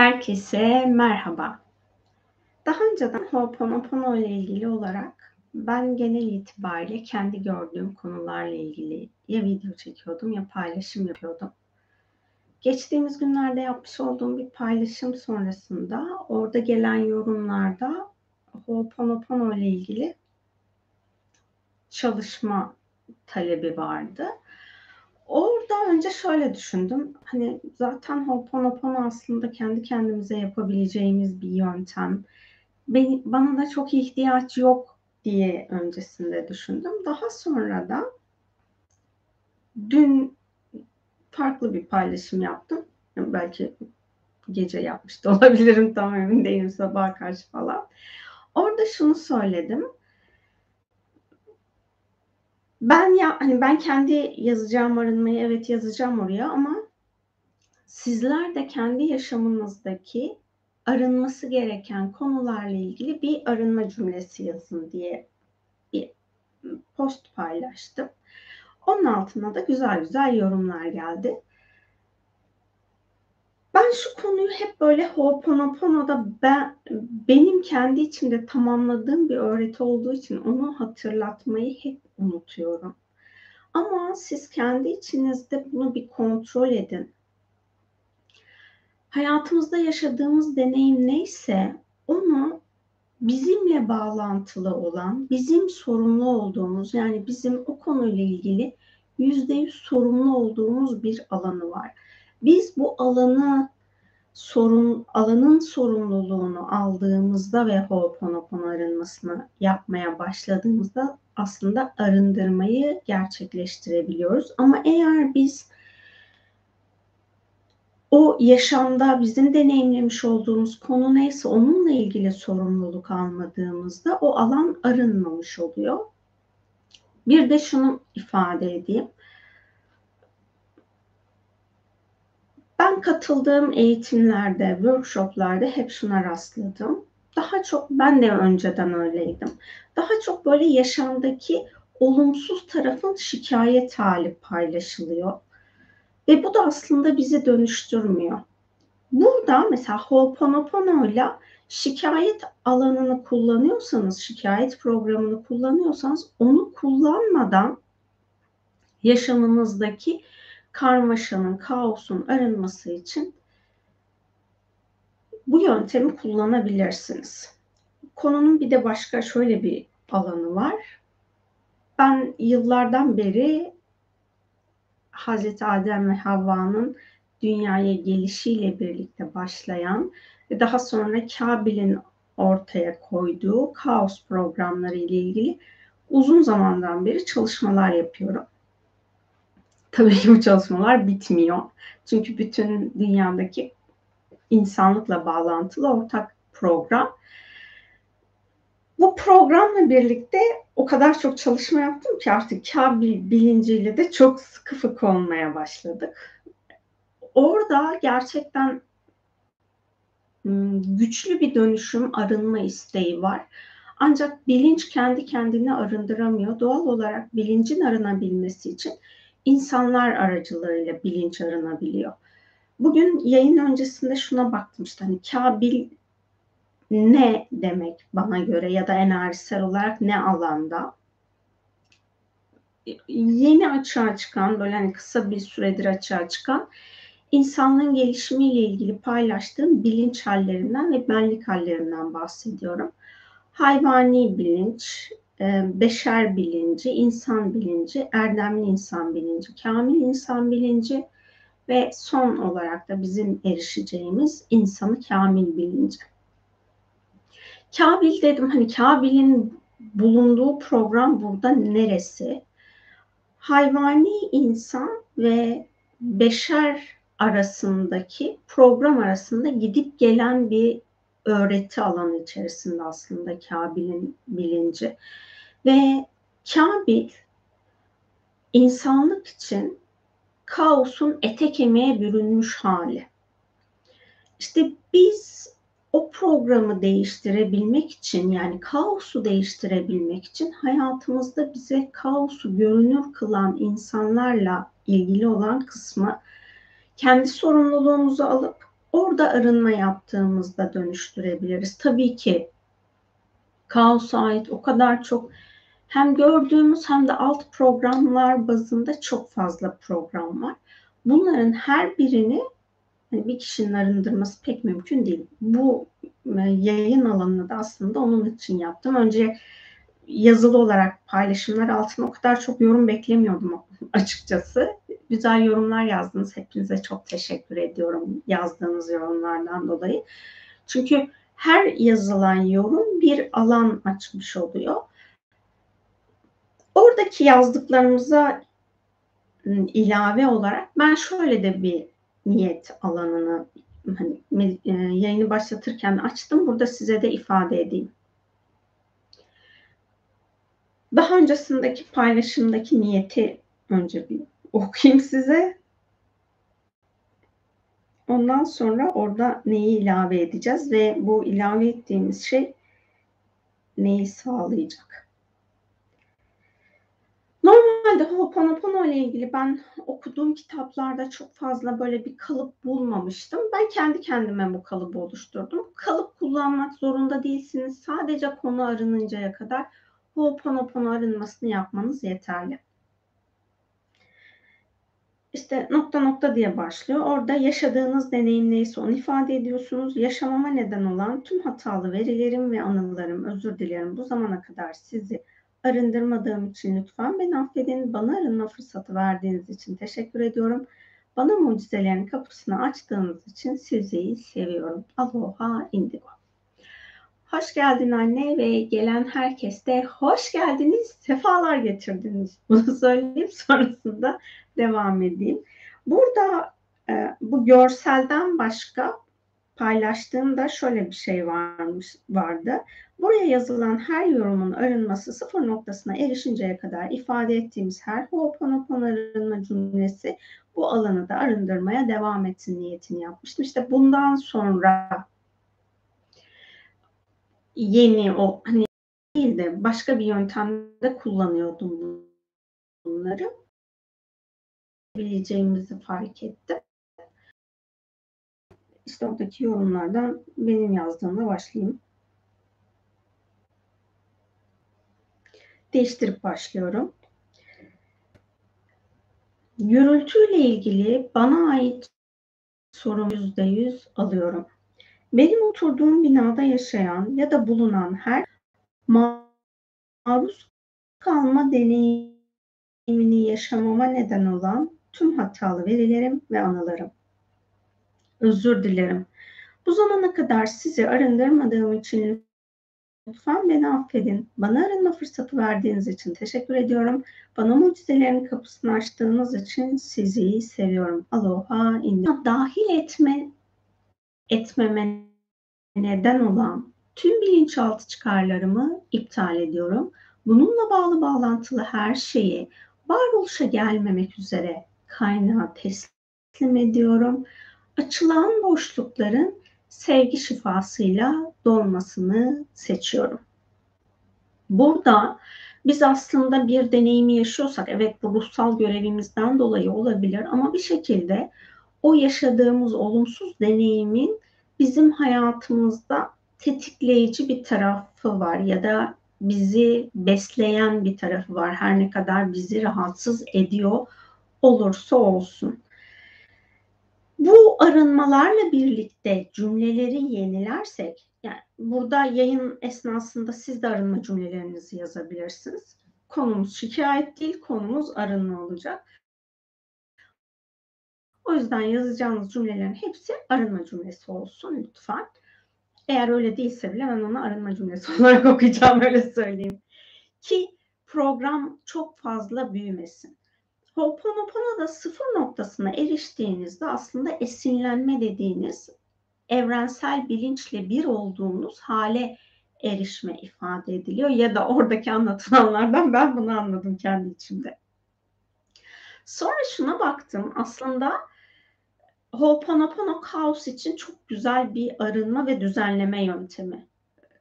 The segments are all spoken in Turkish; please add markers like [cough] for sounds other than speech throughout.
Herkese merhaba. Daha önceden Ho'oponopono ile ilgili olarak ben genel itibariyle kendi gördüğüm konularla ilgili ya video çekiyordum ya paylaşım yapıyordum. Geçtiğimiz günlerde yapmış olduğum bir paylaşım sonrasında orada gelen yorumlarda Ho'oponopono ile ilgili çalışma talebi vardı. Orada önce şöyle düşündüm. Hani zaten Ho'oponopono aslında kendi kendimize yapabileceğimiz bir yöntem. Beni, bana da çok ihtiyaç yok diye öncesinde düşündüm. Daha sonra da dün farklı bir paylaşım yaptım. Belki gece yapmış da olabilirim tam emin değilim sabah karşı falan. Orada şunu söyledim ben ya hani ben kendi yazacağım arınmayı evet yazacağım oraya ama sizler de kendi yaşamınızdaki arınması gereken konularla ilgili bir arınma cümlesi yazın diye bir post paylaştım. Onun altına da güzel güzel yorumlar geldi. Ben şu konuyu hep böyle Ho'oponopono'da ben benim kendi içimde tamamladığım bir öğreti olduğu için onu hatırlatmayı hep unutuyorum. Ama siz kendi içinizde bunu bir kontrol edin. Hayatımızda yaşadığımız deneyim neyse onu bizimle bağlantılı olan, bizim sorumlu olduğumuz yani bizim o konuyla ilgili yüzde yüz sorumlu olduğumuz bir alanı var. Biz bu alanı sorun alanın sorumluluğunu aldığımızda ve Ho'oponopono arınmasını yapmaya başladığımızda aslında arındırmayı gerçekleştirebiliyoruz. Ama eğer biz o yaşamda bizim deneyimlemiş olduğumuz konu neyse onunla ilgili sorumluluk almadığımızda o alan arınmamış oluyor. Bir de şunu ifade edeyim. Ben katıldığım eğitimlerde, workshoplarda hep şuna rastladım. Daha çok ben de önceden öyleydim. Daha çok böyle yaşamdaki olumsuz tarafın şikayet hali paylaşılıyor. Ve bu da aslında bizi dönüştürmüyor. Burada mesela Ho'oponopono ile şikayet alanını kullanıyorsanız, şikayet programını kullanıyorsanız onu kullanmadan yaşamınızdaki karmaşanın, kaosun arınması için bu yöntemi kullanabilirsiniz. Konunun bir de başka şöyle bir alanı var. Ben yıllardan beri Hazreti Adem ve Havva'nın dünyaya gelişiyle birlikte başlayan ve daha sonra Kabil'in ortaya koyduğu kaos programları ile ilgili uzun zamandan beri çalışmalar yapıyorum. Tabii ki bu çalışmalar bitmiyor. Çünkü bütün dünyadaki insanlıkla bağlantılı ortak program. Bu programla birlikte o kadar çok çalışma yaptım ki artık Kabil bilinciyle de çok sıkı fıkı olmaya başladık. Orada gerçekten güçlü bir dönüşüm, arınma isteği var. Ancak bilinç kendi kendini arındıramıyor. Doğal olarak bilincin arınabilmesi için insanlar aracılığıyla bilinç arınabiliyor. Bugün yayın öncesinde şuna baktım işte hani Kabil ne demek bana göre ya da enerjisel olarak ne alanda yeni açığa çıkan böyle hani kısa bir süredir açığa çıkan insanlığın gelişimiyle ilgili paylaştığım bilinç hallerinden ve benlik hallerinden bahsediyorum. Hayvani bilinç, beşer bilinci, insan bilinci, erdemli insan bilinci, kamil insan bilinci ve son olarak da bizim erişeceğimiz insanı kamil bilinci. Kabil dedim hani Kabil'in bulunduğu program burada neresi? Hayvani insan ve beşer arasındaki program arasında gidip gelen bir öğreti alanı içerisinde aslında Kabil'in bilinci. Ve Kabil insanlık için kaosun ete kemiğe bürünmüş hali. İşte biz o programı değiştirebilmek için yani kaosu değiştirebilmek için hayatımızda bize kaosu görünür kılan insanlarla ilgili olan kısmı kendi sorumluluğumuzu alıp orada arınma yaptığımızda dönüştürebiliriz. Tabii ki kaosa ait o kadar çok hem gördüğümüz hem de alt programlar bazında çok fazla program var. Bunların her birini hani bir kişinin arındırması pek mümkün değil. Bu e, yayın alanını da aslında onun için yaptım. Önce yazılı olarak paylaşımlar altına o kadar çok yorum beklemiyordum [laughs] açıkçası. Güzel yorumlar yazdınız. Hepinize çok teşekkür ediyorum yazdığınız yorumlardan dolayı. Çünkü her yazılan yorum bir alan açmış oluyor. Oradaki yazdıklarımıza ıı, ilave olarak ben şöyle de bir niyet alanını hani e, yayını başlatırken açtım. Burada size de ifade edeyim. Daha öncesindeki paylaşımdaki niyeti önce bir okuyayım size. Ondan sonra orada neyi ilave edeceğiz ve bu ilave ettiğimiz şey neyi sağlayacak? Normalde Ho'oponopono ile ilgili ben okuduğum kitaplarda çok fazla böyle bir kalıp bulmamıştım. Ben kendi kendime bu kalıbı oluşturdum. Kalıp kullanmak zorunda değilsiniz. Sadece konu arınıncaya kadar Ho'oponopono arınmasını yapmanız yeterli. İşte nokta nokta diye başlıyor. Orada yaşadığınız deneyim neyse onu ifade ediyorsunuz. Yaşamama neden olan tüm hatalı verilerim ve anılarım, özür dilerim bu zamana kadar sizi arındırmadığım için lütfen beni affedin. Bana arınma fırsatı verdiğiniz için teşekkür ediyorum. Bana mucizelerin kapısını açtığınız için sizi seviyorum. Aloha indigo. Hoş geldin anne ve gelen herkes de hoş geldiniz, sefalar getirdiniz. [laughs] Bunu söyleyeyim sonrasında devam edeyim. Burada e, bu görselden başka paylaştığımda şöyle bir şey varmış vardı. Buraya yazılan her yorumun arınması sıfır noktasına erişinceye kadar ifade ettiğimiz her Ho'oponopono arınma cümlesi bu alanı da arındırmaya devam etsin niyetini yapmıştım. İşte bundan sonra yeni o hani değil de başka bir yöntemde kullanıyordum bunları. Bileceğimizi fark ettim. Oradaki yorumlardan benim yazdığımla başlayayım. Değiştirip başlıyorum. Gürültüyle ilgili bana ait sorum %100 alıyorum. Benim oturduğum binada yaşayan ya da bulunan her maruz kalma deneyimini yaşamama neden olan tüm hatalı verilerim ve anılarım. Özür dilerim. Bu zamana kadar sizi arındırmadığım için lütfen beni affedin. Bana arınma fırsatı verdiğiniz için teşekkür ediyorum. Bana mucizelerin kapısını açtığınız için sizi seviyorum. Aloha indi. Dahil etme etmeme neden olan tüm bilinçaltı çıkarlarımı iptal ediyorum. Bununla bağlı bağlantılı her şeyi varoluşa gelmemek üzere kaynağa teslim ediyorum. Açılan boşlukların sevgi şifasıyla dolmasını seçiyorum. Burada biz aslında bir deneyimi yaşıyorsak evet bu ruhsal görevimizden dolayı olabilir ama bir şekilde o yaşadığımız olumsuz deneyimin bizim hayatımızda tetikleyici bir tarafı var ya da bizi besleyen bir tarafı var. Her ne kadar bizi rahatsız ediyor olursa olsun. Bu arınmalarla birlikte cümleleri yenilersek, yani burada yayın esnasında siz de arınma cümlelerinizi yazabilirsiniz. Konumuz şikayet değil, konumuz arınma olacak. O yüzden yazacağınız cümlelerin hepsi arınma cümlesi olsun lütfen. Eğer öyle değilse bile ben onu arınma cümlesi [laughs] olarak okuyacağım öyle söyleyeyim. Ki program çok fazla büyümesin. Ho'oponopono'da sıfır noktasına eriştiğinizde aslında esinlenme dediğiniz evrensel bilinçle bir olduğunuz hale erişme ifade ediliyor ya da oradaki anlatılanlardan ben bunu anladım kendi içimde. Sonra şuna baktım aslında Ho'oponopono kaos için çok güzel bir arınma ve düzenleme yöntemi.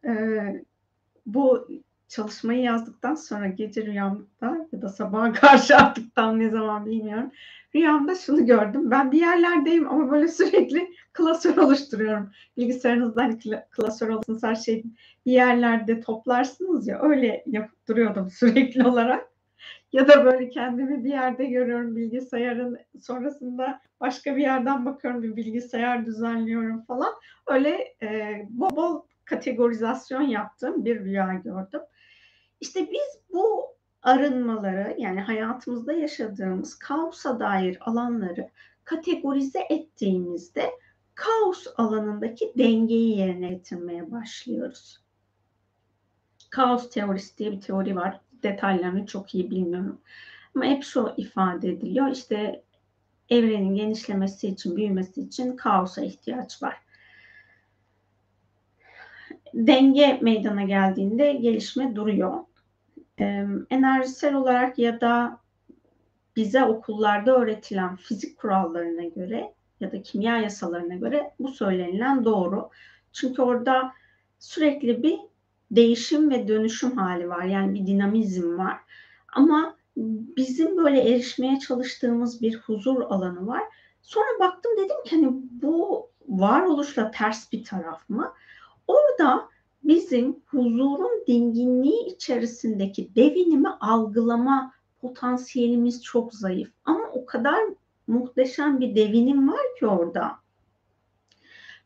Ee, bu çalışmayı yazdıktan sonra gece rüyamda ya da sabaha [laughs] karşı artık ne zaman bilmiyorum. rüyamda şunu gördüm. Ben bir yerlerdeyim ama böyle sürekli [laughs] klasör oluşturuyorum. Bilgisayarınızda hani klasör olsun her şey bir yerlerde toplarsınız ya öyle yapıp duruyordum [laughs] sürekli olarak. Ya da böyle kendimi bir yerde görüyorum bilgisayarın sonrasında başka bir yerden bakıyorum bir bilgisayar düzenliyorum falan. Öyle e, bol bol kategorizasyon yaptığım bir rüya gördüm. İşte biz bu arınmaları yani hayatımızda yaşadığımız kaosa dair alanları kategorize ettiğimizde kaos alanındaki dengeyi yerine getirmeye başlıyoruz. Kaos teorisi diye bir teori var. Detaylarını çok iyi bilmiyorum. Ama hep şu ifade ediliyor. İşte evrenin genişlemesi için, büyümesi için kaosa ihtiyaç var. Denge meydana geldiğinde gelişme duruyor enerjisel olarak ya da bize okullarda öğretilen fizik kurallarına göre ya da kimya yasalarına göre bu söylenilen doğru. Çünkü orada sürekli bir değişim ve dönüşüm hali var. Yani bir dinamizm var. Ama bizim böyle erişmeye çalıştığımız bir huzur alanı var. Sonra baktım dedim ki hani bu varoluşla ters bir taraf mı? Orada bizim huzurun dinginliği içerisindeki devinimi algılama potansiyelimiz çok zayıf. Ama o kadar muhteşem bir devinim var ki orada.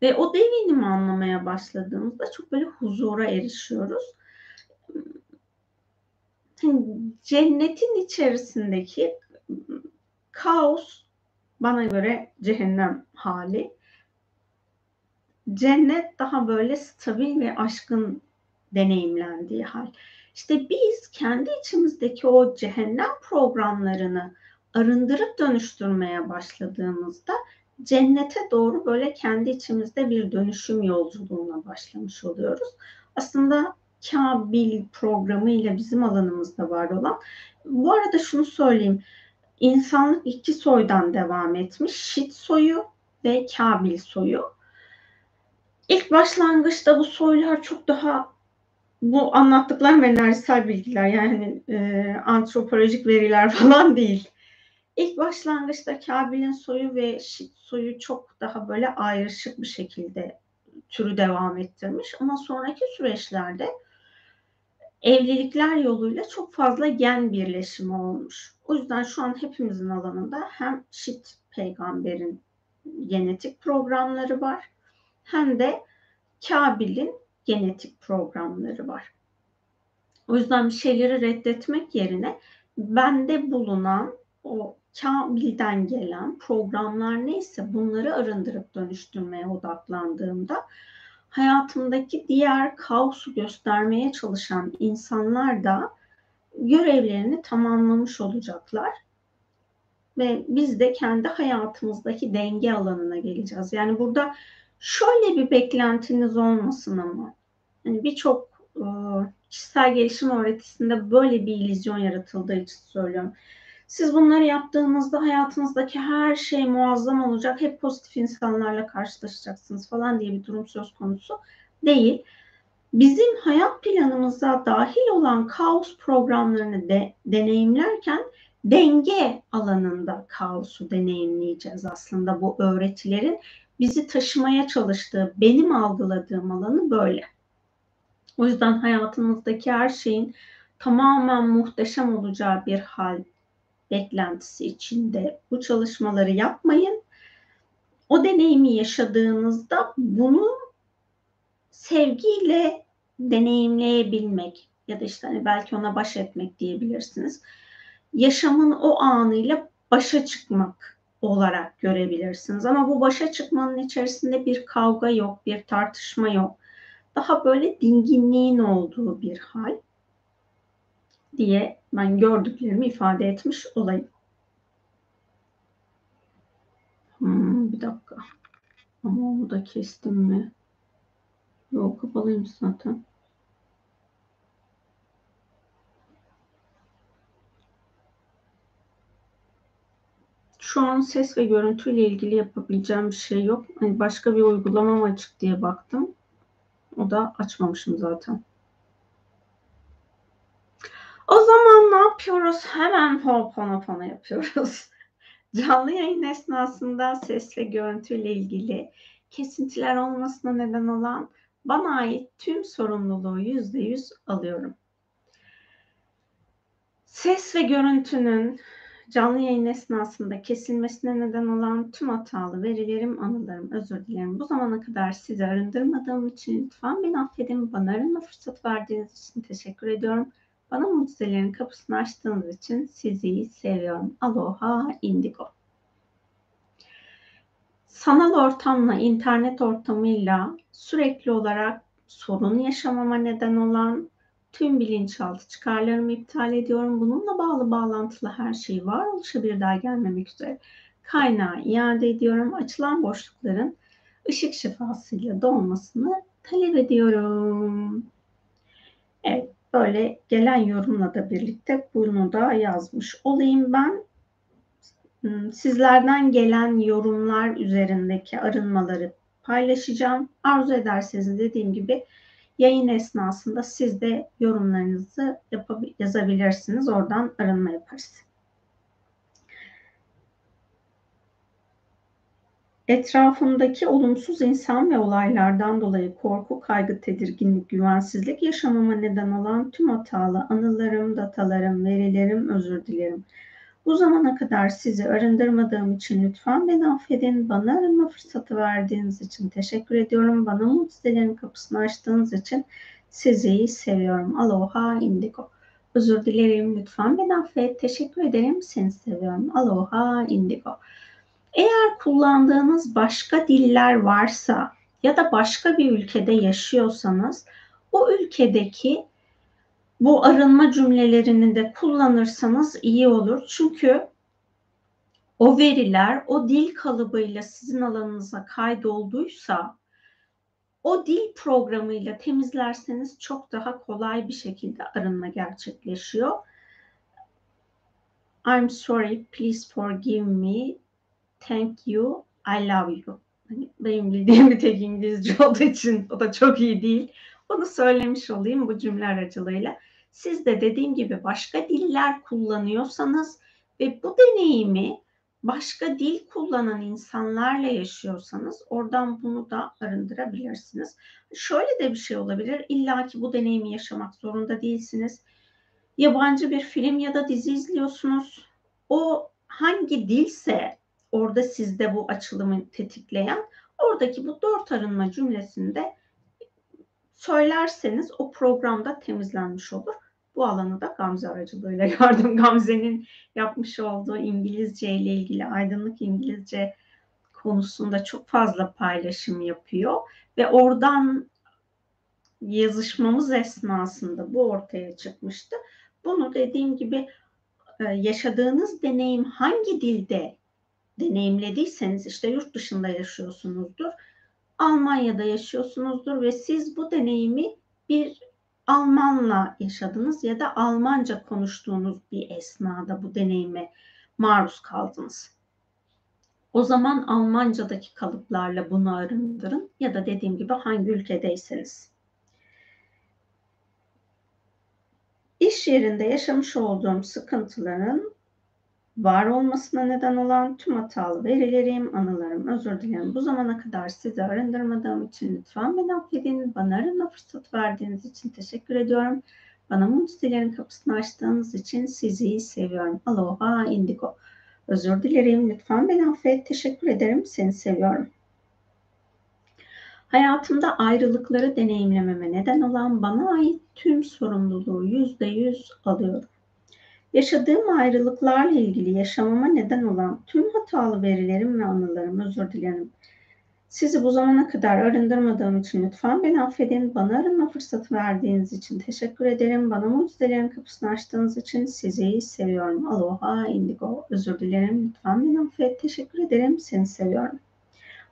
Ve o devinimi anlamaya başladığımızda çok böyle huzura erişiyoruz. Cennetin içerisindeki kaos bana göre cehennem hali cennet daha böyle stabil ve aşkın deneyimlendiği hal. İşte biz kendi içimizdeki o cehennem programlarını arındırıp dönüştürmeye başladığımızda cennete doğru böyle kendi içimizde bir dönüşüm yolculuğuna başlamış oluyoruz. Aslında Kabil programı ile bizim alanımızda var olan. Bu arada şunu söyleyeyim. İnsanlık iki soydan devam etmiş. Şit soyu ve Kabil soyu. İlk başlangıçta bu soylar çok daha bu anlattıklarım enerjisel bilgiler yani e, antropolojik veriler falan değil. İlk başlangıçta Kabil'in soyu ve Şit soyu çok daha böyle ayrışık bir şekilde türü devam ettirmiş. Ama sonraki süreçlerde evlilikler yoluyla çok fazla gen birleşimi olmuş. O yüzden şu an hepimizin alanında hem Şit peygamberin genetik programları var hem de Kabil'in genetik programları var. O yüzden bir şeyleri reddetmek yerine bende bulunan o Kabil'den gelen programlar neyse bunları arındırıp dönüştürmeye odaklandığımda hayatımdaki diğer kaosu göstermeye çalışan insanlar da görevlerini tamamlamış olacaklar. Ve biz de kendi hayatımızdaki denge alanına geleceğiz. Yani burada şöyle bir beklentiniz olmasın ama. Yani birçok e, kişisel gelişim öğretisinde böyle bir illüzyon yaratıldığı için söylüyorum. Siz bunları yaptığınızda hayatınızdaki her şey muazzam olacak. Hep pozitif insanlarla karşılaşacaksınız falan diye bir durum söz konusu değil. Bizim hayat planımıza dahil olan kaos programlarını de, deneyimlerken denge alanında kaosu deneyimleyeceğiz aslında bu öğretilerin bizi taşımaya çalıştığı, benim algıladığım alanı böyle. O yüzden hayatımızdaki her şeyin tamamen muhteşem olacağı bir hal beklentisi içinde bu çalışmaları yapmayın. O deneyimi yaşadığınızda bunu sevgiyle deneyimleyebilmek ya da işte hani belki ona baş etmek diyebilirsiniz. Yaşamın o anıyla başa çıkmak olarak görebilirsiniz. Ama bu başa çıkmanın içerisinde bir kavga yok, bir tartışma yok. Daha böyle dinginliğin olduğu bir hal diye ben gördüklerimi ifade etmiş olayım. Hmm, bir dakika. Ama onu da kestim mi? Yok kapalıymış zaten. Şu an ses ve görüntüyle ilgili yapabileceğim bir şey yok. Hani başka bir uygulamam açık diye baktım. O da açmamışım zaten. O zaman ne yapıyoruz? Hemen Ho'oponopono yapıyoruz. [laughs] Canlı yayın esnasında ses ve görüntüyle ilgili kesintiler olmasına neden olan bana ait tüm sorumluluğu yüzde yüz alıyorum. Ses ve görüntünün canlı yayın esnasında kesilmesine neden olan tüm hatalı verilerim, anılarım, özür dilerim. Bu zamana kadar sizi arındırmadığım için lütfen beni affedin. Bana arınma fırsat verdiğiniz için teşekkür ediyorum. Bana mucizelerin kapısını açtığınız için sizi seviyorum. Aloha Indigo. Sanal ortamla, internet ortamıyla sürekli olarak sorun yaşamama neden olan tüm bilinçaltı çıkarlarımı iptal ediyorum. Bununla bağlı bağlantılı her şey var oluşa bir daha gelmemek üzere kaynağı iade ediyorum. Açılan boşlukların ışık şifasıyla dolmasını talep ediyorum. Evet, böyle gelen yorumla da birlikte bunu da yazmış olayım ben. Hmm, sizlerden gelen yorumlar üzerindeki arınmaları paylaşacağım. Arzu ederseniz dediğim gibi yayın esnasında siz de yorumlarınızı yazabilirsiniz. Oradan arınma yaparız. Etrafımdaki olumsuz insan ve olaylardan dolayı korku, kaygı, tedirginlik, güvensizlik yaşamama neden olan tüm hatalı anılarım, datalarım, verilerim, özür dilerim. Bu zamana kadar sizi arındırmadığım için lütfen beni affedin. Bana arınma fırsatı verdiğiniz için teşekkür ediyorum. Bana mucizelerin kapısını açtığınız için sizi seviyorum. Aloha Indigo. Özür dilerim. Lütfen beni affet. Teşekkür ederim. Seni seviyorum. Aloha Indigo. Eğer kullandığınız başka diller varsa ya da başka bir ülkede yaşıyorsanız o ülkedeki bu arınma cümlelerini de kullanırsanız iyi olur. Çünkü o veriler o dil kalıbıyla sizin alanınıza kaydolduysa o dil programıyla temizlerseniz çok daha kolay bir şekilde arınma gerçekleşiyor. I'm sorry, please forgive me. Thank you, I love you. Hani benim bildiğim bir tek İngilizce [laughs] olduğu için o da çok iyi değil. Onu söylemiş olayım bu cümle aracılığıyla. Siz de dediğim gibi başka diller kullanıyorsanız ve bu deneyimi başka dil kullanan insanlarla yaşıyorsanız oradan bunu da arındırabilirsiniz. Şöyle de bir şey olabilir. İlla ki bu deneyimi yaşamak zorunda değilsiniz. Yabancı bir film ya da dizi izliyorsunuz. O hangi dilse orada sizde bu açılımı tetikleyen oradaki bu dört arınma cümlesinde söylerseniz o programda temizlenmiş olur. Bu alanı da Gamze aracılığıyla [laughs] gördüm. Gamze'nin yapmış olduğu İngilizce ile ilgili aydınlık İngilizce konusunda çok fazla paylaşım yapıyor ve oradan yazışmamız esnasında bu ortaya çıkmıştı. Bunu dediğim gibi e, yaşadığınız deneyim hangi dilde deneyimlediyseniz işte yurt dışında yaşıyorsunuzdur, Almanya'da yaşıyorsunuzdur ve siz bu deneyimi bir Almanla yaşadınız ya da Almanca konuştuğunuz bir esnada bu deneyime maruz kaldınız. O zaman Almancadaki kalıplarla bunu arındırın ya da dediğim gibi hangi ülkedeyseniz. İş yerinde yaşamış olduğum sıkıntıların var olmasına neden olan tüm hatalı verilerim, anılarım, özür dilerim. Bu zamana kadar sizi arındırmadığım için lütfen beni affedin. Bana arınma fırsat verdiğiniz için teşekkür ediyorum. Bana mucizelerin kapısını açtığınız için sizi seviyorum. Aloha Indigo. Özür dilerim. Lütfen beni affet. Teşekkür ederim. Seni seviyorum. Hayatımda ayrılıkları deneyimlememe neden olan bana ait tüm sorumluluğu yüzde yüz alıyorum. Yaşadığım ayrılıklarla ilgili yaşamama neden olan tüm hatalı verilerim ve anılarım özür dilerim. Sizi bu zamana kadar arındırmadığım için lütfen beni affedin. Bana arınma fırsatı verdiğiniz için teşekkür ederim. Bana mucizelerin kapısını açtığınız için sizi seviyorum. Aloha Indigo. Özür dilerim. Lütfen beni affet. Teşekkür ederim. Seni seviyorum.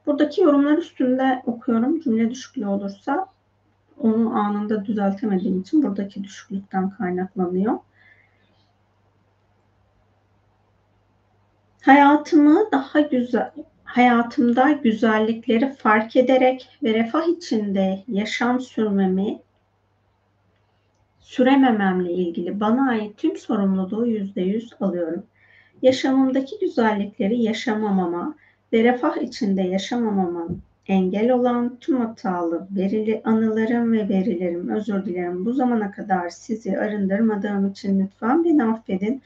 Buradaki yorumlar üstünde okuyorum. Cümle düşüklüğü olursa onu anında düzeltemediğim için buradaki düşüklükten kaynaklanıyor. Hayatımı daha güzel, hayatımda güzellikleri fark ederek ve refah içinde yaşam sürmemi süremememle ilgili bana ait tüm sorumluluğu yüzde yüz alıyorum. yaşamımdaki güzellikleri yaşamamama ve refah içinde yaşamamamın engel olan tüm hatalı verili anılarım ve verilerim özür dilerim. Bu zamana kadar sizi arındırmadığım için lütfen beni affedin.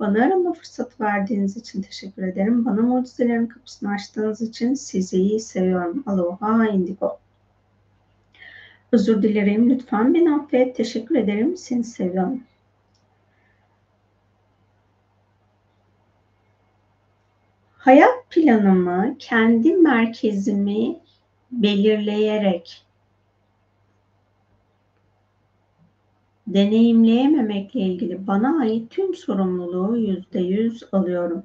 Bana arama fırsat verdiğiniz için teşekkür ederim. Bana mucizelerin kapısını açtığınız için sizi seviyorum. Aloha indigo. Özür dilerim. Lütfen beni affet. Teşekkür ederim. Seni seviyorum. Hayat planımı, kendi merkezimi belirleyerek deneyimleyememekle ilgili bana ait tüm sorumluluğu yüzde yüz alıyorum.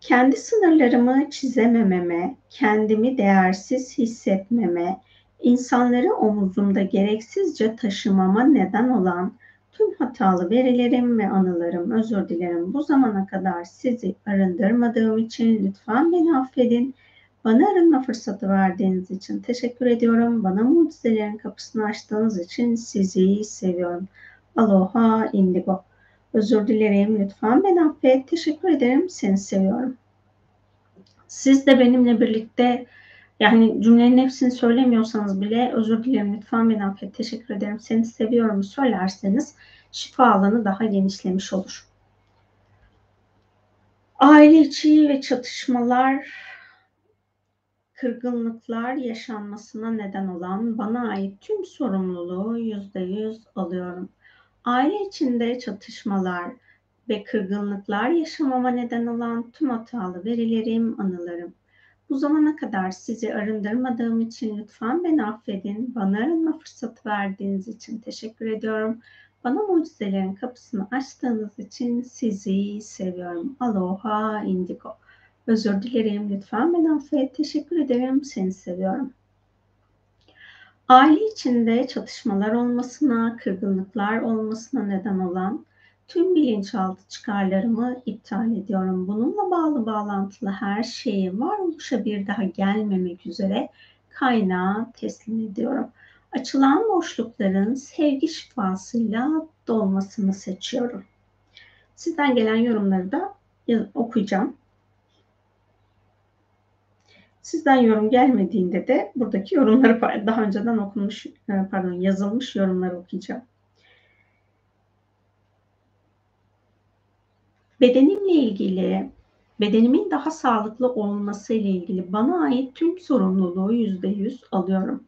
Kendi sınırlarımı çizemememe, kendimi değersiz hissetmeme, insanları omuzumda gereksizce taşımama neden olan tüm hatalı verilerim ve anılarım özür dilerim. Bu zamana kadar sizi arındırmadığım için lütfen beni affedin. Bana arınma fırsatı verdiğiniz için teşekkür ediyorum. Bana mucizelerin kapısını açtığınız için sizi seviyorum. Aloha indigo. Özür dilerim. Lütfen beni affet. Teşekkür ederim. Seni seviyorum. Siz de benimle birlikte yani cümlenin hepsini söylemiyorsanız bile özür dilerim lütfen beni affet teşekkür ederim seni seviyorum söylerseniz şifa alanı daha genişlemiş olur. Aile içi ve çatışmalar, kırgınlıklar yaşanmasına neden olan bana ait tüm sorumluluğu yüzde yüz alıyorum. Aile içinde çatışmalar ve kırgınlıklar yaşamama neden olan tüm hatalı verilerim, anılarım bu zamana kadar sizi arındırmadığım için lütfen beni affedin. Bana arınma fırsatı verdiğiniz için teşekkür ediyorum. Bana mucizelerin kapısını açtığınız için sizi seviyorum. Aloha indigo. Özür dilerim. Lütfen beni affet. Teşekkür ederim. Seni seviyorum. Aile içinde çatışmalar olmasına, kırgınlıklar olmasına neden olan tüm bilinçaltı çıkarlarımı iptal ediyorum. Bununla bağlı bağlantılı her şeyi varoluşa bir daha gelmemek üzere kaynağa teslim ediyorum. Açılan boşlukların sevgi şifasıyla dolmasını seçiyorum. Sizden gelen yorumları da okuyacağım. Sizden yorum gelmediğinde de buradaki yorumları daha önceden okunmuş pardon yazılmış yorumları okuyacağım. bedenimle ilgili, bedenimin daha sağlıklı olması ile ilgili bana ait tüm sorumluluğu yüzde yüz alıyorum.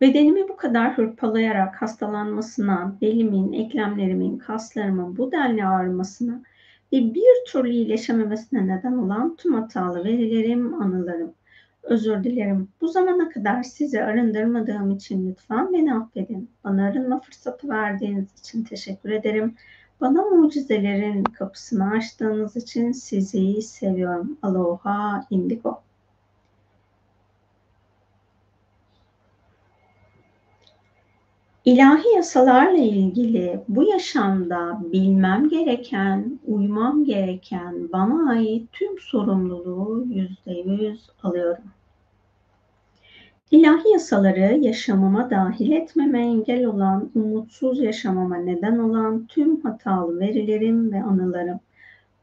Bedenimi bu kadar hırpalayarak hastalanmasına, belimin, eklemlerimin, kaslarımın bu denli ağrımasına ve bir türlü iyileşememesine neden olan tüm hatalı verilerim, anılarım. Özür dilerim. Bu zamana kadar sizi arındırmadığım için lütfen beni affedin. Bana arınma fırsatı verdiğiniz için teşekkür ederim. Bana mucizelerin kapısını açtığınız için sizi seviyorum. Aloha Indigo. İlahi yasalarla ilgili bu yaşamda bilmem gereken, uymam gereken bana ait tüm sorumluluğu yüzde yüz alıyorum. İlahi yasaları yaşamama dahil etmeme engel olan, umutsuz yaşamama neden olan tüm hatalı verilerim ve anılarım.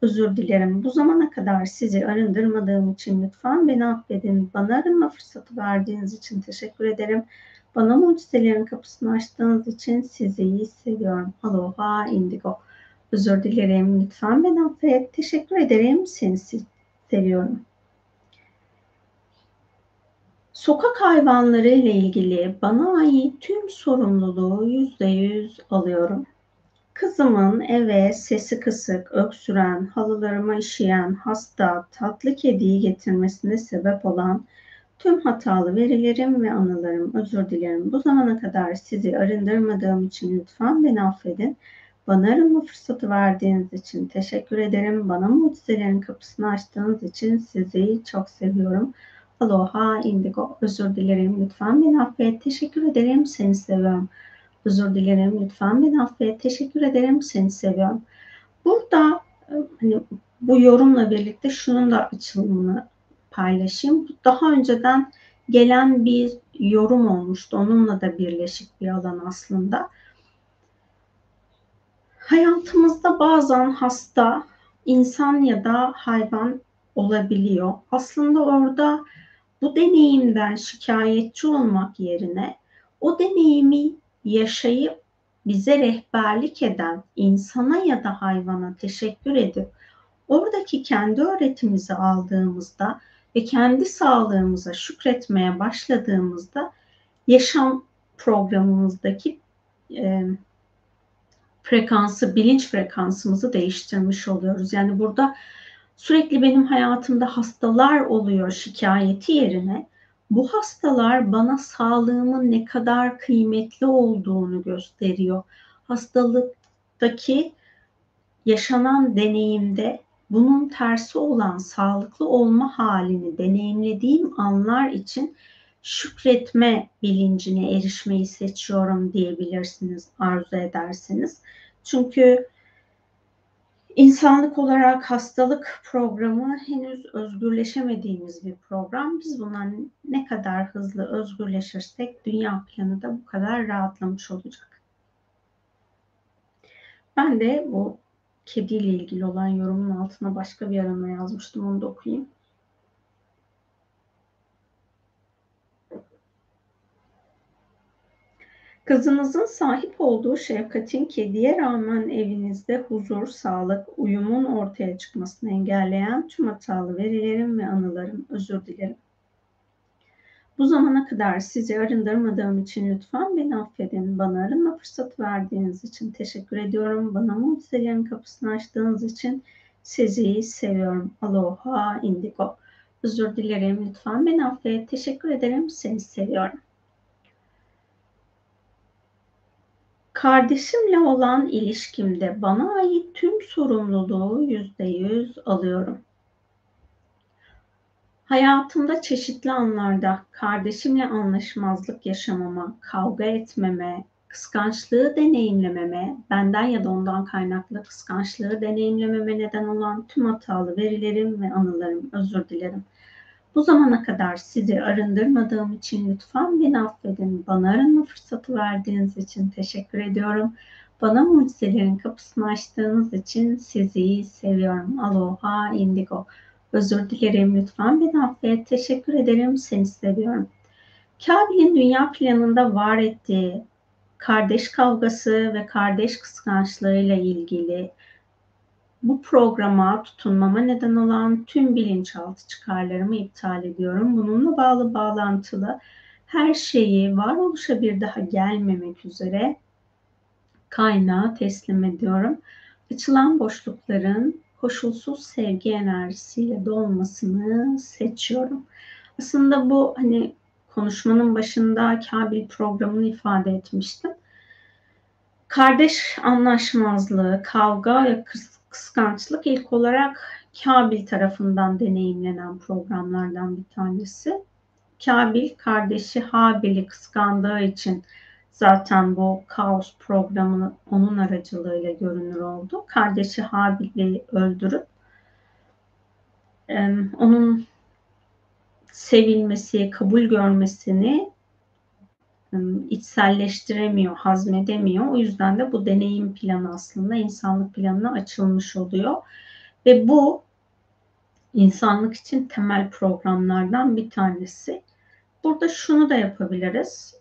Özür dilerim. Bu zamana kadar sizi arındırmadığım için lütfen beni affedin. Bana arınma fırsatı verdiğiniz için teşekkür ederim. Bana mucizelerin kapısını açtığınız için sizi seviyorum. Aloha indigo. Özür dilerim. Lütfen beni affet. Teşekkür ederim. Seni seviyorum. Sokak hayvanları ile ilgili bana ait tüm sorumluluğu yüzde yüz alıyorum. Kızımın eve sesi kısık, öksüren, halılarıma işeyen, hasta, tatlı kediyi getirmesine sebep olan tüm hatalı verilerim ve anılarım özür dilerim. Bu zamana kadar sizi arındırmadığım için lütfen beni affedin. Bana arınma fırsatı verdiğiniz için teşekkür ederim. Bana mucizelerin kapısını açtığınız için sizi çok seviyorum. Aloha Indigo. Özür dilerim. Lütfen beni affet. Teşekkür ederim. Seni seviyorum. Özür dilerim. Lütfen beni affet. Teşekkür ederim. Seni seviyorum. Burada hani bu yorumla birlikte şunun da açılımını paylaşayım. Daha önceden gelen bir yorum olmuştu. Onunla da birleşik bir alan aslında. Hayatımızda bazen hasta insan ya da hayvan olabiliyor. Aslında orada bu deneyimden şikayetçi olmak yerine o deneyimi yaşayıp bize rehberlik eden insana ya da hayvana teşekkür edip oradaki kendi öğretimizi aldığımızda ve kendi sağlığımıza şükretmeye başladığımızda yaşam programımızdaki e, frekansı, bilinç frekansımızı değiştirmiş oluyoruz. Yani burada sürekli benim hayatımda hastalar oluyor şikayeti yerine bu hastalar bana sağlığımın ne kadar kıymetli olduğunu gösteriyor. Hastalıktaki yaşanan deneyimde bunun tersi olan sağlıklı olma halini deneyimlediğim anlar için şükretme bilincine erişmeyi seçiyorum diyebilirsiniz arzu ederseniz. Çünkü insanlık olarak hastalık programı henüz özgürleşemediğimiz bir program. Biz bundan ne kadar hızlı özgürleşirsek dünya planı da bu kadar rahatlamış olacak. Ben de bu kediyle ilgili olan yorumun altına başka bir arama yazmıştım. Onu da okuyayım. Kızınızın sahip olduğu şefkatin kediye rağmen evinizde huzur, sağlık, uyumun ortaya çıkmasını engelleyen tüm hatalı verilerim ve anılarım özür dilerim. Bu zamana kadar sizi arındırmadığım için lütfen beni affedin. Bana arınma fırsatı verdiğiniz için teşekkür ediyorum. Bana mucizelerin kapısını açtığınız için sizi seviyorum. Aloha indigo. Özür dilerim. Lütfen beni affet. Teşekkür ederim. Seni seviyorum. Kardeşimle olan ilişkimde bana ait tüm sorumluluğu yüzde yüz alıyorum. Hayatımda çeşitli anlarda kardeşimle anlaşmazlık yaşamama, kavga etmeme, kıskançlığı deneyimlememe, benden ya da ondan kaynaklı kıskançlığı deneyimlememe neden olan tüm hatalı verilerim ve anılarım özür dilerim. Bu zamana kadar sizi arındırmadığım için lütfen beni affedin. Bana arınma fırsatı verdiğiniz için teşekkür ediyorum. Bana mucizelerin kapısını açtığınız için sizi seviyorum. Aloha indigo. Özür dilerim lütfen beni affet. Teşekkür ederim. Seni seviyorum. Kabil'in dünya planında var ettiği kardeş kavgası ve kardeş kıskançlığıyla ilgili bu programa tutunmama neden olan tüm bilinçaltı çıkarlarımı iptal ediyorum. Bununla bağlı bağlantılı her şeyi varoluşa bir daha gelmemek üzere kaynağa teslim ediyorum. Açılan boşlukların koşulsuz sevgi enerjisiyle dolmasını seçiyorum. Aslında bu hani konuşmanın başında Kabil programını ifade etmiştim. Kardeş anlaşmazlığı, kavga ve kıskançlık ilk olarak Kabil tarafından deneyimlenen programlardan bir tanesi. Kabil kardeşi Habil'i kıskandığı için zaten bu kaos programı onun aracılığıyla görünür oldu. Kardeşi Habil'i öldürüp onun sevilmesi, kabul görmesini içselleştiremiyor, hazmedemiyor. O yüzden de bu deneyim planı aslında insanlık planına açılmış oluyor. Ve bu insanlık için temel programlardan bir tanesi. Burada şunu da yapabiliriz.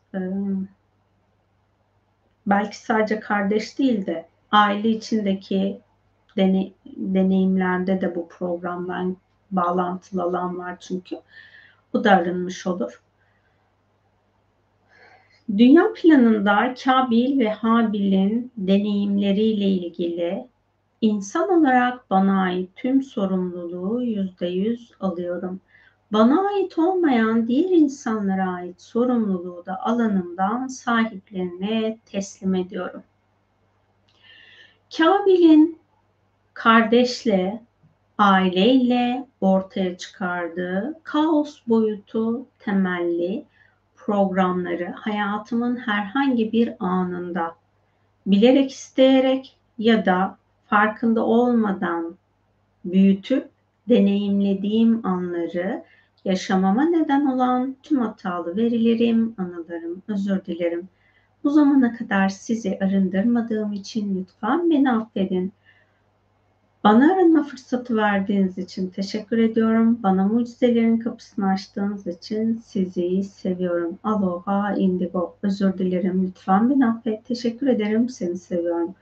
Belki sadece kardeş değil de aile içindeki deney, deneyimlerde de bu programdan bağlantılı alan var çünkü. Bu da olur. Dünya planında Kabil ve Habil'in deneyimleriyle ilgili insan olarak bana ait tüm sorumluluğu yüzde yüz alıyorum. Bana ait olmayan diğer insanlara ait sorumluluğu da alanımdan sahiplerine teslim ediyorum. Kabil'in kardeşle, aileyle ortaya çıkardığı kaos boyutu temelli programları hayatımın herhangi bir anında bilerek isteyerek ya da farkında olmadan büyütüp deneyimlediğim anları yaşamama neden olan tüm hatalı verilerim, anılarım, özür dilerim. Bu zamana kadar sizi arındırmadığım için lütfen beni affedin. Bana arınma fırsatı verdiğiniz için teşekkür ediyorum. Bana mucizelerin kapısını açtığınız için sizi seviyorum. Aloha indigo. Özür dilerim. Lütfen beni affet. Teşekkür ederim. Seni seviyorum.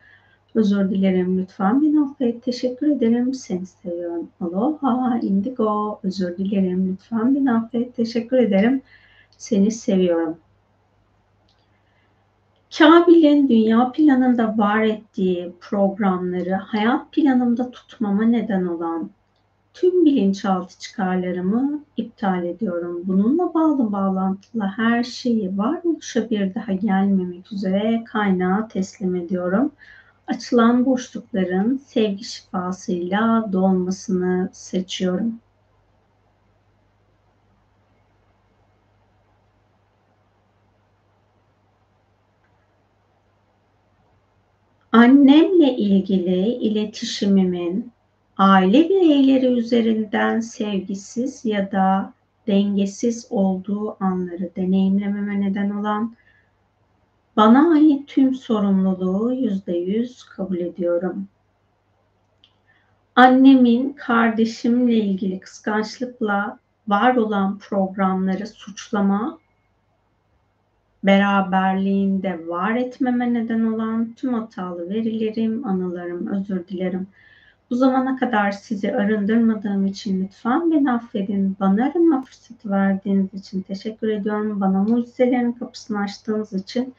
Özür dilerim. Lütfen beni affet. Teşekkür ederim. Seni seviyorum. Aloha indigo. Özür dilerim. Lütfen beni affet. Teşekkür ederim. Seni seviyorum. Kabil'in dünya planında var ettiği programları hayat planımda tutmama neden olan tüm bilinçaltı çıkarlarımı iptal ediyorum. Bununla bağlı bağlantılı her şeyi varoluşa bir daha gelmemek üzere kaynağa teslim ediyorum. Açılan boşlukların sevgi şifasıyla dolmasını seçiyorum. annemle ilgili iletişimimin aile bireyleri üzerinden sevgisiz ya da dengesiz olduğu anları deneyimlememe neden olan bana ait tüm sorumluluğu yüzde yüz kabul ediyorum. Annemin kardeşimle ilgili kıskançlıkla var olan programları suçlama beraberliğinde var etmeme neden olan tüm hatalı verilerim, anılarım, özür dilerim. Bu zamana kadar sizi arındırmadığım için lütfen beni affedin. Bana arınma fırsatı verdiğiniz için teşekkür ediyorum. Bana mucizelerin kapısını açtığınız için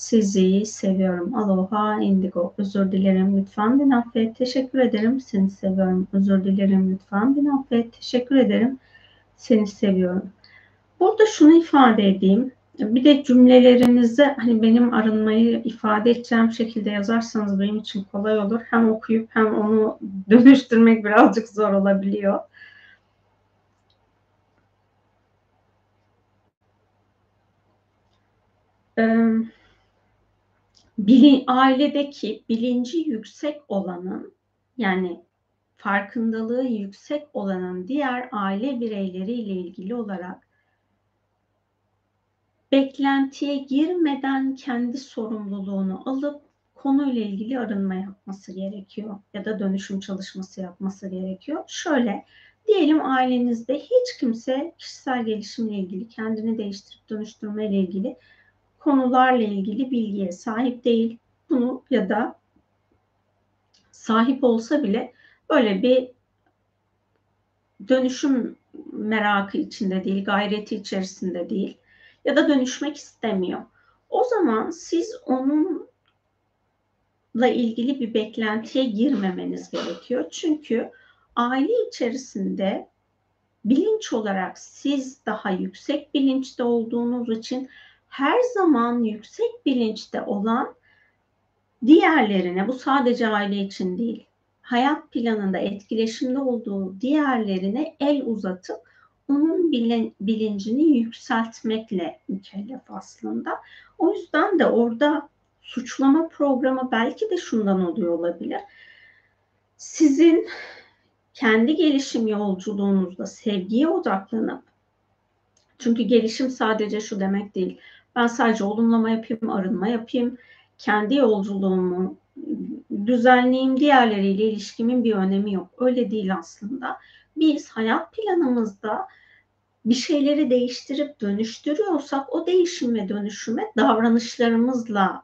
sizi seviyorum. Aloha indigo. Özür dilerim. Lütfen beni affet. Teşekkür ederim. Seni seviyorum. Özür dilerim. Lütfen beni affet. Teşekkür ederim. Seni seviyorum. Burada şunu ifade edeyim. Bir de cümlelerinizi hani benim arınmayı ifade edeceğim şekilde yazarsanız benim için kolay olur. Hem okuyup hem onu [laughs] dönüştürmek birazcık zor olabiliyor. Ee, bilin, ailedeki bilinci yüksek olanın yani farkındalığı yüksek olanın diğer aile bireyleriyle ilgili olarak beklentiye girmeden kendi sorumluluğunu alıp konuyla ilgili arınma yapması gerekiyor ya da dönüşüm çalışması yapması gerekiyor. Şöyle diyelim ailenizde hiç kimse kişisel gelişimle ilgili, kendini değiştirip dönüştürme ile ilgili konularla ilgili bilgiye sahip değil. Bunu ya da sahip olsa bile böyle bir dönüşüm merakı içinde değil, gayreti içerisinde değil ya da dönüşmek istemiyor. O zaman siz onunla ilgili bir beklentiye girmemeniz gerekiyor. Çünkü aile içerisinde bilinç olarak siz daha yüksek bilinçte olduğunuz için her zaman yüksek bilinçte olan diğerlerine bu sadece aile için değil hayat planında etkileşimde olduğu diğerlerine el uzatıp onun bilincini yükseltmekle mükellef aslında. O yüzden de orada suçlama programı belki de şundan oluyor olabilir. Sizin kendi gelişim yolculuğunuzda sevgiye odaklanıp çünkü gelişim sadece şu demek değil. Ben sadece olumlama yapayım, arınma yapayım, kendi yolculuğumu düzenleyeyim, diğerleriyle ilişkimin bir önemi yok. Öyle değil aslında. Biz hayat planımızda bir şeyleri değiştirip dönüştürüyorsak o değişim ve dönüşüme davranışlarımızla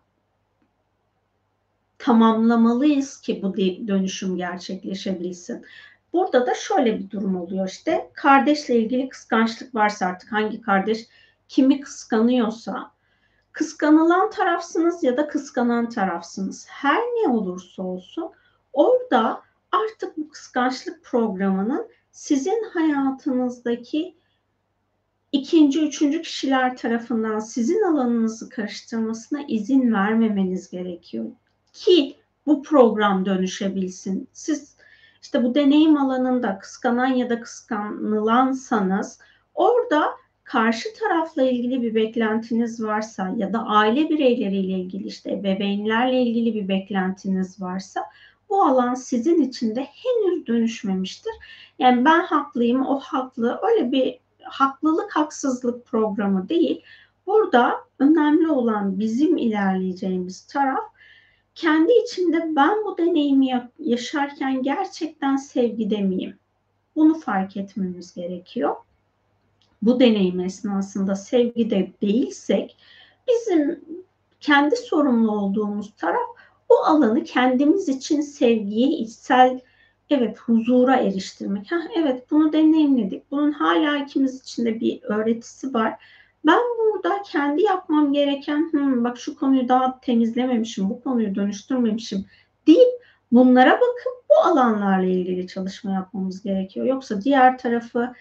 tamamlamalıyız ki bu dönüşüm gerçekleşebilsin. Burada da şöyle bir durum oluyor işte kardeşle ilgili kıskançlık varsa artık hangi kardeş kimi kıskanıyorsa kıskanılan tarafsınız ya da kıskanan tarafsınız. Her ne olursa olsun orada artık bu kıskançlık programının sizin hayatınızdaki ikinci, üçüncü kişiler tarafından sizin alanınızı karıştırmasına izin vermemeniz gerekiyor. Ki bu program dönüşebilsin. Siz işte bu deneyim alanında kıskanan ya da kıskanılansanız orada karşı tarafla ilgili bir beklentiniz varsa ya da aile bireyleriyle ilgili işte bebeğinlerle ilgili bir beklentiniz varsa bu alan sizin için de henüz dönüşmemiştir. Yani ben haklıyım, o haklı. Öyle bir haklılık haksızlık programı değil. Burada önemli olan bizim ilerleyeceğimiz taraf kendi içinde ben bu deneyimi yaşarken gerçekten sevgide miyim? Bunu fark etmemiz gerekiyor. Bu deneyim esnasında sevgide değilsek bizim kendi sorumlu olduğumuz taraf o alanı kendimiz için sevgiye, içsel evet huzura eriştirmek. Ha, evet bunu deneyimledik. Bunun hala ikimiz için de bir öğretisi var. Ben burada kendi yapmam gereken hmm, bak şu konuyu daha temizlememişim, bu konuyu dönüştürmemişim deyip bunlara bakıp bu alanlarla ilgili çalışma yapmamız gerekiyor. Yoksa diğer tarafı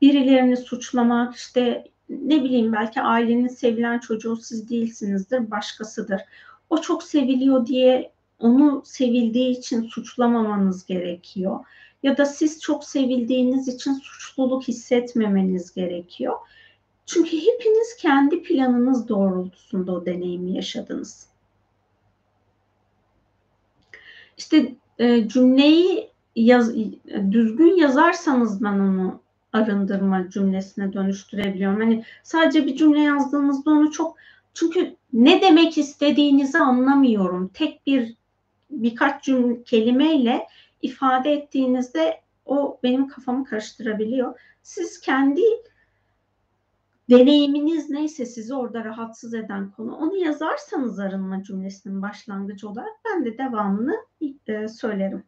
birilerini suçlamak işte ne bileyim belki ailenin sevilen çocuğu siz değilsinizdir, başkasıdır. O çok seviliyor diye onu sevildiği için suçlamamanız gerekiyor. Ya da siz çok sevildiğiniz için suçluluk hissetmemeniz gerekiyor. Çünkü hepiniz kendi planınız doğrultusunda o deneyimi yaşadınız. İşte e, cümleyi yaz, düzgün yazarsanız ben onu arındırma cümlesine dönüştürebiliyorum. Hani sadece bir cümle yazdığımızda onu çok çünkü ne demek istediğinizi anlamıyorum. Tek bir birkaç cümle kelimeyle ifade ettiğinizde o benim kafamı karıştırabiliyor. Siz kendi deneyiminiz neyse sizi orada rahatsız eden konu onu yazarsanız arınma cümlesinin başlangıcı olarak ben de devamını e, söylerim.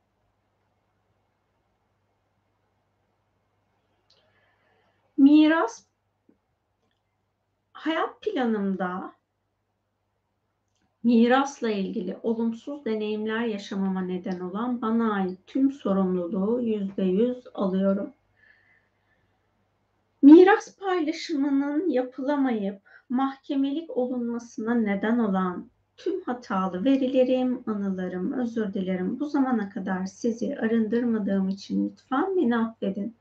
Miras hayat planımda mirasla ilgili olumsuz deneyimler yaşamama neden olan bana ait tüm sorumluluğu yüzde yüz alıyorum. Miras paylaşımının yapılamayıp mahkemelik olunmasına neden olan tüm hatalı verilerim, anılarım, özür dilerim. Bu zamana kadar sizi arındırmadığım için lütfen beni affedin.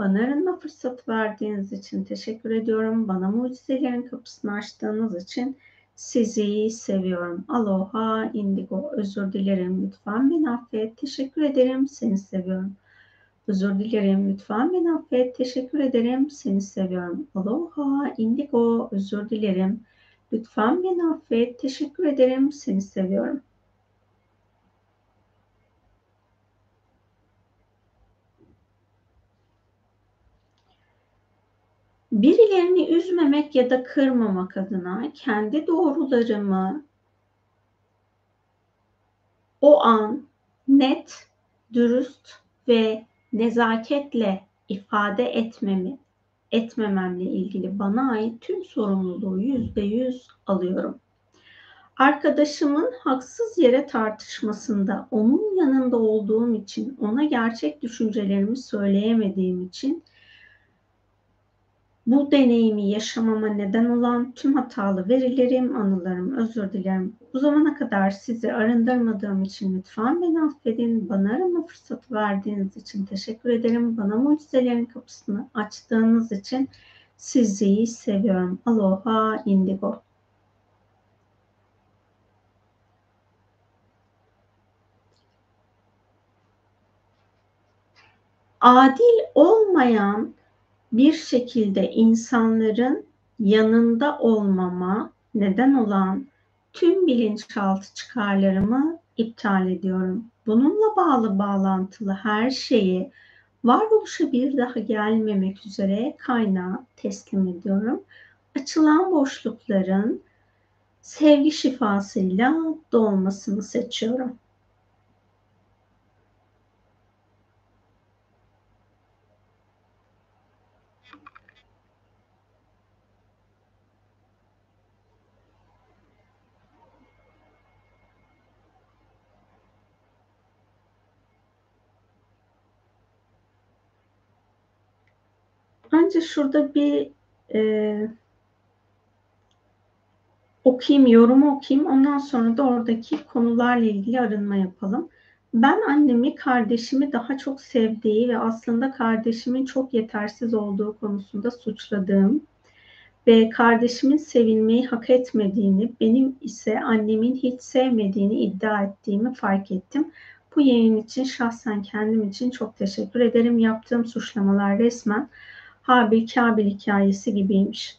Bana arınma fırsatı verdiğiniz için teşekkür ediyorum. Bana mucizelerin kapısını açtığınız için sizi seviyorum. Aloha, indigo. Özür dilerim. Lütfen beni affet. Teşekkür ederim. Seni seviyorum. Özür dilerim. Lütfen beni affet. Teşekkür ederim. Seni seviyorum. Aloha, indigo. Özür dilerim. Lütfen beni affet. Teşekkür ederim. Seni seviyorum. Birilerini üzmemek ya da kırmamak adına kendi doğrularımı o an net, dürüst ve nezaketle ifade etmemi, etmememle ilgili bana ait tüm sorumluluğu yüzde yüz alıyorum. Arkadaşımın haksız yere tartışmasında onun yanında olduğum için, ona gerçek düşüncelerimi söyleyemediğim için bu deneyimi yaşamama neden olan tüm hatalı verilerim, anılarım, özür dilerim. Bu zamana kadar sizi arındırmadığım için lütfen beni affedin. Bana arama fırsatı verdiğiniz için teşekkür ederim. Bana mucizelerin kapısını açtığınız için sizi seviyorum. Aloha Indigo. Adil olmayan bir şekilde insanların yanında olmama neden olan tüm bilinçaltı çıkarlarımı iptal ediyorum. Bununla bağlı bağlantılı her şeyi varoluşa bir daha gelmemek üzere kaynağa teslim ediyorum. Açılan boşlukların sevgi şifasıyla dolmasını seçiyorum. Önce şurada bir e, okuyayım, yorumu okuyayım. Ondan sonra da oradaki konularla ilgili arınma yapalım. Ben annemi, kardeşimi daha çok sevdiği ve aslında kardeşimin çok yetersiz olduğu konusunda suçladığım ve kardeşimin sevilmeyi hak etmediğini, benim ise annemin hiç sevmediğini iddia ettiğimi fark ettim. Bu yayın için şahsen kendim için çok teşekkür ederim. Yaptığım suçlamalar resmen Habil Kabil hikayesi gibiymiş.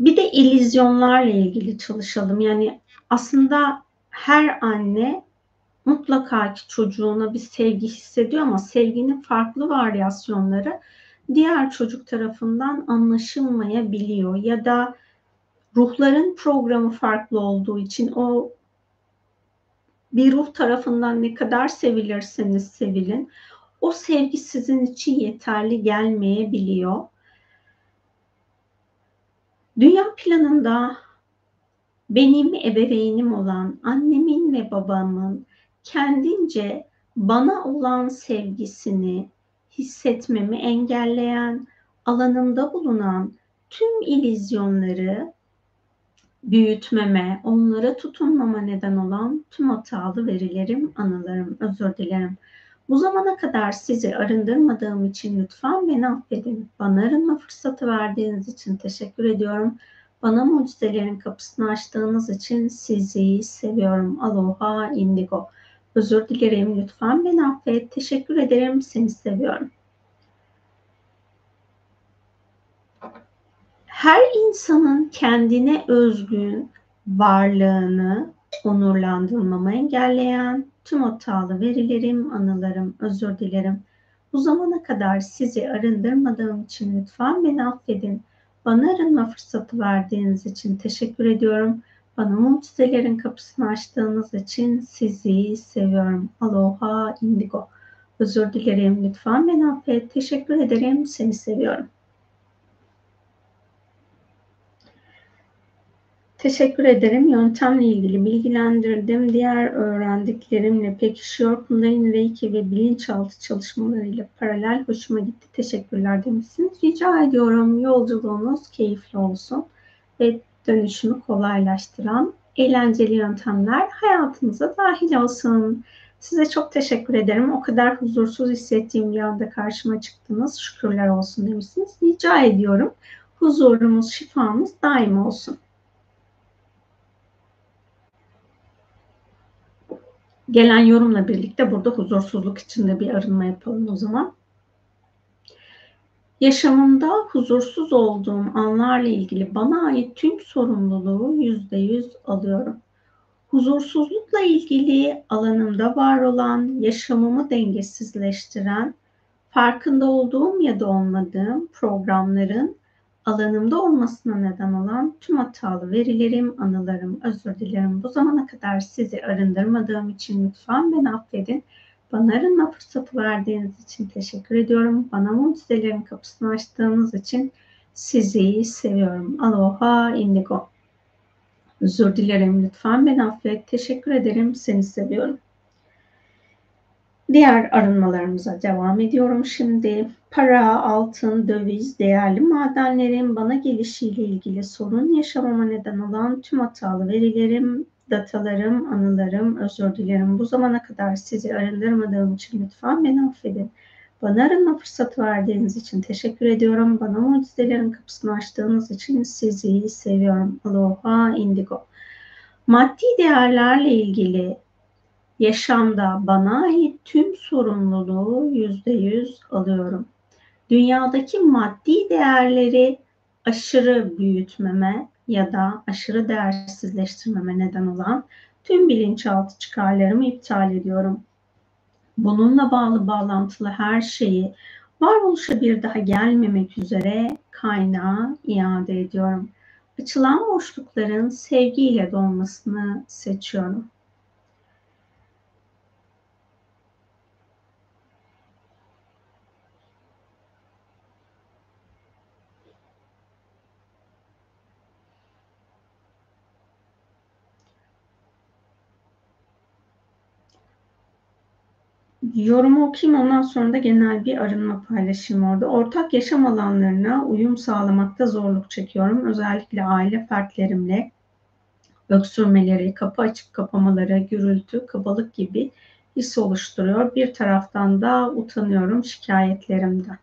Bir de illüzyonlarla ilgili çalışalım. Yani aslında her anne mutlaka ki çocuğuna bir sevgi hissediyor ama sevginin farklı varyasyonları diğer çocuk tarafından anlaşılmayabiliyor ya da ruhların programı farklı olduğu için o bir ruh tarafından ne kadar sevilirseniz sevilin o sevgi sizin için yeterli gelmeyebiliyor. Dünya planında benim ebeveynim olan annemin ve babamın kendince bana olan sevgisini hissetmemi engelleyen, alanımda bulunan tüm ilizyonları büyütmeme, onlara tutunmama neden olan tüm hatalı verilerim, anılarım, özür dilerim. Bu zamana kadar sizi arındırmadığım için lütfen beni affedin. Bana arınma fırsatı verdiğiniz için teşekkür ediyorum. Bana mucizelerin kapısını açtığınız için sizi seviyorum. Aloha indigo. Özür dilerim. Lütfen beni affet. Teşekkür ederim. Seni seviyorum. Her insanın kendine özgün varlığını onurlandırmamı engelleyen tüm hatalı verilerim, anılarım, özür dilerim. Bu zamana kadar sizi arındırmadığım için lütfen beni affedin. Bana arınma fırsatı verdiğiniz için teşekkür ediyorum. Bana mucizelerin kapısını açtığınız için sizi seviyorum. Aloha indigo. Özür dilerim. Lütfen beni affet. Teşekkür ederim. Seni seviyorum. Teşekkür ederim. Yöntemle ilgili bilgilendirdim. Diğer öğrendiklerimle pekişiyor. Kundalini Reiki ve bilinçaltı çalışmalarıyla paralel hoşuma gitti. Teşekkürler demişsiniz. Rica ediyorum yolculuğunuz keyifli olsun ve dönüşümü kolaylaştıran eğlenceli yöntemler hayatınıza dahil olsun. Size çok teşekkür ederim. O kadar huzursuz hissettiğim bir anda karşıma çıktınız. Şükürler olsun demişsiniz. Rica ediyorum. Huzurumuz, şifamız daim olsun. Gelen yorumla birlikte burada huzursuzluk içinde bir arınma yapalım o zaman. Yaşamımda huzursuz olduğum anlarla ilgili bana ait tüm sorumluluğu yüzde yüz alıyorum. Huzursuzlukla ilgili alanımda var olan, yaşamımı dengesizleştiren, farkında olduğum ya da olmadığım programların alanımda olmasına neden olan tüm hatalı verilerim, anılarım, özür dilerim. Bu zamana kadar sizi arındırmadığım için lütfen beni affedin. Bana arınma fırsatı verdiğiniz için teşekkür ediyorum. Bana mucizelerin kapısını açtığınız için sizi seviyorum. Aloha indigo. Özür dilerim lütfen beni affet. Teşekkür ederim. Seni seviyorum. Diğer arınmalarımıza devam ediyorum şimdi. Para, altın, döviz, değerli madenlerin bana gelişiyle ilgili sorun yaşamama neden olan tüm hatalı verilerim, datalarım, anılarım, özür dilerim. Bu zamana kadar sizi arındırmadığım için lütfen beni affedin. Bana arınma fırsatı verdiğiniz için teşekkür ediyorum. Bana mucizelerin kapısını açtığınız için sizi seviyorum. Aloha indigo. Maddi değerlerle ilgili yaşamda bana ait tüm sorumluluğu yüzde yüz alıyorum. Dünyadaki maddi değerleri aşırı büyütmeme ya da aşırı değersizleştirmeme neden olan tüm bilinçaltı çıkarlarımı iptal ediyorum. Bununla bağlı bağlantılı her şeyi varoluşa bir daha gelmemek üzere kaynağa iade ediyorum. Açılan boşlukların sevgiyle dolmasını seçiyorum. Yorumu okuyayım ondan sonra da genel bir arınma paylaşayım orada. Ortak yaşam alanlarına uyum sağlamakta zorluk çekiyorum. Özellikle aile fertlerimle öksürmeleri, kapı açıp kapamaları, gürültü, kabalık gibi his oluşturuyor. Bir taraftan da utanıyorum şikayetlerimden.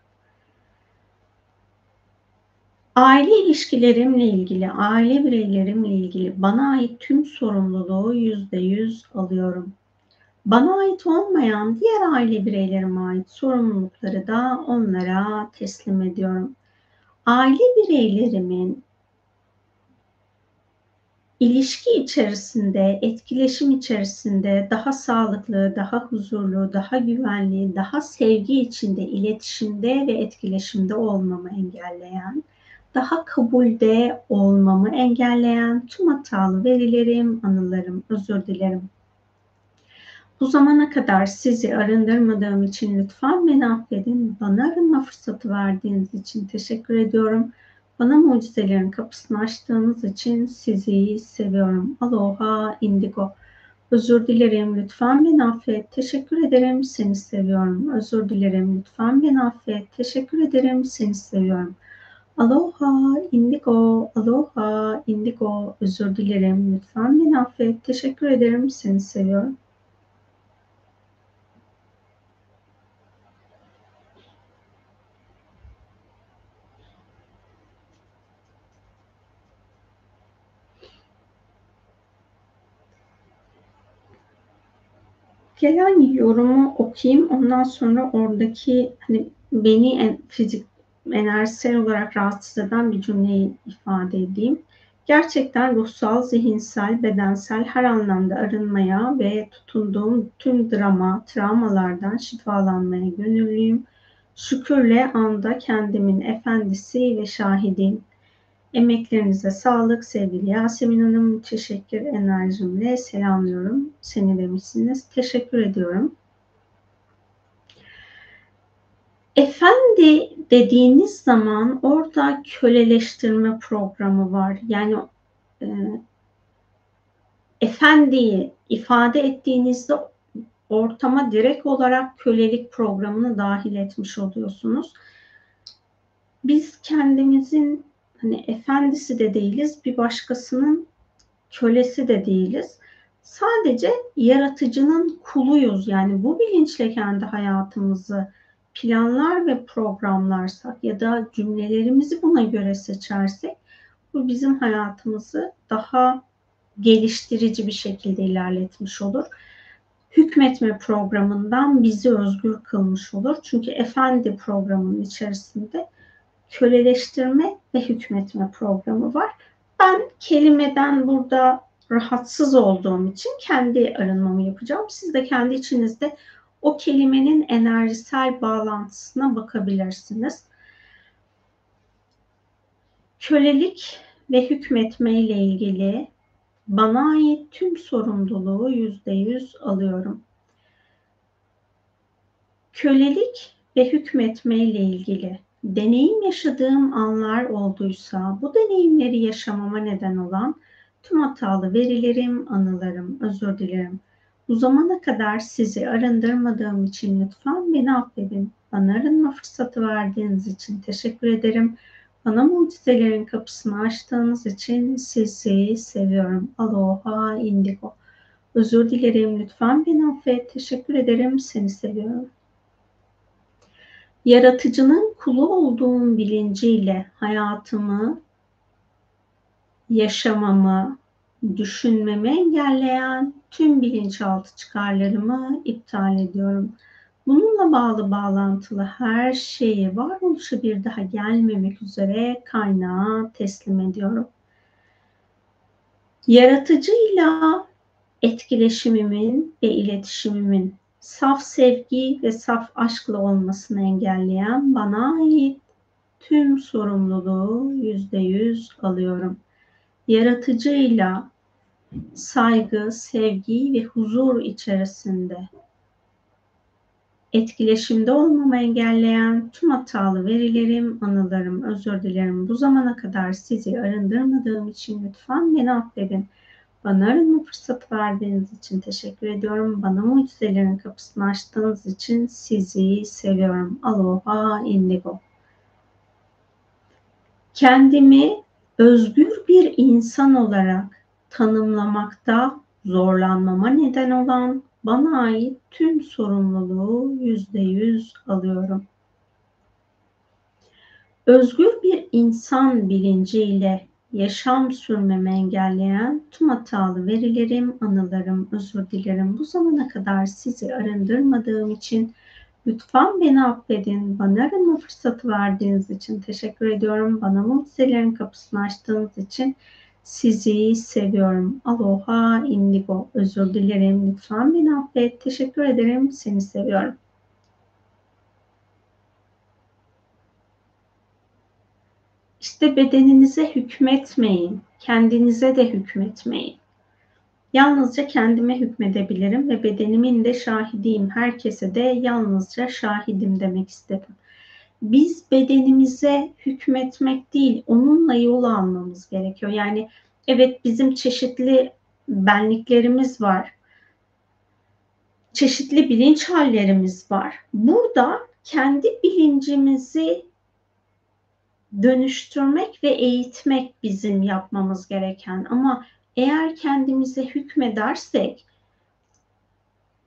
Aile ilişkilerimle ilgili, aile bireylerimle ilgili bana ait tüm sorumluluğu yüzde yüz alıyorum. Bana ait olmayan diğer aile bireylerime ait sorumlulukları da onlara teslim ediyorum. Aile bireylerimin ilişki içerisinde, etkileşim içerisinde daha sağlıklı, daha huzurlu, daha güvenli, daha sevgi içinde, iletişimde ve etkileşimde olmamı engelleyen, daha kabulde olmamı engelleyen tüm hatalı verilerim, anılarım, özür dilerim. Bu zamana kadar sizi arındırmadığım için lütfen beni affedin. Bana arınma fırsatı verdiğiniz için teşekkür ediyorum. Bana mucizelerin kapısını açtığınız için sizi seviyorum. Aloha indigo. Özür dilerim lütfen beni affet. Teşekkür ederim seni seviyorum. Özür dilerim lütfen beni affet. Teşekkür ederim seni seviyorum. Aloha indigo. Aloha indigo. Özür dilerim lütfen beni affet. Teşekkür ederim seni seviyorum. Gelen yorumu okuyayım. Ondan sonra oradaki hani beni en, fizik enerjisel olarak rahatsız eden bir cümleyi ifade edeyim. Gerçekten ruhsal, zihinsel, bedensel her anlamda arınmaya ve tutunduğum tüm drama, travmalardan şifalanmaya gönüllüyüm. Şükürle anda kendimin efendisi ve şahidiyim. Emeklerinize sağlık sevgili Yasemin Hanım. Teşekkür enerjimle selamlıyorum. Seni demişsiniz. Teşekkür ediyorum. Efendi dediğiniz zaman orada köleleştirme programı var. Yani e, efendiyi ifade ettiğinizde ortama direkt olarak kölelik programını dahil etmiş oluyorsunuz. Biz kendimizin hani efendisi de değiliz, bir başkasının kölesi de değiliz. Sadece yaratıcının kuluyuz. Yani bu bilinçle kendi hayatımızı planlar ve programlarsak ya da cümlelerimizi buna göre seçersek bu bizim hayatımızı daha geliştirici bir şekilde ilerletmiş olur. Hükmetme programından bizi özgür kılmış olur. Çünkü efendi programının içerisinde köleleştirme ve hükmetme programı var. Ben kelimeden burada rahatsız olduğum için kendi arınmamı yapacağım. Siz de kendi içinizde o kelimenin enerjisel bağlantısına bakabilirsiniz. Kölelik ve hükmetme ile ilgili bana ait tüm sorumluluğu yüzde yüz alıyorum. Kölelik ve hükmetme ile ilgili deneyim yaşadığım anlar olduysa bu deneyimleri yaşamama neden olan tüm hatalı verilerim, anılarım, özür dilerim. Bu zamana kadar sizi arındırmadığım için lütfen beni affedin. Bana arınma fırsatı verdiğiniz için teşekkür ederim. Bana mucizelerin kapısını açtığınız için sizi seviyorum. Aloha indigo. Özür dilerim. Lütfen beni affet. Teşekkür ederim. Seni seviyorum yaratıcının kulu olduğum bilinciyle hayatımı, yaşamamı, düşünmemi engelleyen tüm bilinçaltı çıkarlarımı iptal ediyorum. Bununla bağlı bağlantılı her şeyi varoluşa bir daha gelmemek üzere kaynağa teslim ediyorum. Yaratıcıyla etkileşimimin ve iletişimimin saf sevgi ve saf aşkla olmasını engelleyen bana ait tüm sorumluluğu yüzde yüz alıyorum. Yaratıcıyla saygı, sevgi ve huzur içerisinde etkileşimde olmamı engelleyen tüm hatalı verilerim, anılarım, özür dilerim. Bu zamana kadar sizi arındırmadığım için lütfen beni affedin. Bana arama fırsatı verdiğiniz için teşekkür ediyorum. Bana mucizelerin kapısını açtığınız için sizi seviyorum. Aloha indigo. Kendimi özgür bir insan olarak tanımlamakta zorlanmama neden olan bana ait tüm sorumluluğu yüzde yüz alıyorum. Özgür bir insan bilinciyle yaşam sürmemi engelleyen tüm hatalı verilerim, anılarım, özür dilerim. Bu zamana kadar sizi arındırmadığım için lütfen beni affedin. Bana arınma fırsatı verdiğiniz için teşekkür ediyorum. Bana mucizelerin kapısını açtığınız için Sizi seviyorum. Aloha indigo. Özür dilerim. Lütfen beni affet. Teşekkür ederim. Seni seviyorum. İşte bedeninize hükmetmeyin. Kendinize de hükmetmeyin. Yalnızca kendime hükmedebilirim ve bedenimin de şahidiyim. Herkese de yalnızca şahidim demek istedim. Biz bedenimize hükmetmek değil, onunla yol almamız gerekiyor. Yani evet bizim çeşitli benliklerimiz var. Çeşitli bilinç hallerimiz var. Burada kendi bilincimizi dönüştürmek ve eğitmek bizim yapmamız gereken ama eğer kendimize hükmedersek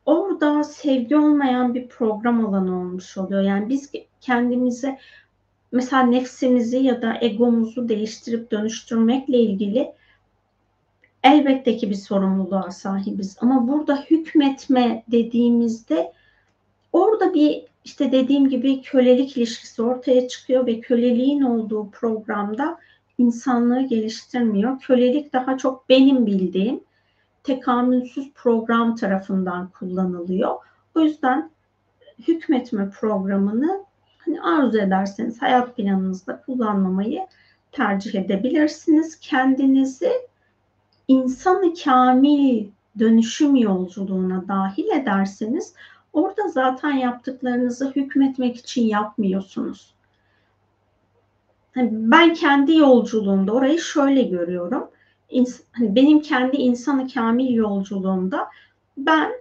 orada sevgi olmayan bir program alanı olmuş oluyor. Yani biz kendimize mesela nefsimizi ya da egomuzu değiştirip dönüştürmekle ilgili elbette ki bir sorumluluğa sahibiz. Ama burada hükmetme dediğimizde orada bir işte dediğim gibi kölelik ilişkisi ortaya çıkıyor ve köleliğin olduğu programda insanlığı geliştirmiyor. Kölelik daha çok benim bildiğim tekamülsüz program tarafından kullanılıyor. O yüzden hükmetme programını hani arzu ederseniz hayat planınızda kullanmamayı tercih edebilirsiniz. Kendinizi insanı kamil dönüşüm yolculuğuna dahil ederseniz orada zaten yaptıklarınızı hükmetmek için yapmıyorsunuz. Hani ben kendi yolculuğumda orayı şöyle görüyorum. Hani benim kendi insanı kamil yolculuğumda ben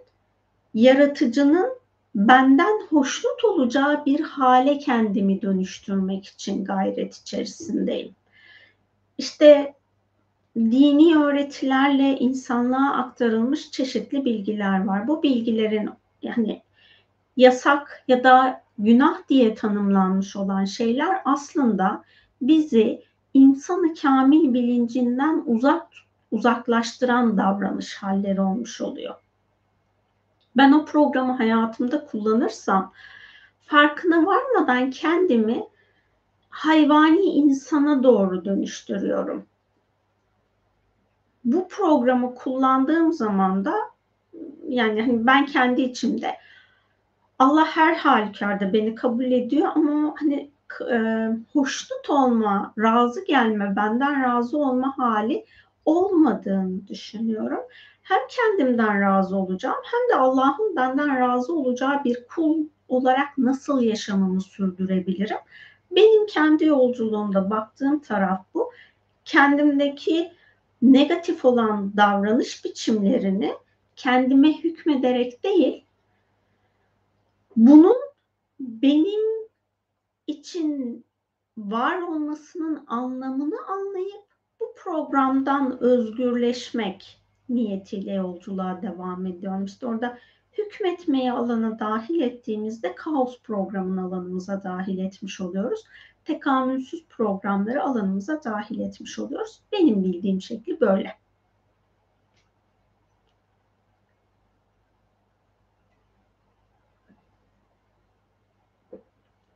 yaratıcının benden hoşnut olacağı bir hale kendimi dönüştürmek için gayret içerisindeyim. İşte dini öğretilerle insanlığa aktarılmış çeşitli bilgiler var. Bu bilgilerin yani yasak ya da günah diye tanımlanmış olan şeyler aslında bizi insanı kamil bilincinden uzak uzaklaştıran davranış halleri olmuş oluyor. Ben o programı hayatımda kullanırsam farkına varmadan kendimi hayvani insana doğru dönüştürüyorum. Bu programı kullandığım zaman da yani hani ben kendi içimde Allah her halükarda beni kabul ediyor ama hani e, hoşnut olma, razı gelme, benden razı olma hali olmadığını düşünüyorum. Hem kendimden razı olacağım hem de Allah'ın benden razı olacağı bir kul olarak nasıl yaşamamı sürdürebilirim? Benim kendi yolculuğumda baktığım taraf bu. Kendimdeki negatif olan davranış biçimlerini kendime hükmederek değil, bunun benim için var olmasının anlamını anlayıp bu programdan özgürleşmek niyetiyle yolculuğa devam ediyorum. İşte orada hükmetmeye alanı dahil ettiğimizde kaos programını alanımıza dahil etmiş oluyoruz. Tekamülsüz programları alanımıza dahil etmiş oluyoruz. Benim bildiğim şekli böyle.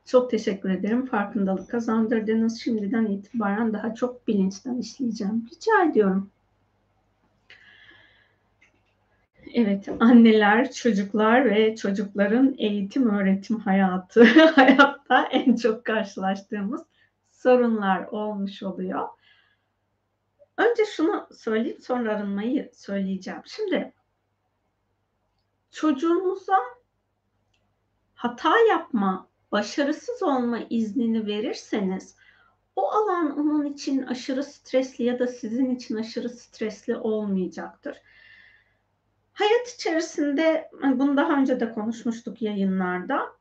Çok teşekkür ederim. Farkındalık kazandırdınız. Şimdiden itibaren daha çok bilinçten işleyeceğim. Rica ediyorum. Evet, anneler, çocuklar ve çocukların eğitim öğretim hayatı [laughs] hayatta en çok karşılaştığımız sorunlar olmuş oluyor. Önce şunu söyleyip sonra arınmayı söyleyeceğim. Şimdi çocuğunuza hata yapma başarısız olma iznini verirseniz o alan onun için aşırı stresli ya da sizin için aşırı stresli olmayacaktır. Hayat içerisinde bunu daha önce de konuşmuştuk yayınlarda.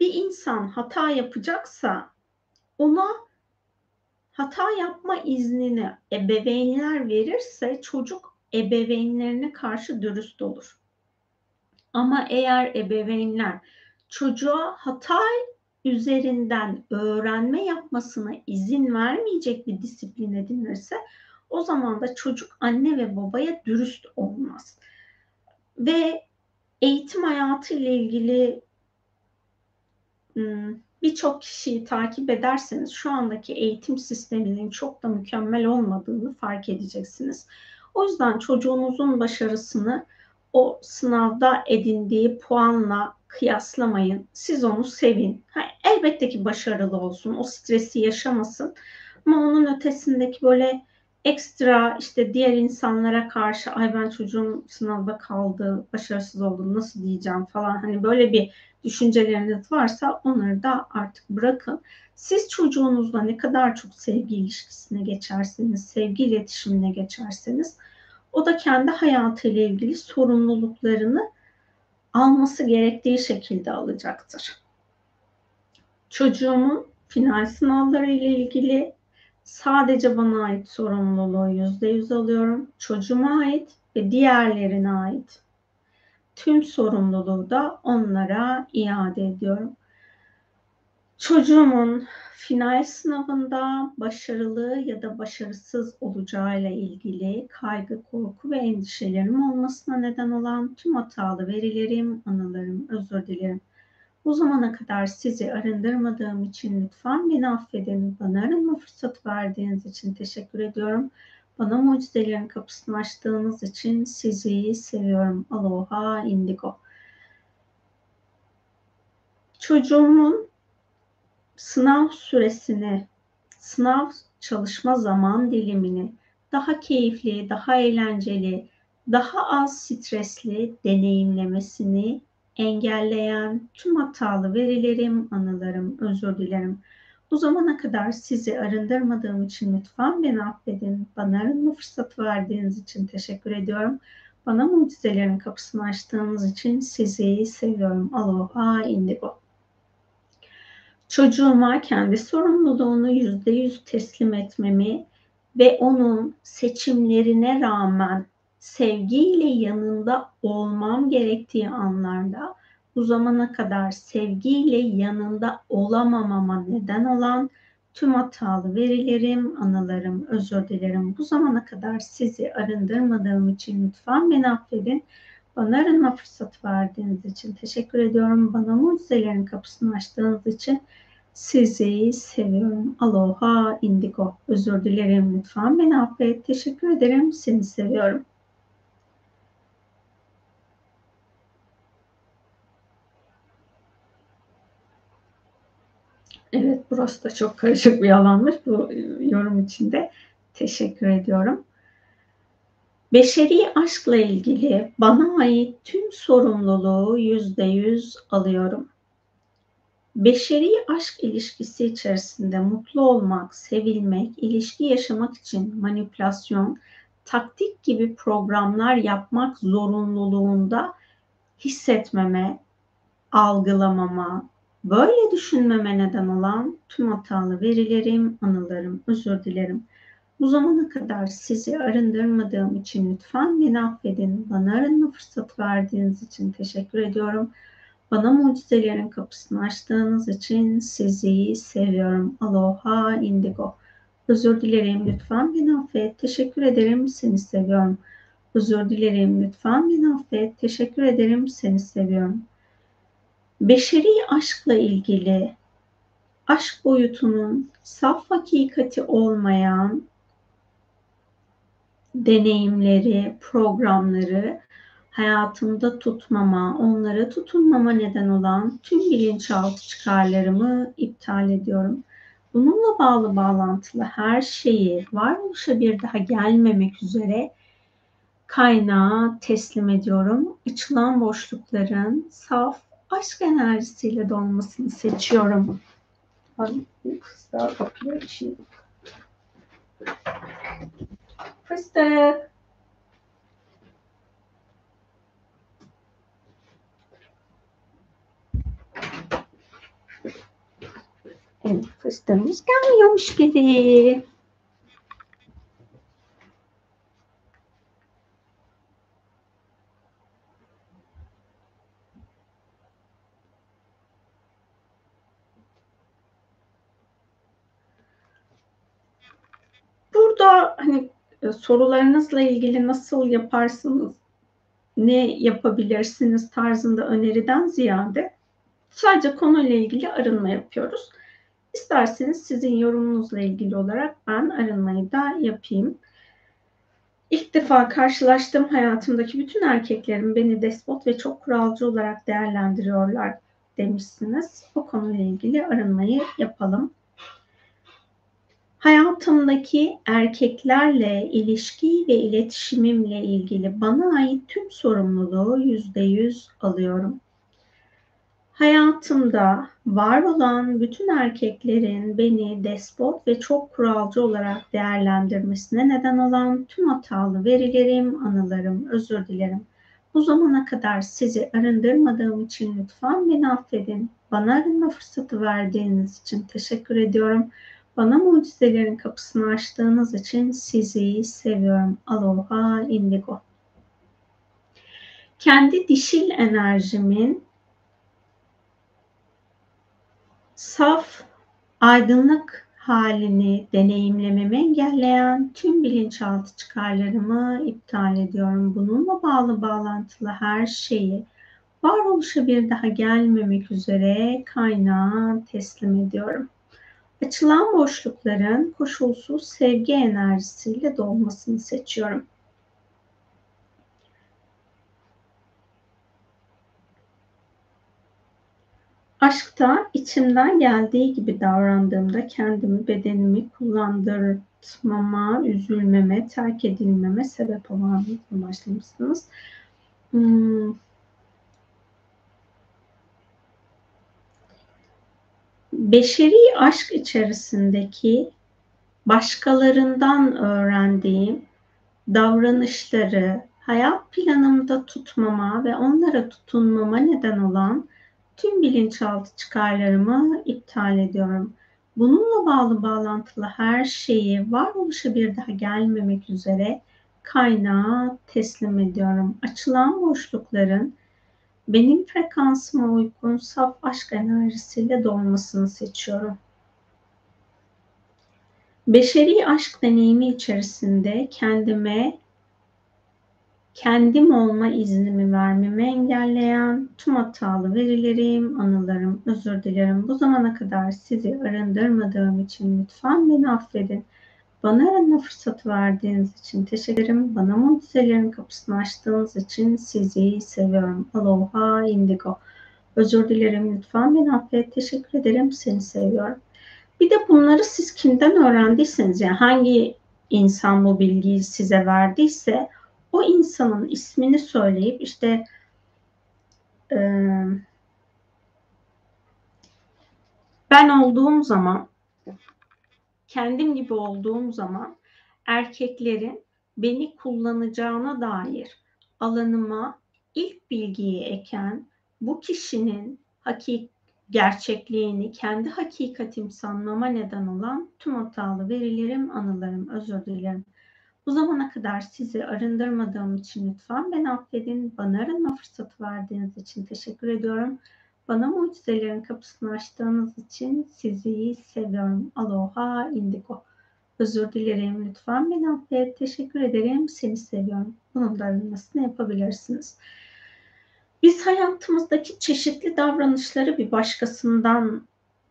Bir insan hata yapacaksa ona hata yapma iznini ebeveynler verirse çocuk ebeveynlerine karşı dürüst olur. Ama eğer ebeveynler çocuğa hata üzerinden öğrenme yapmasına izin vermeyecek bir disiplin edinirse o zaman da çocuk anne ve babaya dürüst olmaz. Ve eğitim hayatı ile ilgili birçok kişiyi takip ederseniz şu andaki eğitim sisteminin çok da mükemmel olmadığını fark edeceksiniz. O yüzden çocuğunuzun başarısını o sınavda edindiği puanla kıyaslamayın. Siz onu sevin. Ha, elbette ki başarılı olsun. O stresi yaşamasın. Ama onun ötesindeki böyle ekstra işte diğer insanlara karşı ay ben çocuğum sınavda kaldı, başarısız oldu nasıl diyeceğim falan hani böyle bir düşünceleriniz varsa onları da artık bırakın. Siz çocuğunuzla ne kadar çok sevgi ilişkisine geçerseniz, sevgi iletişimine geçerseniz o da kendi hayatıyla ilgili sorumluluklarını alması gerektiği şekilde alacaktır. Çocuğumun final sınavları ile ilgili sadece bana ait sorumluluğu yüzde yüz alıyorum. Çocuğuma ait ve diğerlerine ait tüm sorumluluğu da onlara iade ediyorum. Çocuğumun final sınavında başarılı ya da başarısız olacağıyla ilgili kaygı, korku ve endişelerim olmasına neden olan tüm hatalı verilerim, anılarım, özür dilerim. Bu zamana kadar sizi arındırmadığım için lütfen beni affedin. Bana arınma fırsat verdiğiniz için teşekkür ediyorum. Bana mucizelerin kapısını açtığınız için sizi seviyorum. Aloha Indigo. Çocuğumun sınav süresini, sınav çalışma zaman dilimini daha keyifli, daha eğlenceli, daha az stresli deneyimlemesini engelleyen tüm hatalı verilerim, anılarım, özür dilerim. Bu zamana kadar sizi arındırmadığım için lütfen beni affedin. Bana arınma fırsatı verdiğiniz için teşekkür ediyorum. Bana mucizelerin kapısını açtığınız için sizi seviyorum. Aloha Indigo. Çocuğuma kendi sorumluluğunu yüzde yüz teslim etmemi ve onun seçimlerine rağmen sevgiyle yanında olmam gerektiği anlarda bu zamana kadar sevgiyle yanında olamamama neden olan tüm hatalı verilerim, anılarım, özür dilerim. Bu zamana kadar sizi arındırmadığım için lütfen beni affedin. Bana arınma fırsatı verdiğiniz için teşekkür ediyorum. Bana mucizelerin kapısını açtığınız için sizi seviyorum. Aloha indigo. Özür dilerim lütfen beni affet. Teşekkür ederim. Seni seviyorum. Evet, burası da çok karışık bir alanmış bu yorum içinde. Teşekkür ediyorum. Beşeri aşkla ilgili bana ait tüm sorumluluğu yüzde yüz alıyorum. Beşeri aşk ilişkisi içerisinde mutlu olmak, sevilmek, ilişki yaşamak için manipülasyon, taktik gibi programlar yapmak zorunluluğunda hissetmeme, algılamama, Böyle düşünmeme neden olan tüm hatalı verilerim, anılarım, özür dilerim. Bu zamana kadar sizi arındırmadığım için lütfen beni affedin. Bana arınma fırsat verdiğiniz için teşekkür ediyorum. Bana mucizelerin kapısını açtığınız için sizi seviyorum. Aloha indigo. Özür dilerim lütfen beni affet. Teşekkür ederim seni seviyorum. Özür dilerim lütfen beni affet. Teşekkür ederim seni seviyorum beşeri aşkla ilgili aşk boyutunun saf hakikati olmayan deneyimleri, programları hayatımda tutmama, onlara tutunmama neden olan tüm bilinçaltı çıkarlarımı iptal ediyorum. Bununla bağlı bağlantılı her şeyi varoluşa bir daha gelmemek üzere kaynağa teslim ediyorum. Açılan boşlukların saf aşk enerjisiyle dolmasını seçiyorum. Hadi bir kız daha Fıstık. Evet, fıstığımız gelmiyormuş gibi. burada hani sorularınızla ilgili nasıl yaparsınız, ne yapabilirsiniz tarzında öneriden ziyade Sadece konuyla ilgili arınma yapıyoruz. İsterseniz sizin yorumunuzla ilgili olarak ben arınmayı da yapayım. İlk defa karşılaştığım hayatımdaki bütün erkeklerin beni despot ve çok kuralcı olarak değerlendiriyorlar demişsiniz. O konuyla ilgili arınmayı yapalım. Hayatımdaki erkeklerle ilişki ve iletişimimle ilgili bana ait tüm sorumluluğu yüzde yüz alıyorum. Hayatımda var olan bütün erkeklerin beni despot ve çok kuralcı olarak değerlendirmesine neden olan tüm hatalı verilerim, anılarım, özür dilerim. Bu zamana kadar sizi arındırmadığım için lütfen beni affedin. Bana arınma fırsatı verdiğiniz için teşekkür ediyorum. Bana mucizelerin kapısını açtığınız için sizi seviyorum. Aloha indigo. Kendi dişil enerjimin saf, aydınlık halini deneyimlememi engelleyen tüm bilinçaltı çıkarlarımı iptal ediyorum. Bununla bağlı bağlantılı her şeyi varoluşa bir daha gelmemek üzere kaynağa teslim ediyorum. Açılan boşlukların koşulsuz sevgi enerjisiyle dolmasını seçiyorum. Aşkta içimden geldiği gibi davrandığımda kendimi, bedenimi kullandırtmama, üzülmeme, terk edilmeme sebep olan başlamışsınız. Hmm. Beşeri aşk içerisindeki başkalarından öğrendiğim davranışları hayat planımda tutmama ve onlara tutunmama neden olan tüm bilinçaltı çıkarlarımı iptal ediyorum. Bununla bağlı bağlantılı her şeyi varoluşa bir daha gelmemek üzere kaynağa teslim ediyorum. Açılan boşlukların benim frekansıma uygun saf aşk enerjisiyle dolmasını seçiyorum. Beşeri aşk deneyimi içerisinde kendime kendim olma iznimi vermemi engelleyen tüm hatalı verilerim, anılarım, özür dilerim. Bu zamana kadar sizi arındırmadığım için lütfen beni affedin. Bana arınma fırsatı verdiğiniz için teşekkür ederim. Bana mucizelerin kapısını açtığınız için sizi seviyorum. Aloha indigo. Özür dilerim lütfen beni affet. Teşekkür ederim. Seni seviyorum. Bir de bunları siz kimden öğrendiyseniz yani hangi insan bu bilgiyi size verdiyse o insanın ismini söyleyip işte e, ben olduğum zaman kendim gibi olduğum zaman erkeklerin beni kullanacağına dair alanıma ilk bilgiyi eken bu kişinin hakik gerçekliğini kendi hakikatim sanmama neden olan tüm hatalı verilerim, anılarım, özür dilerim. Bu zamana kadar sizi arındırmadığım için lütfen beni affedin. Bana arınma fırsatı verdiğiniz için teşekkür ediyorum. Bana mucizelerin kapısını açtığınız için sizi seviyorum. Aloha indigo. Özür dilerim. Lütfen beni affet. Teşekkür ederim. Seni seviyorum. Bunun da arınmasını yapabilirsiniz. Biz hayatımızdaki çeşitli davranışları bir başkasından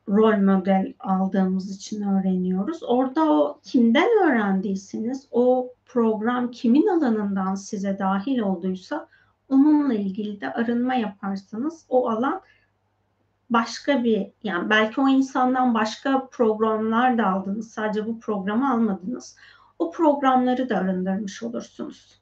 rol model aldığımız için öğreniyoruz. Orada o kimden öğrendiyseniz o program kimin alanından size dahil olduysa onunla ilgili de arınma yaparsanız o alan başka bir yani belki o insandan başka programlar da aldınız. Sadece bu programı almadınız. O programları da arındırmış olursunuz.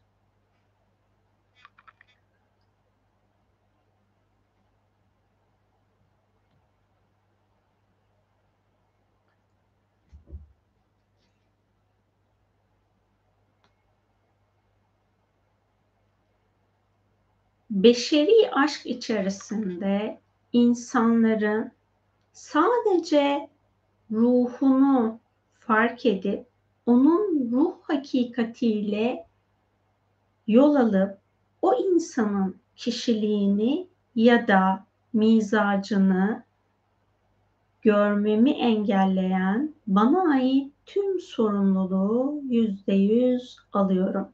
beşeri aşk içerisinde insanların sadece ruhunu fark edip onun ruh hakikatiyle yol alıp o insanın kişiliğini ya da mizacını görmemi engelleyen bana ait tüm sorumluluğu yüzde yüz alıyorum.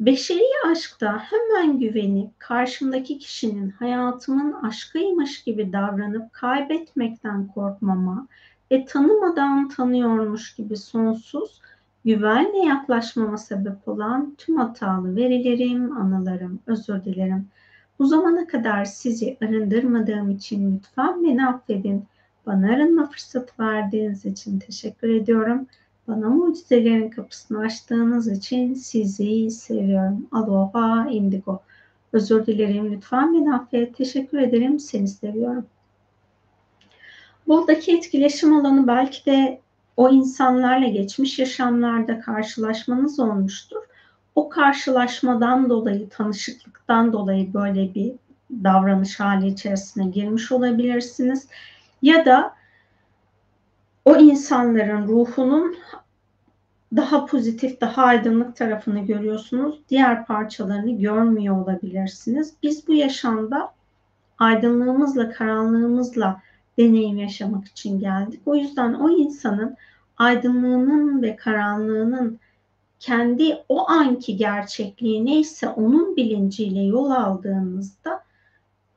Beşeri aşkta hemen güvenip karşımdaki kişinin hayatımın aşkıymış gibi davranıp kaybetmekten korkmama ve tanımadan tanıyormuş gibi sonsuz güvenle yaklaşmama sebep olan tüm hatalı verilerim, anılarım, özür dilerim. Bu zamana kadar sizi arındırmadığım için lütfen beni affedin. Bana arınma fırsatı verdiğiniz için teşekkür ediyorum. Bana mucizelerin kapısını açtığınız için sizi seviyorum. Aloha indigo. Özür dilerim lütfen beni affet. Teşekkür ederim. Seni seviyorum. Buradaki etkileşim alanı belki de o insanlarla geçmiş yaşamlarda karşılaşmanız olmuştur. O karşılaşmadan dolayı, tanışıklıktan dolayı böyle bir davranış hali içerisine girmiş olabilirsiniz. Ya da o insanların ruhunun daha pozitif, daha aydınlık tarafını görüyorsunuz. Diğer parçalarını görmüyor olabilirsiniz. Biz bu yaşamda aydınlığımızla, karanlığımızla deneyim yaşamak için geldik. O yüzden o insanın aydınlığının ve karanlığının kendi o anki gerçekliği neyse onun bilinciyle yol aldığınızda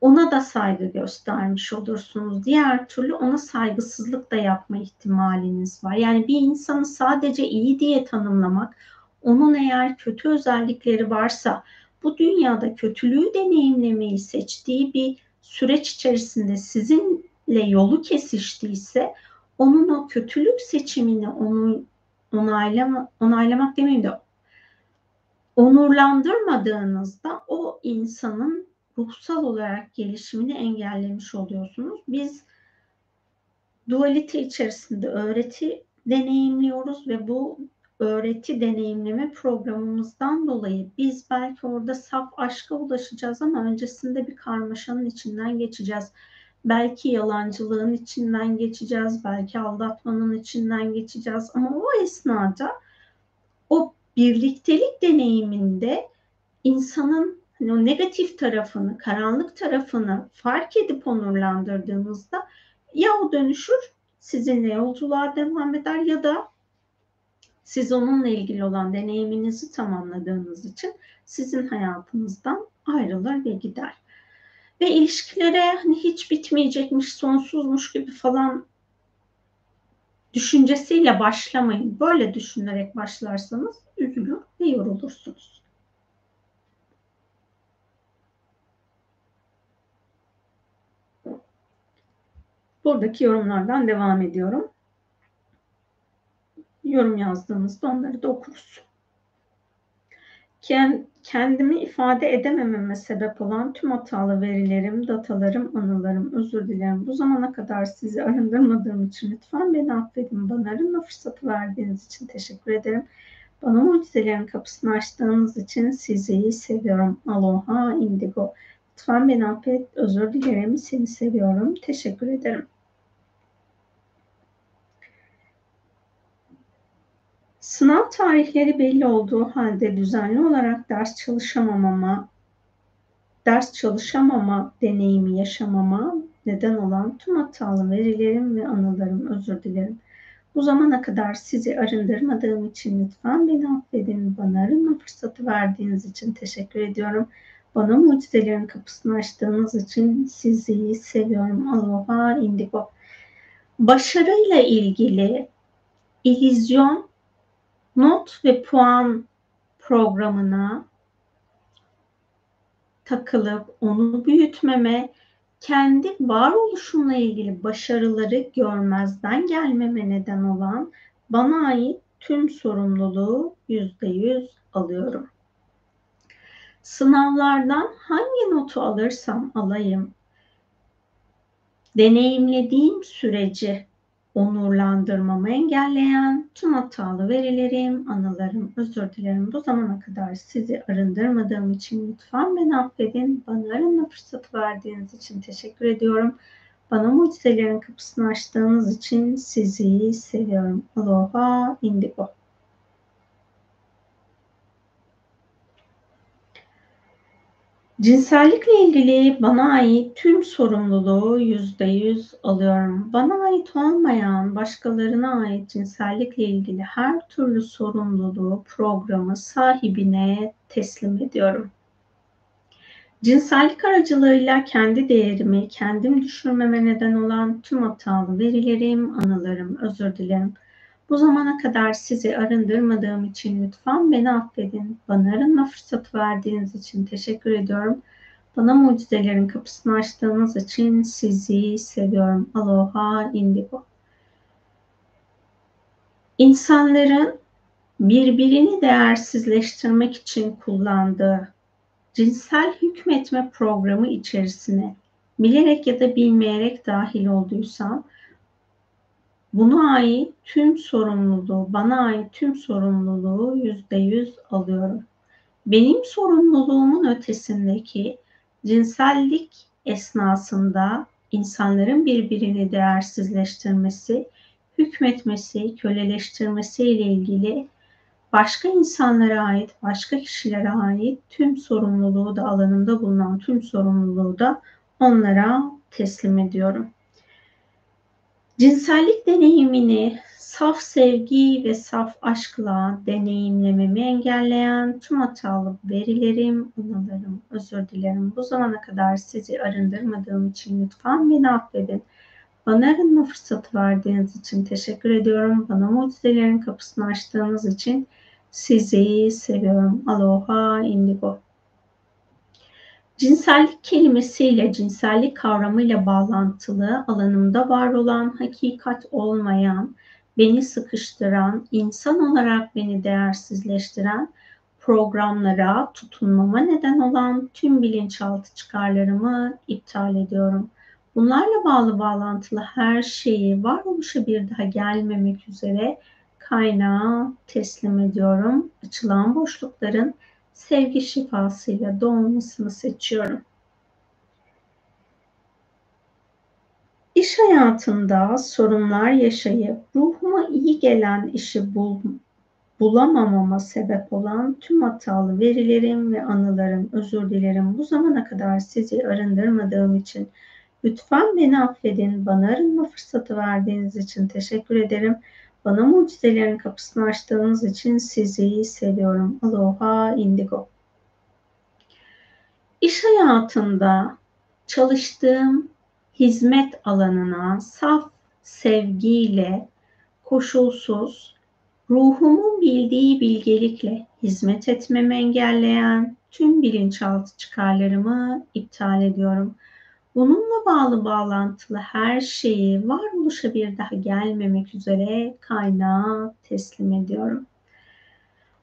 ona da saygı göstermiş olursunuz. Diğer türlü ona saygısızlık da yapma ihtimaliniz var. Yani bir insanı sadece iyi diye tanımlamak, onun eğer kötü özellikleri varsa bu dünyada kötülüğü deneyimlemeyi seçtiği bir süreç içerisinde sizinle yolu kesiştiyse onun o kötülük seçimini onu onaylama, onaylamak demeyeyim de onurlandırmadığınızda o insanın ruhsal olarak gelişimini engellemiş oluyorsunuz. Biz dualite içerisinde öğreti deneyimliyoruz ve bu öğreti deneyimleme programımızdan dolayı biz belki orada saf aşka ulaşacağız ama öncesinde bir karmaşanın içinden geçeceğiz. Belki yalancılığın içinden geçeceğiz, belki aldatmanın içinden geçeceğiz ama o esnada o birliktelik deneyiminde insanın hani o negatif tarafını, karanlık tarafını fark edip onurlandırdığınızda ya o dönüşür, sizinle yolculuğa devam eder ya da siz onunla ilgili olan deneyiminizi tamamladığınız için sizin hayatınızdan ayrılır ve gider. Ve ilişkilere hani hiç bitmeyecekmiş, sonsuzmuş gibi falan düşüncesiyle başlamayın. Böyle düşünerek başlarsanız üzülür ve yorulursunuz. Buradaki yorumlardan devam ediyorum. Yorum yazdığınızda onları da okuruz. Kendimi ifade edemememe sebep olan tüm hatalı verilerim, datalarım, anılarım, özür dilerim. Bu zamana kadar sizi arındırmadığım için lütfen beni affedin. Bana arınma fırsatı verdiğiniz için teşekkür ederim. Bana mucizelerin kapısını açtığınız için sizi seviyorum. Aloha indigo. Lütfen beni affet. Özür dilerim. Seni seviyorum. Teşekkür ederim. Sınav tarihleri belli olduğu halde düzenli olarak ders çalışamamama, ders çalışamama deneyimi yaşamama neden olan tüm hatalı verilerim ve anılarım özür dilerim. Bu zamana kadar sizi arındırmadığım için lütfen beni affedin. Bana arınma fırsatı verdiğiniz için teşekkür ediyorum. Bana mucizelerin kapısını açtığınız için sizi seviyorum. Aloha indigo. Başarıyla ilgili illüzyon not ve puan programına takılıp onu büyütmeme, kendi varoluşumla ilgili başarıları görmezden gelmeme neden olan bana ait tüm sorumluluğu yüzde yüz alıyorum. Sınavlardan hangi notu alırsam alayım, deneyimlediğim süreci onurlandırmamı engelleyen tüm hatalı verilerim, anılarım, özür dilerim. Bu zamana kadar sizi arındırmadığım için lütfen beni affedin. Bana arınma fırsatı verdiğiniz için teşekkür ediyorum. Bana mucizelerin kapısını açtığınız için sizi seviyorum. Aloha indigo. Cinsellikle ilgili bana ait tüm sorumluluğu yüzde yüz alıyorum. Bana ait olmayan, başkalarına ait cinsellikle ilgili her türlü sorumluluğu, programı sahibine teslim ediyorum. Cinsellik aracılığıyla kendi değerimi, kendim düşürmeme neden olan tüm hatalı verilerim, anılarım, özür dilerim. Bu zamana kadar sizi arındırmadığım için lütfen beni affedin. Bana arınma fırsatı verdiğiniz için teşekkür ediyorum. Bana mucizelerin kapısını açtığınız için sizi seviyorum. Aloha Indigo. İnsanların birbirini değersizleştirmek için kullandığı cinsel hükmetme programı içerisine bilerek ya da bilmeyerek dahil olduysam buna ait tüm sorumluluğu, bana ait tüm sorumluluğu yüzde yüz alıyorum. Benim sorumluluğumun ötesindeki cinsellik esnasında insanların birbirini değersizleştirmesi, hükmetmesi, köleleştirmesi ile ilgili başka insanlara ait, başka kişilere ait tüm sorumluluğu da alanında bulunan tüm sorumluluğu da onlara teslim ediyorum. Cinsellik deneyimini saf sevgi ve saf aşkla deneyimlememi engelleyen tüm hatalı verilerim, anılarım, özür dilerim. Bu zamana kadar sizi arındırmadığım için lütfen beni affedin. Bana arınma fırsatı verdiğiniz için teşekkür ediyorum. Bana mucizelerin kapısını açtığınız için sizi seviyorum. Aloha indigo. Cinsellik kelimesiyle, cinsellik kavramıyla bağlantılı alanımda var olan, hakikat olmayan, beni sıkıştıran, insan olarak beni değersizleştiren programlara tutunmama neden olan tüm bilinçaltı çıkarlarımı iptal ediyorum. Bunlarla bağlı bağlantılı her şeyi varoluşa bir daha gelmemek üzere kaynağa teslim ediyorum. Açılan boşlukların sevgi şifasıyla dolmasını seçiyorum. İş hayatında sorunlar yaşayıp ruhuma iyi gelen işi bul, bulamamama sebep olan tüm hatalı verilerim ve anılarım, özür dilerim. Bu zamana kadar sizi arındırmadığım için lütfen beni affedin. Bana arınma fırsatı verdiğiniz için teşekkür ederim. Bana mucizelerin kapısını açtığınız için sizi seviyorum. Aloha Indigo. İş hayatında çalıştığım hizmet alanına saf sevgiyle, koşulsuz, ruhumun bildiği bilgelikle hizmet etmemi engelleyen tüm bilinçaltı çıkarlarımı iptal ediyorum. Bununla bağlı bağlantılı her şeyi varoluşa bir daha gelmemek üzere kaynağa teslim ediyorum.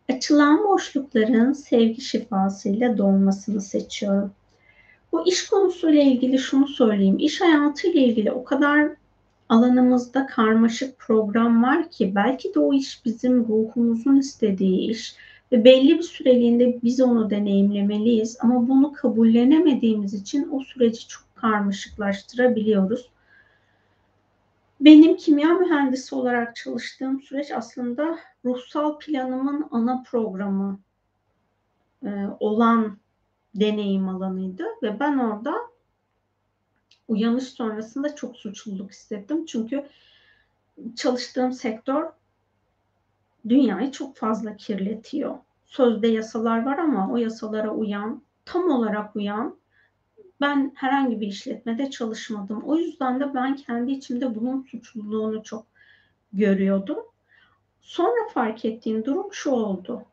Açılan boşlukların sevgi şifasıyla dolmasını seçiyorum. Bu iş konusuyla ilgili şunu söyleyeyim. İş hayatıyla ilgili o kadar alanımızda karmaşık program var ki belki de o iş bizim ruhumuzun istediği iş ve belli bir süreliğinde biz onu deneyimlemeliyiz ama bunu kabullenemediğimiz için o süreci çok karmaşıklaştırabiliyoruz. Benim kimya mühendisi olarak çalıştığım süreç aslında ruhsal planımın ana programı e, olan deneyim alanıydı ve ben orada uyanış sonrasında çok suçluluk hissettim. Çünkü çalıştığım sektör dünyayı çok fazla kirletiyor. Sözde yasalar var ama o yasalara uyan, tam olarak uyan ben herhangi bir işletmede çalışmadım. O yüzden de ben kendi içimde bunun suçluluğunu çok görüyordum. Sonra fark ettiğim durum şu oldu.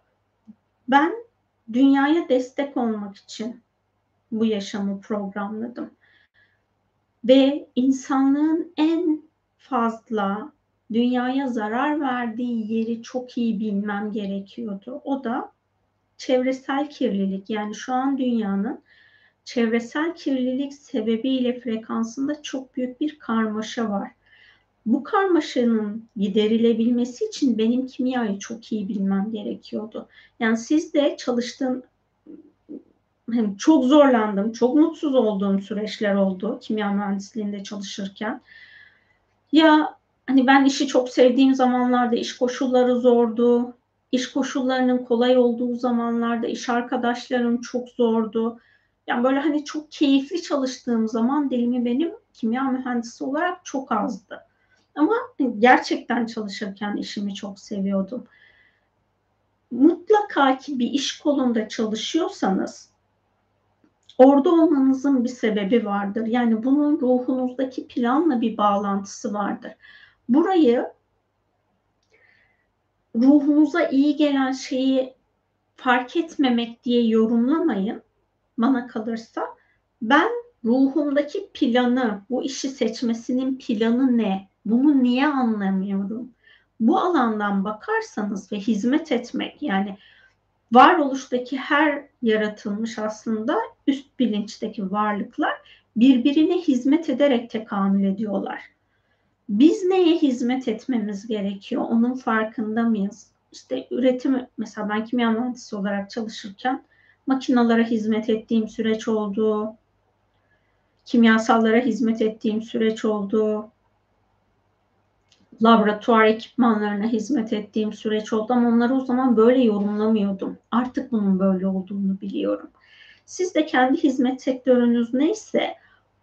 Ben dünyaya destek olmak için bu yaşamı programladım. Ve insanlığın en fazla dünyaya zarar verdiği yeri çok iyi bilmem gerekiyordu. O da çevresel kirlilik. Yani şu an dünyanın çevresel kirlilik sebebiyle frekansında çok büyük bir karmaşa var. Bu karmaşanın giderilebilmesi için benim kimyayı çok iyi bilmem gerekiyordu. Yani siz de çalıştığım hem çok zorlandım, çok mutsuz olduğum süreçler oldu kimya mühendisliğinde çalışırken. Ya hani ben işi çok sevdiğim zamanlarda iş koşulları zordu. İş koşullarının kolay olduğu zamanlarda iş arkadaşlarım çok zordu Yani böyle hani çok keyifli çalıştığım zaman dilimi benim kimya mühendisi olarak çok azdı. Ama gerçekten çalışırken işimi çok seviyordum. Mutlaka ki bir iş kolunda çalışıyorsanız orada olmanızın bir sebebi vardır. Yani bunun ruhunuzdaki planla bir bağlantısı vardır. Burayı ruhunuza iyi gelen şeyi fark etmemek diye yorumlamayın. Bana kalırsa ben ruhumdaki planı, bu işi seçmesinin planı ne? Bunu niye anlamıyorum? Bu alandan bakarsanız ve hizmet etmek yani varoluştaki her yaratılmış aslında üst bilinçteki varlıklar birbirine hizmet ederek tekamül ediyorlar. Biz neye hizmet etmemiz gerekiyor? Onun farkında mıyız? İşte üretim mesela ben kimya mühendisi olarak çalışırken makinalara hizmet ettiğim süreç oldu. Kimyasallara hizmet ettiğim süreç oldu laboratuvar ekipmanlarına hizmet ettiğim süreç oldu ama onları o zaman böyle yorumlamıyordum. Artık bunun böyle olduğunu biliyorum. Siz de kendi hizmet sektörünüz neyse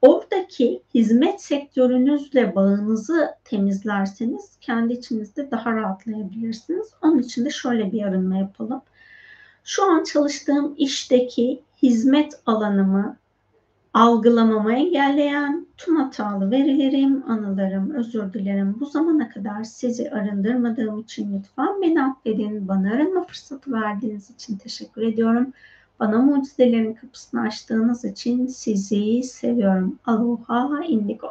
oradaki hizmet sektörünüzle bağınızı temizlerseniz kendi içinizde daha rahatlayabilirsiniz. Onun için de şöyle bir arınma yapalım. Şu an çalıştığım işteki hizmet alanımı algılamamı engelleyen tüm hatalı verilerim, anılarım, özür dilerim. Bu zamana kadar sizi arındırmadığım için lütfen beni affedin. Bana arınma fırsatı verdiğiniz için teşekkür ediyorum. Bana mucizelerin kapısını açtığınız için sizi seviyorum. Aloha indigo.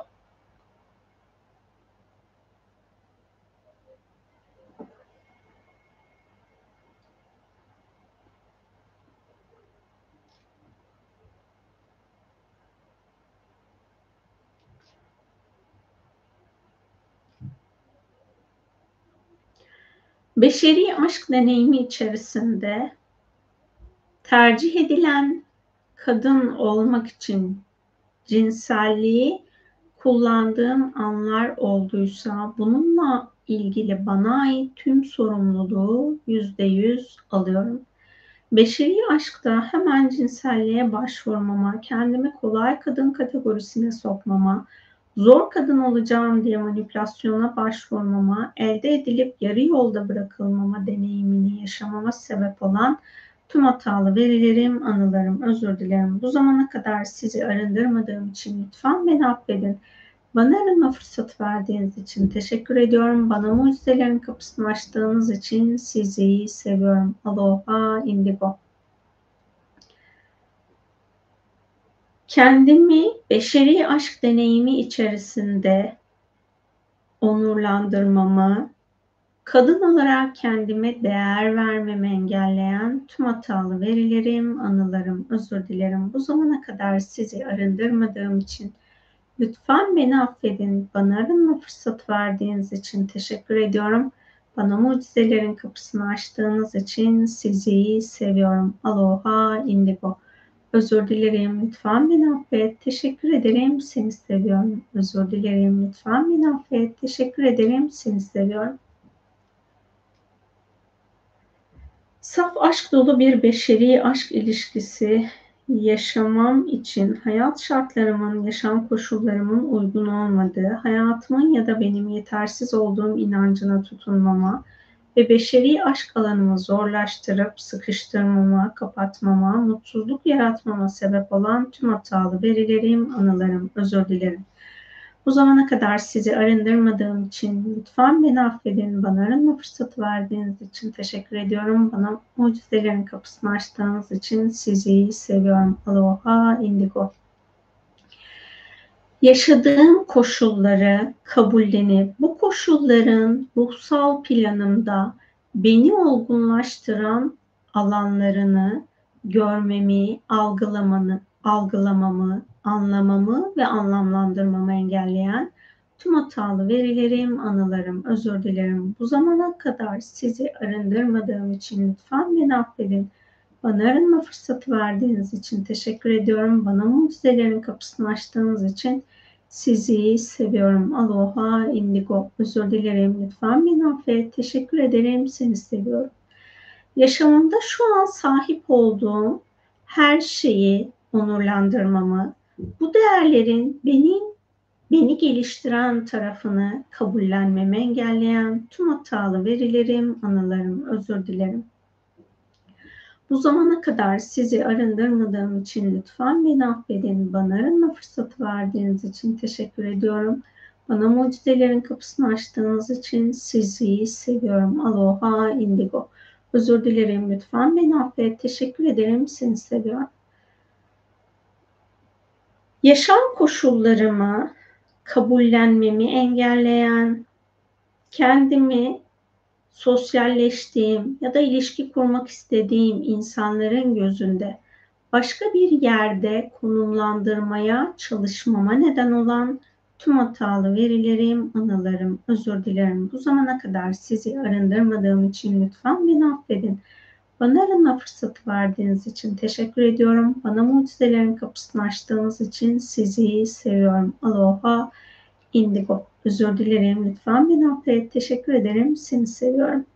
Beşeri aşk deneyimi içerisinde tercih edilen kadın olmak için cinselliği kullandığım anlar olduysa bununla ilgili bana ait tüm sorumluluğu yüzde yüz alıyorum. Beşeri aşkta hemen cinselliğe başvurmama, kendimi kolay kadın kategorisine sokmama, zor kadın olacağım diye manipülasyona başvurmama, elde edilip yarı yolda bırakılmama deneyimini yaşamama sebep olan tüm hatalı verilerim, anılarım, özür dilerim. Bu zamana kadar sizi arındırmadığım için lütfen beni affedin. Bana arınma fırsatı verdiğiniz için teşekkür ediyorum. Bana mucizelerin kapısını açtığınız için sizi seviyorum. Aloha indigo. Kendimi beşeri aşk deneyimi içerisinde onurlandırmamı, kadın olarak kendime değer vermemi engelleyen tüm hatalı verilerim, anılarım, özür dilerim. Bu zamana kadar sizi arındırmadığım için lütfen beni affedin. Bana arınma fırsat verdiğiniz için teşekkür ediyorum. Bana mucizelerin kapısını açtığınız için sizi seviyorum. Aloha indigo. Özür dilerim lütfen beni affet. Teşekkür ederim seni seviyorum. Özür dilerim lütfen beni affet. Teşekkür ederim seni seviyorum. Saf aşk dolu bir beşeri aşk ilişkisi yaşamam için hayat şartlarımın, yaşam koşullarımın uygun olmadığı, hayatımın ya da benim yetersiz olduğum inancına tutunmama, ve beşeri aşk alanımı zorlaştırıp sıkıştırmama, kapatmama, mutsuzluk yaratmama sebep olan tüm hatalı verilerim, anılarım, özür dilerim. Bu zamana kadar sizi arındırmadığım için lütfen beni affedin. Bana arınma fırsatı verdiğiniz için teşekkür ediyorum. Bana mucizelerin kapısını açtığınız için sizi seviyorum. Aloha indigo yaşadığım koşulları kabullenip bu koşulların ruhsal planımda beni olgunlaştıran alanlarını görmemi, algılamanı, algılamamı, anlamamı ve anlamlandırmamı engelleyen tüm hatalı verilerim, anılarım, özür dilerim. Bu zamana kadar sizi arındırmadığım için lütfen beni affedin. Bana arınma fırsatı verdiğiniz için teşekkür ediyorum. Bana mucizelerin kapısını açtığınız için sizi seviyorum. Aloha indigo. Özür dilerim. Lütfen beni affet. Teşekkür ederim. Seni seviyorum. Yaşamımda şu an sahip olduğum her şeyi onurlandırmamı, bu değerlerin benim beni geliştiren tarafını kabullenmemi engelleyen tüm hatalı verilerim, anılarım, özür dilerim. Bu zamana kadar sizi arındırmadığım için lütfen beni affedin. Bana arınma fırsatı verdiğiniz için teşekkür ediyorum. Bana mucizelerin kapısını açtığınız için sizi seviyorum. Aloha indigo. Özür dilerim lütfen beni affet. Teşekkür ederim. Seni seviyorum. Yaşam koşullarımı kabullenmemi engelleyen, kendimi sosyalleştiğim ya da ilişki kurmak istediğim insanların gözünde başka bir yerde konumlandırmaya çalışmama neden olan tüm hatalı verilerim, anılarım, özür dilerim. Bu zamana kadar sizi arındırmadığım için lütfen beni affedin. Bana arınma fırsatı verdiğiniz için teşekkür ediyorum. Bana mucizelerin kapısını açtığınız için sizi seviyorum. Aloha, indigo. Özür dilerim. Lütfen beni affet. Teşekkür ederim. Seni seviyorum.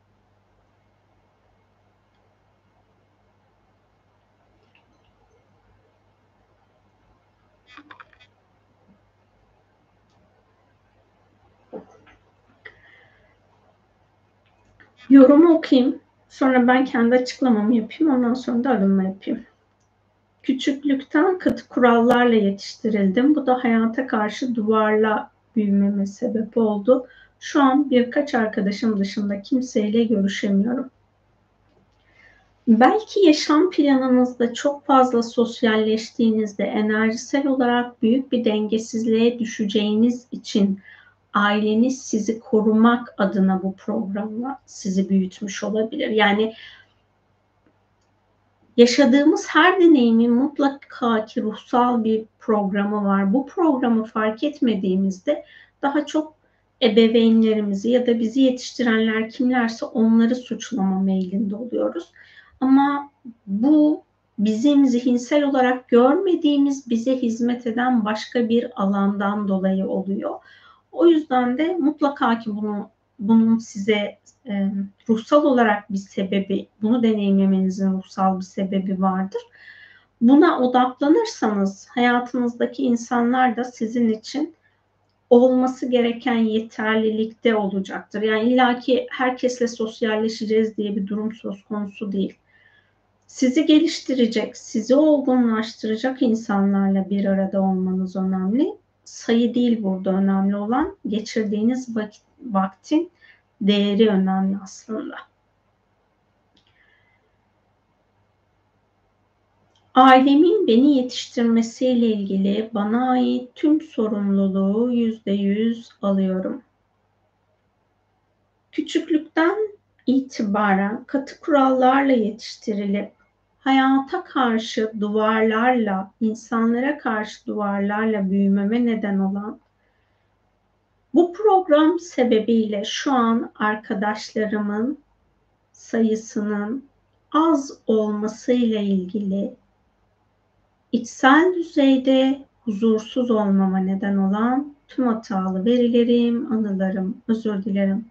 Yorumu okuyayım. Sonra ben kendi açıklamamı yapayım. Ondan sonra da arınma yapayım. Küçüklükten katı kurallarla yetiştirildim. Bu da hayata karşı duvarla büyümeme sebep oldu. Şu an birkaç arkadaşım dışında kimseyle görüşemiyorum. Belki yaşam planınızda çok fazla sosyalleştiğinizde enerjisel olarak büyük bir dengesizliğe düşeceğiniz için aileniz sizi korumak adına bu programla sizi büyütmüş olabilir. Yani yaşadığımız her deneyimin mutlaka ki ruhsal bir programı var. Bu programı fark etmediğimizde daha çok ebeveynlerimizi ya da bizi yetiştirenler kimlerse onları suçlama meyilinde oluyoruz. Ama bu bizim zihinsel olarak görmediğimiz bize hizmet eden başka bir alandan dolayı oluyor. O yüzden de mutlaka ki bunu bunun size e, ruhsal olarak bir sebebi, bunu deneyimlemenizin ruhsal bir sebebi vardır. Buna odaklanırsanız hayatınızdaki insanlar da sizin için olması gereken yeterlilikte olacaktır. Yani illaki herkesle sosyalleşeceğiz diye bir durum söz konusu değil. Sizi geliştirecek, sizi olgunlaştıracak insanlarla bir arada olmanız önemli. Sayı değil burada önemli olan geçirdiğiniz vakit, vaktin değeri önemli aslında. Ailemin beni yetiştirmesiyle ilgili bana ait tüm sorumluluğu yüzde yüz alıyorum. Küçüklükten itibaren katı kurallarla yetiştirilip hayata karşı duvarlarla, insanlara karşı duvarlarla büyümeme neden olan bu program sebebiyle şu an arkadaşlarımın sayısının az olmasıyla ilgili içsel düzeyde huzursuz olmama neden olan tüm hatalı verilerim, anılarım, özür dilerim.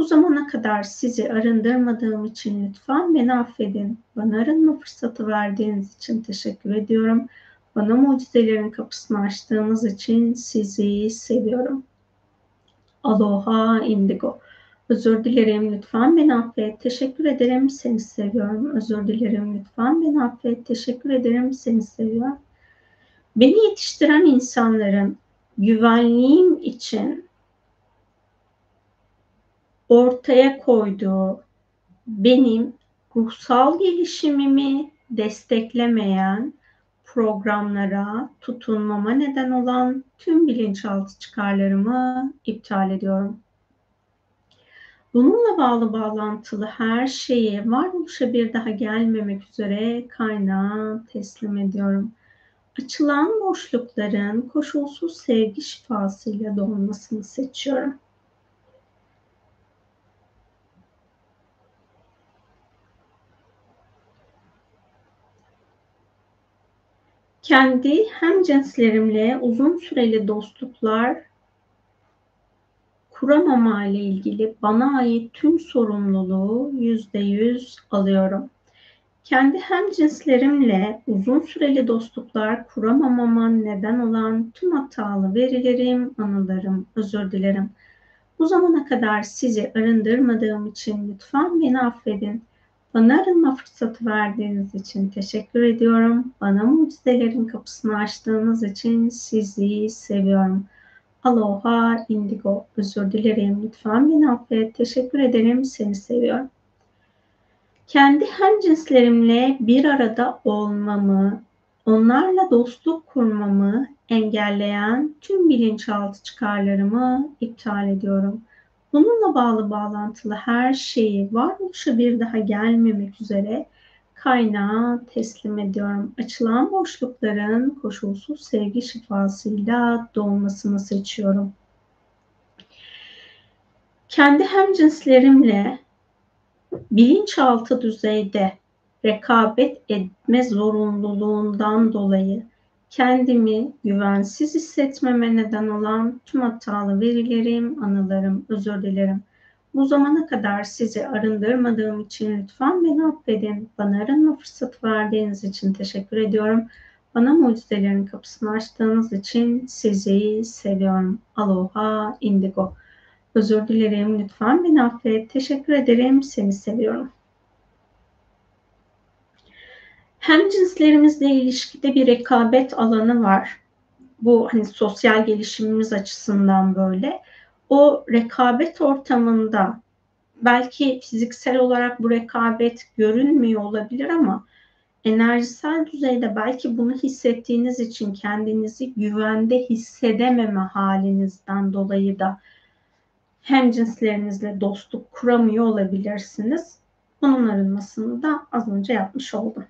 Bu zamana kadar sizi arındırmadığım için lütfen beni affedin. Bana arınma fırsatı verdiğiniz için teşekkür ediyorum. Bana mucizelerin kapısını açtığınız için sizi seviyorum. Aloha Indigo. Özür dilerim lütfen beni affet. Teşekkür ederim seni seviyorum. Özür dilerim lütfen beni affet. Teşekkür ederim seni seviyorum. Beni yetiştiren insanların güvenliğim için ortaya koyduğu benim ruhsal gelişimimi desteklemeyen programlara tutunmama neden olan tüm bilinçaltı çıkarlarımı iptal ediyorum. Bununla bağlı bağlantılı her şeyi varoluşa bir daha gelmemek üzere kaynağa teslim ediyorum. Açılan boşlukların koşulsuz sevgi şifasıyla dolmasını seçiyorum. Kendi hem cinslerimle uzun süreli dostluklar kuramama ile ilgili bana ait tüm sorumluluğu yüzde yüz alıyorum. Kendi hem cinslerimle uzun süreli dostluklar kuramamama neden olan tüm hatalı verilerim, anılarım, özür dilerim. Bu zamana kadar sizi arındırmadığım için lütfen beni affedin. Bana arınma fırsatı verdiğiniz için teşekkür ediyorum. Bana mucizelerin kapısını açtığınız için sizi seviyorum. Aloha indigo. Özür dilerim. Lütfen beni affet. Teşekkür ederim. Seni seviyorum. Kendi hem cinslerimle bir arada olmamı, onlarla dostluk kurmamı engelleyen tüm bilinçaltı çıkarlarımı iptal ediyorum. Bununla bağlı bağlantılı her şeyi varoluşa bir daha gelmemek üzere kaynağa teslim ediyorum. Açılan boşlukların koşulsuz sevgi şifasıyla dolmasını seçiyorum. Kendi hemcinslerimle bilinçaltı düzeyde rekabet etme zorunluluğundan dolayı kendimi güvensiz hissetmeme neden olan tüm hatalı verilerim, anılarım, özür dilerim. Bu zamana kadar sizi arındırmadığım için lütfen beni affedin. Bana arınma fırsatı verdiğiniz için teşekkür ediyorum. Bana mucizelerin kapısını açtığınız için sizi seviyorum. Aloha indigo. Özür dilerim. Lütfen beni affet. Teşekkür ederim. Seni seviyorum. Hem cinslerimizle ilişkide bir rekabet alanı var. Bu hani sosyal gelişimimiz açısından böyle. O rekabet ortamında belki fiziksel olarak bu rekabet görünmüyor olabilir ama enerjisel düzeyde belki bunu hissettiğiniz için kendinizi güvende hissedememe halinizden dolayı da hem cinslerinizle dostluk kuramıyor olabilirsiniz. Bunun arınmasını da az önce yapmış oldum.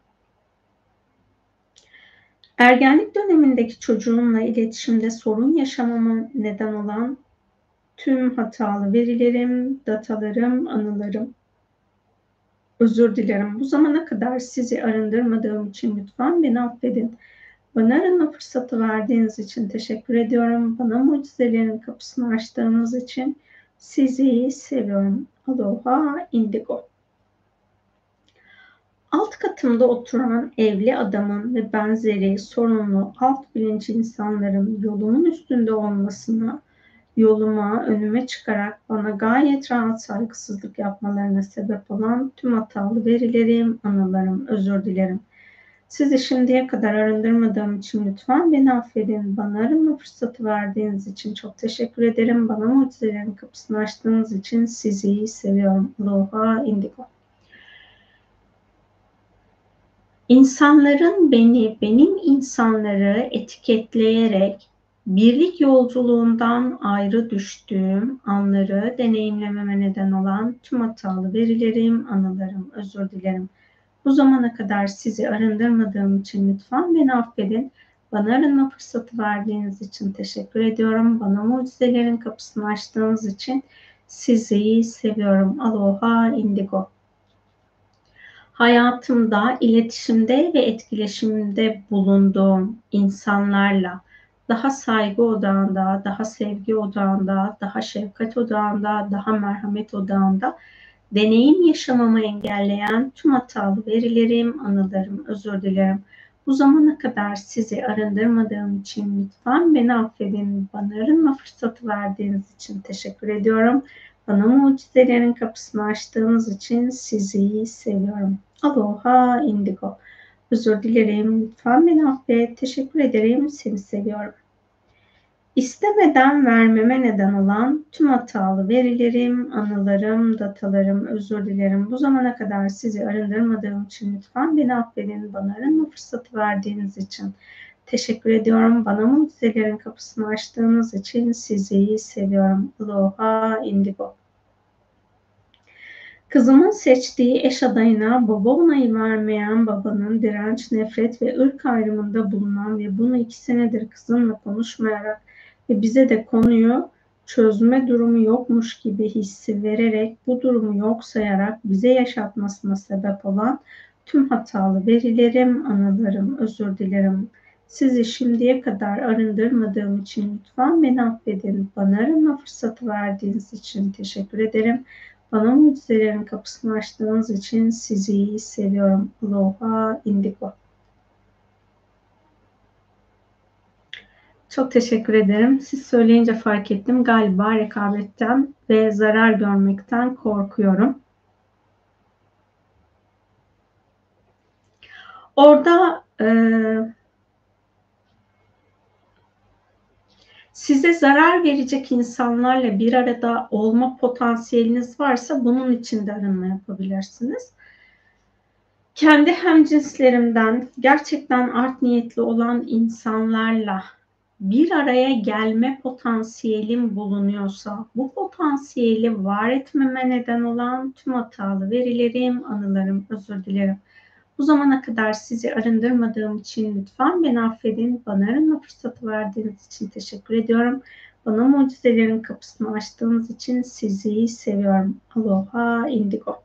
Ergenlik dönemindeki çocuğumla iletişimde sorun yaşamama neden olan tüm hatalı verilerim, datalarım, anılarım. Özür dilerim. Bu zamana kadar sizi arındırmadığım için lütfen beni affedin. Bana arınma fırsatı verdiğiniz için teşekkür ediyorum. Bana mucizelerin kapısını açtığınız için sizi seviyorum. Aloha indigo. Alt katımda oturan evli adamın ve benzeri sorunlu alt bilinç insanların yolumun üstünde olmasına, yoluma, önüme çıkarak bana gayet rahat saygısızlık yapmalarına sebep olan tüm hatalı verilerim, anılarım, özür dilerim. Sizi şimdiye kadar arındırmadığım için lütfen beni affedin. Bana arınma fırsatı verdiğiniz için çok teşekkür ederim. Bana mucizelerin kapısını açtığınız için sizi seviyorum. Aloha Indigo. İnsanların beni, benim insanları etiketleyerek birlik yolculuğundan ayrı düştüğüm anları deneyimlememe neden olan tüm hatalı verilerim, anılarım, özür dilerim. Bu zamana kadar sizi arındırmadığım için lütfen beni affedin. Bana arınma fırsatı verdiğiniz için teşekkür ediyorum. Bana mucizelerin kapısını açtığınız için sizi seviyorum. Aloha Indigo hayatımda iletişimde ve etkileşimde bulunduğum insanlarla daha saygı odağında, daha sevgi odağında, daha şefkat odağında, daha merhamet odağında deneyim yaşamamı engelleyen tüm hatalı verilerim, anılarım, özür dilerim. Bu zamana kadar sizi arındırmadığım için lütfen beni affedin. Bana arınma fırsatı verdiğiniz için teşekkür ediyorum. Bana mucizelerin kapısını açtığınız için sizi seviyorum. Aloha Indigo. Özür dilerim. Lütfen beni affet. Teşekkür ederim. Seni seviyorum. İstemeden vermeme neden olan tüm hatalı verilerim, anılarım, datalarım, özür dilerim. Bu zamana kadar sizi arındırmadığım için lütfen beni affedin. Bana arınma fırsatı verdiğiniz için teşekkür ediyorum. Bana mucizelerin kapısını açtığınız için sizi seviyorum. Aloha Indigo. Kızımın seçtiği eş adayına baba onayı vermeyen babanın direnç, nefret ve ırk ayrımında bulunan ve bunu iki senedir kızımla konuşmayarak ve bize de konuyu çözme durumu yokmuş gibi hissi vererek bu durumu yok sayarak bize yaşatmasına sebep olan tüm hatalı verilerim, anılarım, özür dilerim. Sizi şimdiye kadar arındırmadığım için lütfen beni affedin. Bana arınma fırsatı verdiğiniz için teşekkür ederim. Bana mucizelerin kapısını açtığınız için sizi seviyorum. Aloha Indigo. Çok teşekkür ederim. Siz söyleyince fark ettim. Galiba rekabetten ve zarar görmekten korkuyorum. Orada e, size zarar verecek insanlarla bir arada olma potansiyeliniz varsa bunun için de arınma yapabilirsiniz. Kendi hemcinslerimden gerçekten art niyetli olan insanlarla bir araya gelme potansiyelim bulunuyorsa bu potansiyeli var etmeme neden olan tüm hatalı verilerim, anılarım, özür dilerim. Bu zamana kadar sizi arındırmadığım için lütfen beni affedin. Bana arınma fırsatı verdiğiniz için teşekkür ediyorum. Bana mucizelerin kapısını açtığınız için sizi seviyorum. Aloha Indigo.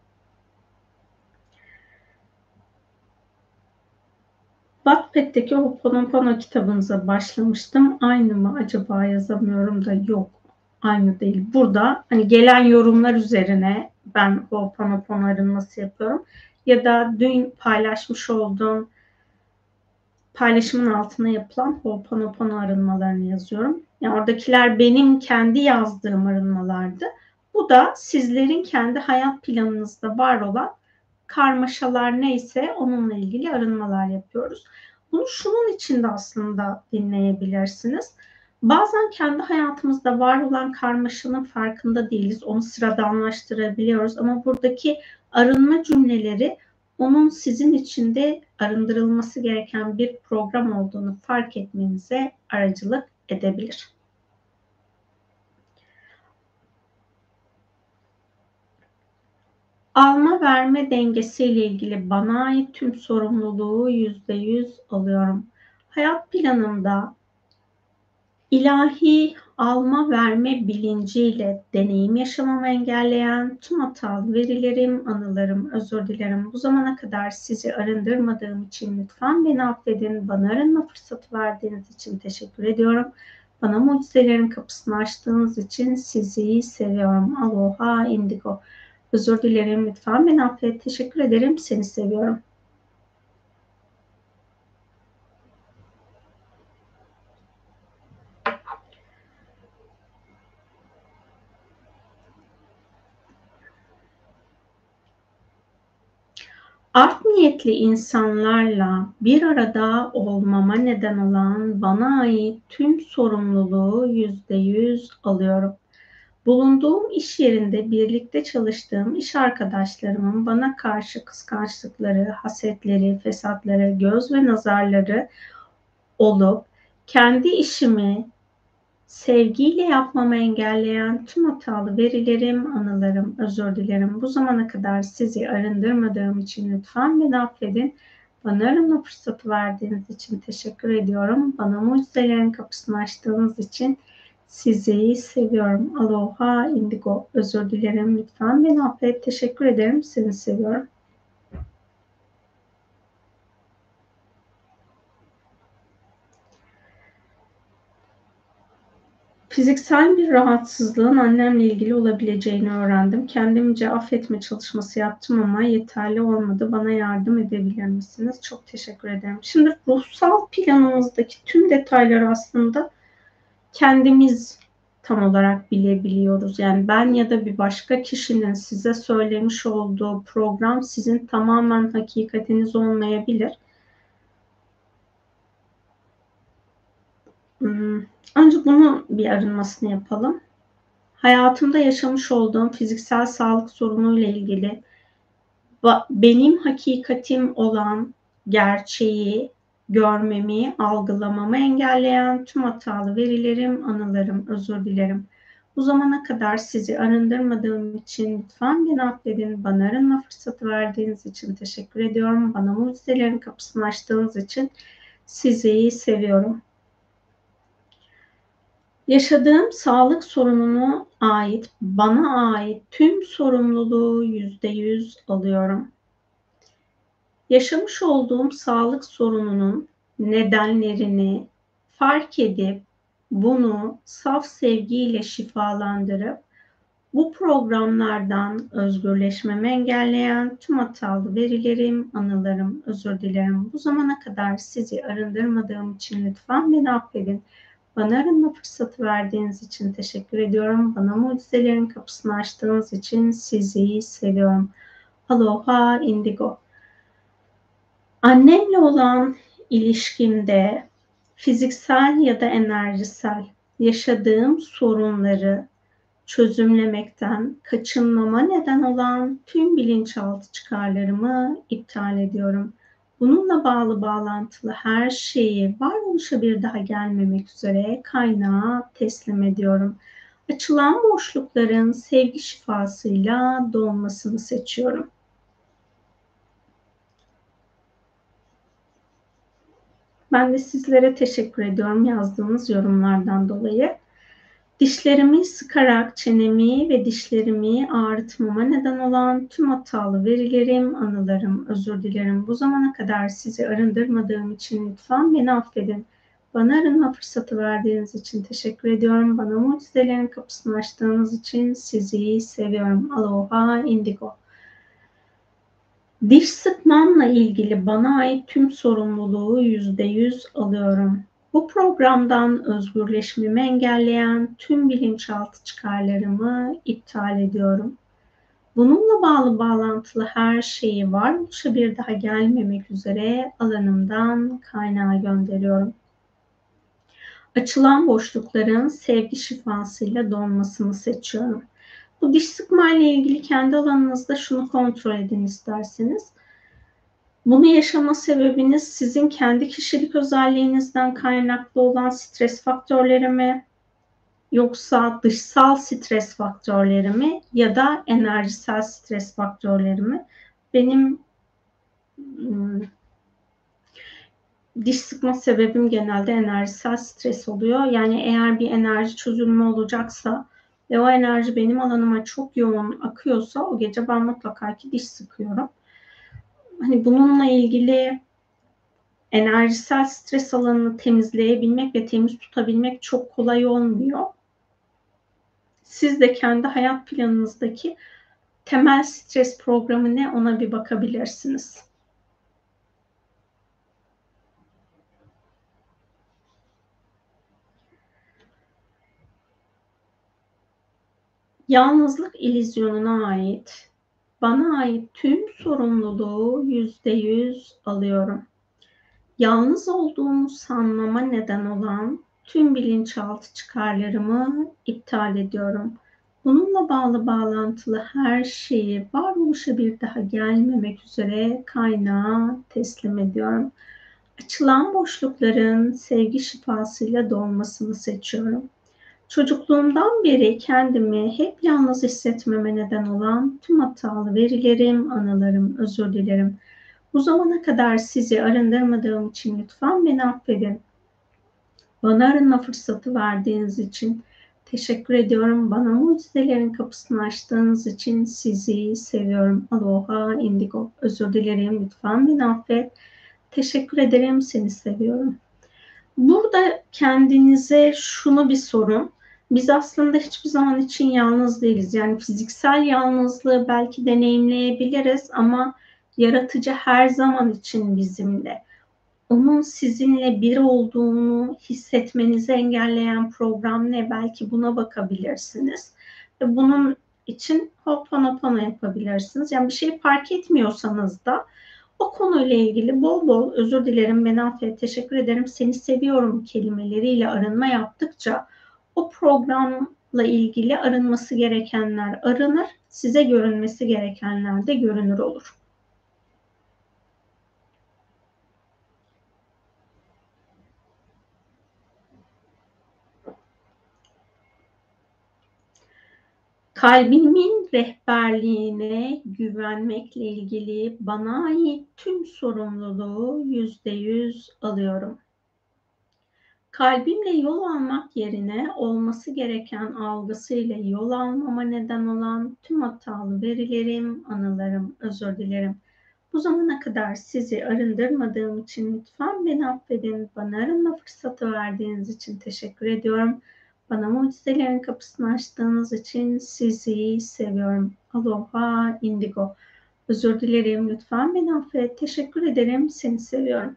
Wattpad'deki Ho'oponopono kitabınıza başlamıştım. Aynı mı acaba yazamıyorum da yok. Aynı değil. Burada hani gelen yorumlar üzerine ben Ho'oponopono arınması yapıyorum. Ya da dün paylaşmış olduğum paylaşımın altına yapılan Ho'oponopono arınmalarını yazıyorum. Yani oradakiler benim kendi yazdığım arınmalardı. Bu da sizlerin kendi hayat planınızda var olan karmaşalar neyse onunla ilgili arınmalar yapıyoruz. Bunu şunun için de aslında dinleyebilirsiniz. Bazen kendi hayatımızda var olan karmaşanın farkında değiliz. Onu sıradanlaştırabiliyoruz ama buradaki arınma cümleleri onun sizin içinde arındırılması gereken bir program olduğunu fark etmenize aracılık edebilir. Alma verme dengesiyle ilgili bana ait tüm sorumluluğu yüzde yüz alıyorum. Hayat planımda ilahi alma verme bilinciyle deneyim yaşamamı engelleyen tüm hatalı verilerim, anılarım, özür dilerim. Bu zamana kadar sizi arındırmadığım için lütfen beni affedin. Bana arınma fırsatı verdiğiniz için teşekkür ediyorum. Bana mucizelerin kapısını açtığınız için sizi seviyorum. Aloha Indigo. Özür dilerim lütfen beni affet. Teşekkür ederim. Seni seviyorum. Art niyetli insanlarla bir arada olmama neden olan bana ait tüm sorumluluğu yüzde yüz alıyorum. Bulunduğum iş yerinde birlikte çalıştığım iş arkadaşlarımın bana karşı kıskançlıkları, hasetleri, fesatları, göz ve nazarları olup kendi işimi sevgiyle yapmamı engelleyen tüm hatalı verilerim, anılarım, özür dilerim. Bu zamana kadar sizi arındırmadığım için lütfen beni affedin. Bana arınma fırsatı verdiğiniz için teşekkür ediyorum. Bana mucizelerin kapısını açtığınız için sizi seviyorum. Aloha indigo. Özür dilerim. Lütfen beni affet. Teşekkür ederim. Seni seviyorum. Fiziksel bir rahatsızlığın annemle ilgili olabileceğini öğrendim. Kendimce affetme çalışması yaptım ama yeterli olmadı. Bana yardım edebilir misiniz? Çok teşekkür ederim. Şimdi ruhsal planımızdaki tüm detayları aslında kendimiz tam olarak bilebiliyoruz. Yani ben ya da bir başka kişinin size söylemiş olduğu program sizin tamamen hakikatiniz olmayabilir. Hmm, önce bunu bir arınmasını yapalım. Hayatımda yaşamış olduğum fiziksel sağlık sorunuyla ilgili benim hakikatim olan gerçeği görmemi, algılamamı engelleyen tüm hatalı verilerim, anılarım, özür dilerim. Bu zamana kadar sizi arındırmadığım için lütfen beni affedin. Bana arınma fırsatı verdiğiniz için teşekkür ediyorum. Bana mucizelerin kapısını açtığınız için sizi seviyorum. Yaşadığım sağlık sorununu ait, bana ait tüm sorumluluğu yüzde yüz alıyorum. Yaşamış olduğum sağlık sorununun nedenlerini fark edip bunu saf sevgiyle şifalandırıp Bu programlardan özgürleşmemi engelleyen tüm hatalı verilerim, anılarım, özür dilerim. Bu zamana kadar sizi arındırmadığım için lütfen beni affedin. Bana arınma fırsatı verdiğiniz için teşekkür ediyorum. Bana mucizelerin kapısını açtığınız için sizi seviyorum. Aloha Indigo. Annemle olan ilişkimde fiziksel ya da enerjisel yaşadığım sorunları çözümlemekten kaçınmama neden olan tüm bilinçaltı çıkarlarımı iptal ediyorum. Bununla bağlı bağlantılı her şeyi varoluşa bir daha gelmemek üzere kaynağa teslim ediyorum. Açılan boşlukların sevgi şifasıyla dolmasını seçiyorum. Ben de sizlere teşekkür ediyorum yazdığınız yorumlardan dolayı. Dişlerimi sıkarak çenemi ve dişlerimi ağrıtmama neden olan tüm hatalı verilerim, anılarım, özür dilerim. Bu zamana kadar sizi arındırmadığım için lütfen beni affedin. Bana arınma fırsatı verdiğiniz için teşekkür ediyorum. Bana mucizelerin kapısını açtığınız için sizi seviyorum. Aloha Indigo. Diş sıkmamla ilgili bana ait tüm sorumluluğu yüzde yüz alıyorum. Bu programdan özgürleşmemi engelleyen tüm bilinçaltı çıkarlarımı iptal ediyorum. Bununla bağlı bağlantılı her şeyi varoluşa bir daha gelmemek üzere alanımdan kaynağa gönderiyorum. Açılan boşlukların sevgi şifasıyla dolmasını seçiyorum. Bu diş sıkma ile ilgili kendi alanınızda şunu kontrol edin isterseniz. Bunu yaşama sebebiniz sizin kendi kişilik özelliğinizden kaynaklı olan stres faktörleri mi? Yoksa dışsal stres faktörleri mi? Ya da enerjisel stres faktörleri mi? Benim hmm, diş sıkma sebebim genelde enerjisel stres oluyor. Yani eğer bir enerji çözülme olacaksa ve o enerji benim alanıma çok yoğun akıyorsa o gece ben mutlaka ki diş sıkıyorum hani bununla ilgili enerjisel stres alanını temizleyebilmek ve temiz tutabilmek çok kolay olmuyor. Siz de kendi hayat planınızdaki temel stres programı ne ona bir bakabilirsiniz. Yalnızlık ilizyonuna ait bana ait tüm sorumluluğu yüzde yüz alıyorum. Yalnız olduğumu sanmama neden olan tüm bilinçaltı çıkarlarımı iptal ediyorum. Bununla bağlı bağlantılı her şeyi varoluşa bir daha gelmemek üzere kaynağa teslim ediyorum. Açılan boşlukların sevgi şifasıyla dolmasını seçiyorum. Çocukluğumdan beri kendimi hep yalnız hissetmeme neden olan tüm hatalı verilerim, anılarım, özür dilerim. Bu zamana kadar sizi arındırmadığım için lütfen beni affedin. Bana arınma fırsatı verdiğiniz için teşekkür ediyorum. Bana mucizelerin kapısını açtığınız için sizi seviyorum. Aloha Indigo. Özür dilerim. Lütfen beni affet. Teşekkür ederim. Seni seviyorum. Burada kendinize şunu bir sorun biz aslında hiçbir zaman için yalnız değiliz. Yani fiziksel yalnızlığı belki deneyimleyebiliriz ama yaratıcı her zaman için bizimle. Onun sizinle bir olduğunu hissetmenizi engelleyen program ne? Belki buna bakabilirsiniz. Ve bunun için Ho'oponopono yapabilirsiniz. Yani bir şey fark etmiyorsanız da o konuyla ilgili bol bol özür dilerim, ben affet, teşekkür ederim, seni seviyorum kelimeleriyle arınma yaptıkça o programla ilgili arınması gerekenler arınır, size görünmesi gerekenler de görünür olur. Kalbimin rehberliğine güvenmekle ilgili bana ait tüm sorumluluğu yüzde yüz alıyorum. Kalbimle yol almak yerine olması gereken algısıyla yol almama neden olan tüm hatalı verilerim, anılarım, özür dilerim. Bu zamana kadar sizi arındırmadığım için lütfen beni affedin. Bana arınma fırsatı verdiğiniz için teşekkür ediyorum. Bana mucizelerin kapısını açtığınız için sizi seviyorum. Aloha indigo. Özür dilerim. Lütfen beni affet. Teşekkür ederim. Seni seviyorum.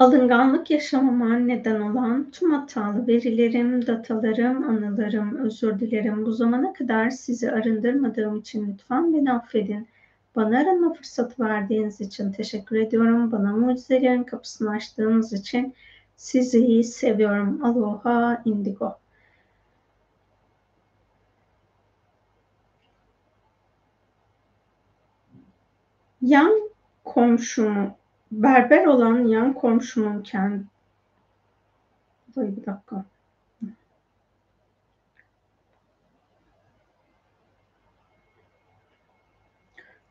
Alınganlık yaşamama neden olan tüm hatalı verilerim, datalarım, anılarım, özür dilerim. Bu zamana kadar sizi arındırmadığım için lütfen beni affedin. Bana arınma fırsatı verdiğiniz için teşekkür ediyorum. Bana mucizelerin kapısını açtığınız için sizi seviyorum. Aloha indigo. Yan komşumu, berber olan yan komşumun kendi... Bir dakika.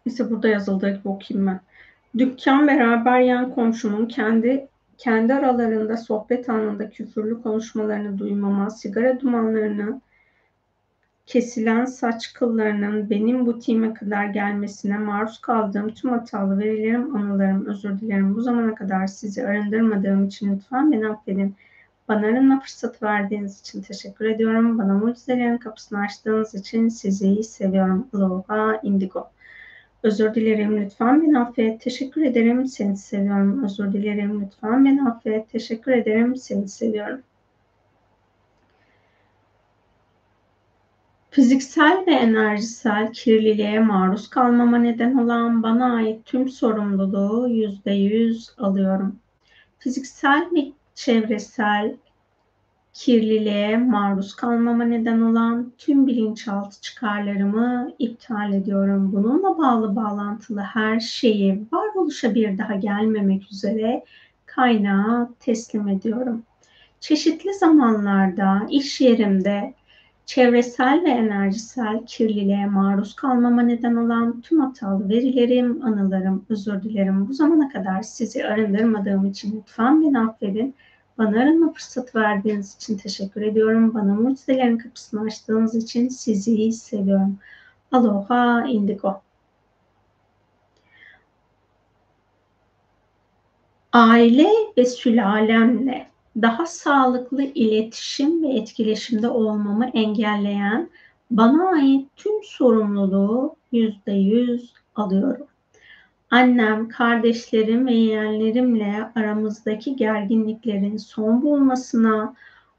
İşte burada yazıldığı gibi okuyayım ben. Dükkan beraber yan komşumun kendi kendi aralarında sohbet anında küfürlü konuşmalarını duymama, sigara dumanlarını, kesilen saç kıllarının benim butiğime kadar gelmesine maruz kaldığım tüm hatalı verilerim, anılarım, özür dilerim. Bu zamana kadar sizi arındırmadığım için lütfen beni affedin. Bana arınma fırsatı verdiğiniz için teşekkür ediyorum. Bana mucizelerin kapısını açtığınız için sizi seviyorum. Aloha Indigo. Özür dilerim lütfen beni affet. Teşekkür ederim. Seni seviyorum. Özür dilerim lütfen beni affet. Teşekkür ederim. Seni seviyorum. Fiziksel ve enerjisel kirliliğe maruz kalmama neden olan bana ait tüm sorumluluğu yüzde yüz alıyorum. Fiziksel ve çevresel kirliliğe maruz kalmama neden olan tüm bilinçaltı çıkarlarımı iptal ediyorum. Bununla bağlı bağlantılı her şeyi varoluşa bir daha gelmemek üzere kaynağa teslim ediyorum. Çeşitli zamanlarda iş yerimde çevresel ve enerjisel kirliliğe maruz kalmama neden olan tüm hatalı verilerim, anılarım, özür dilerim. Bu zamana kadar sizi arındırmadığım için lütfen beni affedin bana arınma fırsatı verdiğiniz için teşekkür ediyorum. Bana mucizelerin kapısını açtığınız için sizi seviyorum. Aloha Indigo. Aile ve sülalemle daha sağlıklı iletişim ve etkileşimde olmamı engelleyen bana ait tüm sorumluluğu yüzde yüz alıyorum annem, kardeşlerim ve yeğenlerimle aramızdaki gerginliklerin son bulmasına,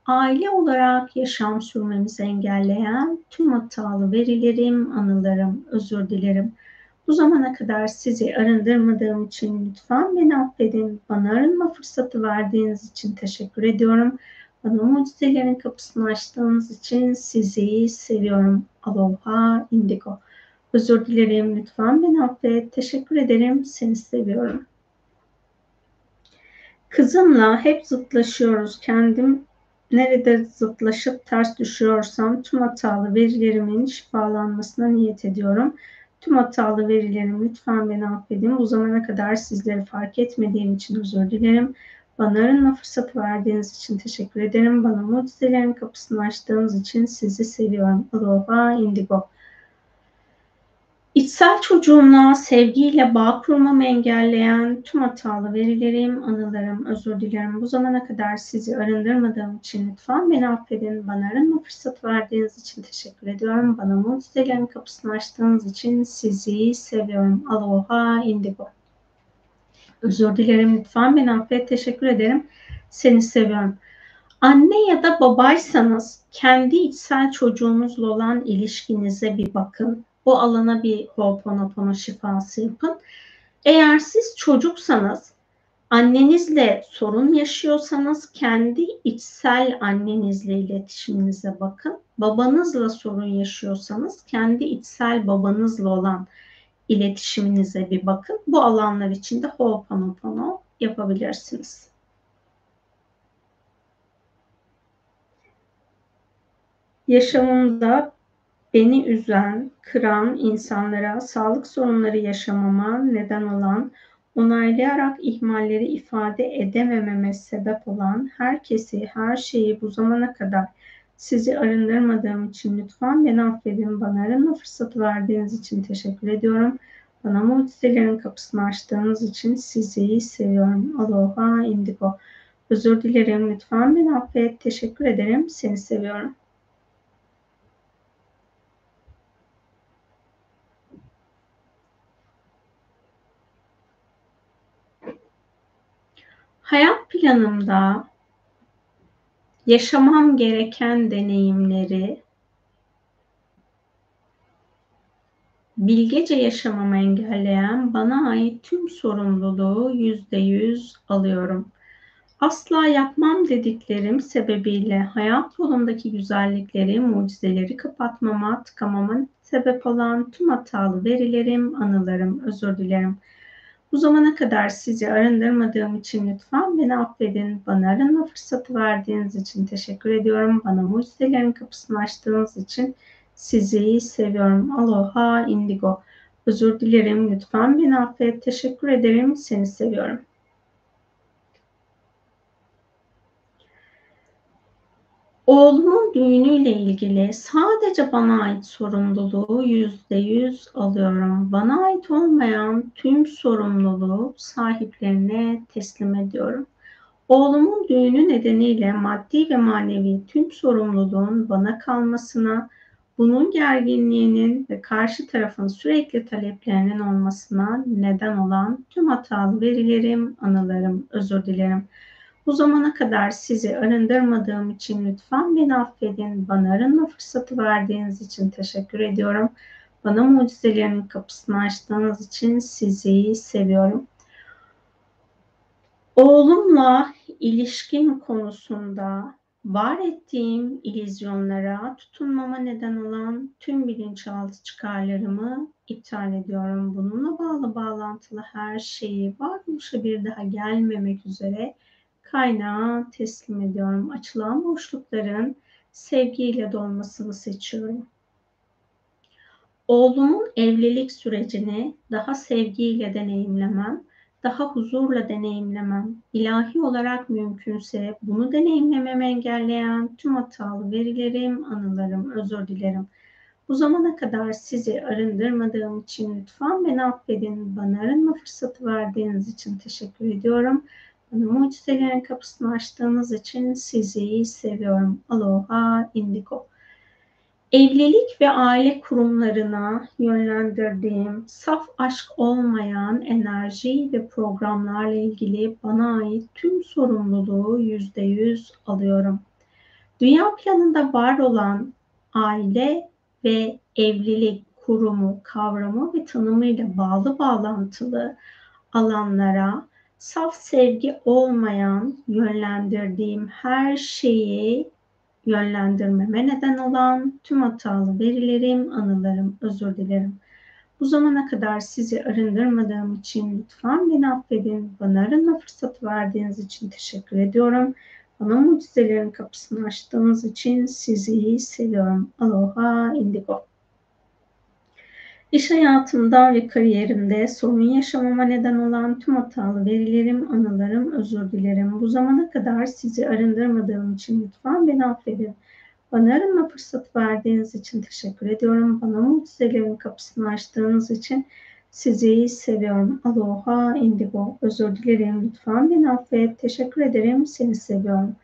aile olarak yaşam sürmemizi engelleyen tüm hatalı verilerim, anılarım, özür dilerim. Bu zamana kadar sizi arındırmadığım için lütfen beni affedin. Bana arınma fırsatı verdiğiniz için teşekkür ediyorum. Bana mucizelerin kapısını açtığınız için sizi seviyorum. Aloha Indigo. Özür dilerim lütfen beni affet. Teşekkür ederim. Seni seviyorum. Kızımla hep zıtlaşıyoruz. Kendim nerede zıtlaşıp ters düşüyorsam tüm hatalı verilerimin şifalanmasına niyet ediyorum. Tüm hatalı verilerim lütfen beni affedin. Bu zamana kadar sizleri fark etmediğim için özür dilerim. Bana arınma fırsatı verdiğiniz için teşekkür ederim. Bana mucizelerin kapısını açtığınız için sizi seviyorum. Aloha Indigo. İçsel çocuğumla sevgiyle bağ kurmamı engelleyen tüm hatalı verilerim, anılarım, özür dilerim. Bu zamana kadar sizi arındırmadığım için lütfen beni affedin. Bana arınma fırsat verdiğiniz için teşekkür ediyorum. Bana mucizelerin kapısını açtığınız için sizi seviyorum. Aloha Indigo. Özür dilerim lütfen beni affet. Teşekkür ederim. Seni seviyorum. Anne ya da babaysanız kendi içsel çocuğunuzla olan ilişkinize bir bakın bu alana bir Ho'oponopono şifası yapın. Eğer siz çocuksanız annenizle sorun yaşıyorsanız kendi içsel annenizle iletişiminize bakın. Babanızla sorun yaşıyorsanız kendi içsel babanızla olan iletişiminize bir bakın. Bu alanlar içinde Ho'oponopono yapabilirsiniz. Yaşamımda beni üzen, kıran insanlara sağlık sorunları yaşamama neden olan, onaylayarak ihmalleri ifade edemememe sebep olan herkesi, her şeyi bu zamana kadar sizi arındırmadığım için lütfen beni affedin. Bana arınma fırsatı verdiğiniz için teşekkür ediyorum. Bana mucizelerin kapısını açtığınız için sizi seviyorum. Aloha indigo. Özür dilerim lütfen beni affet. Teşekkür ederim. Seni seviyorum. Hayat planımda yaşamam gereken deneyimleri bilgece yaşamamı engelleyen bana ait tüm sorumluluğu yüzde yüz alıyorum. Asla yapmam dediklerim sebebiyle hayat yolundaki güzellikleri, mucizeleri kapatmama, tıkamama sebep olan tüm hatalı verilerim, anılarım, özür dilerim. Bu zamana kadar sizi arındırmadığım için lütfen beni affedin. Bana arınma fırsatı verdiğiniz için teşekkür ediyorum. Bana mucizelerin kapısını açtığınız için sizi seviyorum. Aloha indigo. Özür dilerim. Lütfen beni affet. Teşekkür ederim. Seni seviyorum. Oğlumun düğünüyle ilgili sadece bana ait sorumluluğu yüzde yüz alıyorum. Bana ait olmayan tüm sorumluluğu sahiplerine teslim ediyorum. Oğlumun düğünü nedeniyle maddi ve manevi tüm sorumluluğun bana kalmasına, bunun gerginliğinin ve karşı tarafın sürekli taleplerinin olmasına neden olan tüm hatalı verilerim, anılarım, özür dilerim. Bu zamana kadar sizi arındırmadığım için lütfen beni affedin. Bana arınma fırsatı verdiğiniz için teşekkür ediyorum. Bana mucizelerin kapısını açtığınız için sizi seviyorum. Oğlumla ilişkin konusunda var ettiğim ilizyonlara tutunmama neden olan tüm bilinçaltı çıkarlarımı iptal ediyorum. Bununla bağlı bağlantılı her şeyi varmışa bir daha gelmemek üzere kaynağa teslim ediyorum. Açılan boşlukların sevgiyle dolmasını seçiyorum. Oğlumun evlilik sürecini daha sevgiyle deneyimlemem, daha huzurla deneyimlemem, ilahi olarak mümkünse bunu deneyimlememi engelleyen tüm hatalı verilerim, anılarım, özür dilerim. Bu zamana kadar sizi arındırmadığım için lütfen beni affedin. Bana arınma fırsatı verdiğiniz için teşekkür ediyorum. Bana mucizelerin kapısını açtığınız için sizi seviyorum. Aloha Indigo. Evlilik ve aile kurumlarına yönlendirdiğim saf aşk olmayan enerji ve programlarla ilgili bana ait tüm sorumluluğu yüzde yüz alıyorum. Dünya planında var olan aile ve evlilik kurumu, kavramı ve tanımıyla bağlı bağlantılı alanlara saf sevgi olmayan yönlendirdiğim her şeyi yönlendirmeme neden olan tüm hatalı verilerim, anılarım, özür dilerim. Bu zamana kadar sizi arındırmadığım için lütfen beni affedin. Bana arınma fırsatı verdiğiniz için teşekkür ediyorum. Bana mucizelerin kapısını açtığınız için sizi seviyorum. Aloha Indigo. İş hayatımda ve kariyerimde sorun yaşamama neden olan tüm hatalı verilerim, anılarım, özür dilerim. Bu zamana kadar sizi arındırmadığım için lütfen beni affedin. Bana arınma fırsatı verdiğiniz için teşekkür ediyorum. Bana mucizelerin kapısını açtığınız için sizi seviyorum. Aloha indigo. Özür dilerim. Lütfen beni affet. Teşekkür ederim. Seni seviyorum.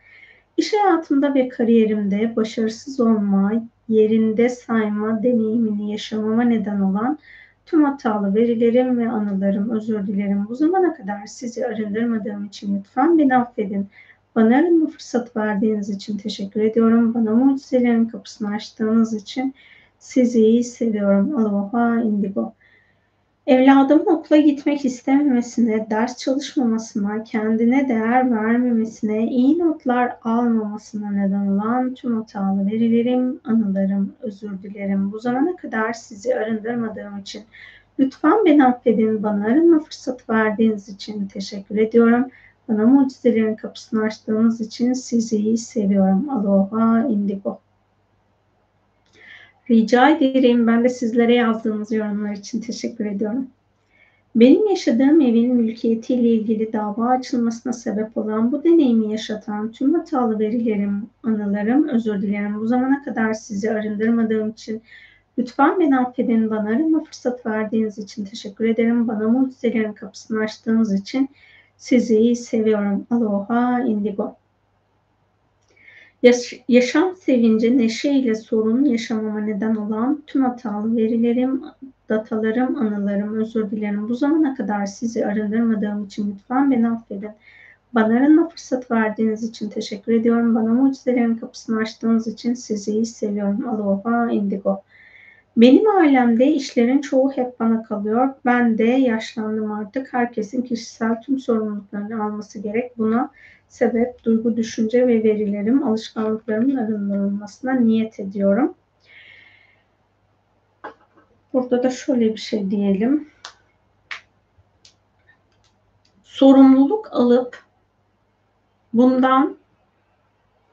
İş hayatımda ve kariyerimde başarısız olma, yerinde sayma deneyimini yaşamama neden olan tüm hatalı verilerim ve anılarım, özür dilerim. Bu zamana kadar sizi arındırmadığım için lütfen beni affedin. Bana arınma fırsat verdiğiniz için teşekkür ediyorum. Bana mucizelerin kapısını açtığınız için sizi seviyorum. Aloha indigo. Evladımın okula gitmek istememesine, ders çalışmamasına, kendine değer vermemesine, iyi notlar almamasına neden olan tüm hatalı verilerim, anılarım, özür dilerim. Bu zamana kadar sizi arındırmadığım için lütfen beni affedin. Bana arınma fırsatı verdiğiniz için teşekkür ediyorum. Bana mucizelerin kapısını açtığınız için sizi seviyorum. Aloha indigo. Rica ederim. Ben de sizlere yazdığınız yorumlar için teşekkür ediyorum. Benim yaşadığım evin mülkiyetiyle ilgili dava açılmasına sebep olan bu deneyimi yaşatan tüm hatalı verilerim, anılarım, özür dilerim. Bu zamana kadar sizi arındırmadığım için Lütfen beni affedin. Bana arama fırsat verdiğiniz için teşekkür ederim. Bana mucizelerin kapısını açtığınız için sizi seviyorum. Aloha indigo. Yaş yaşam sevinci, neşe ile sorun yaşamama neden olan tüm hatalı verilerim, datalarım, anılarım, özür dilerim. Bu zamana kadar sizi arındırmadığım için lütfen beni affedin. Bana arınma fırsat verdiğiniz için teşekkür ediyorum. Bana mucizelerin kapısını açtığınız için sizi seviyorum. Aloha indigo. Benim ailemde işlerin çoğu hep bana kalıyor. Ben de yaşlandım artık. Herkesin kişisel tüm sorumluluklarını alması gerek. Buna sebep, duygu, düşünce ve verilerim, alışkanlıklarımın arındırılmasına niyet ediyorum. Burada da şöyle bir şey diyelim. Sorumluluk alıp bundan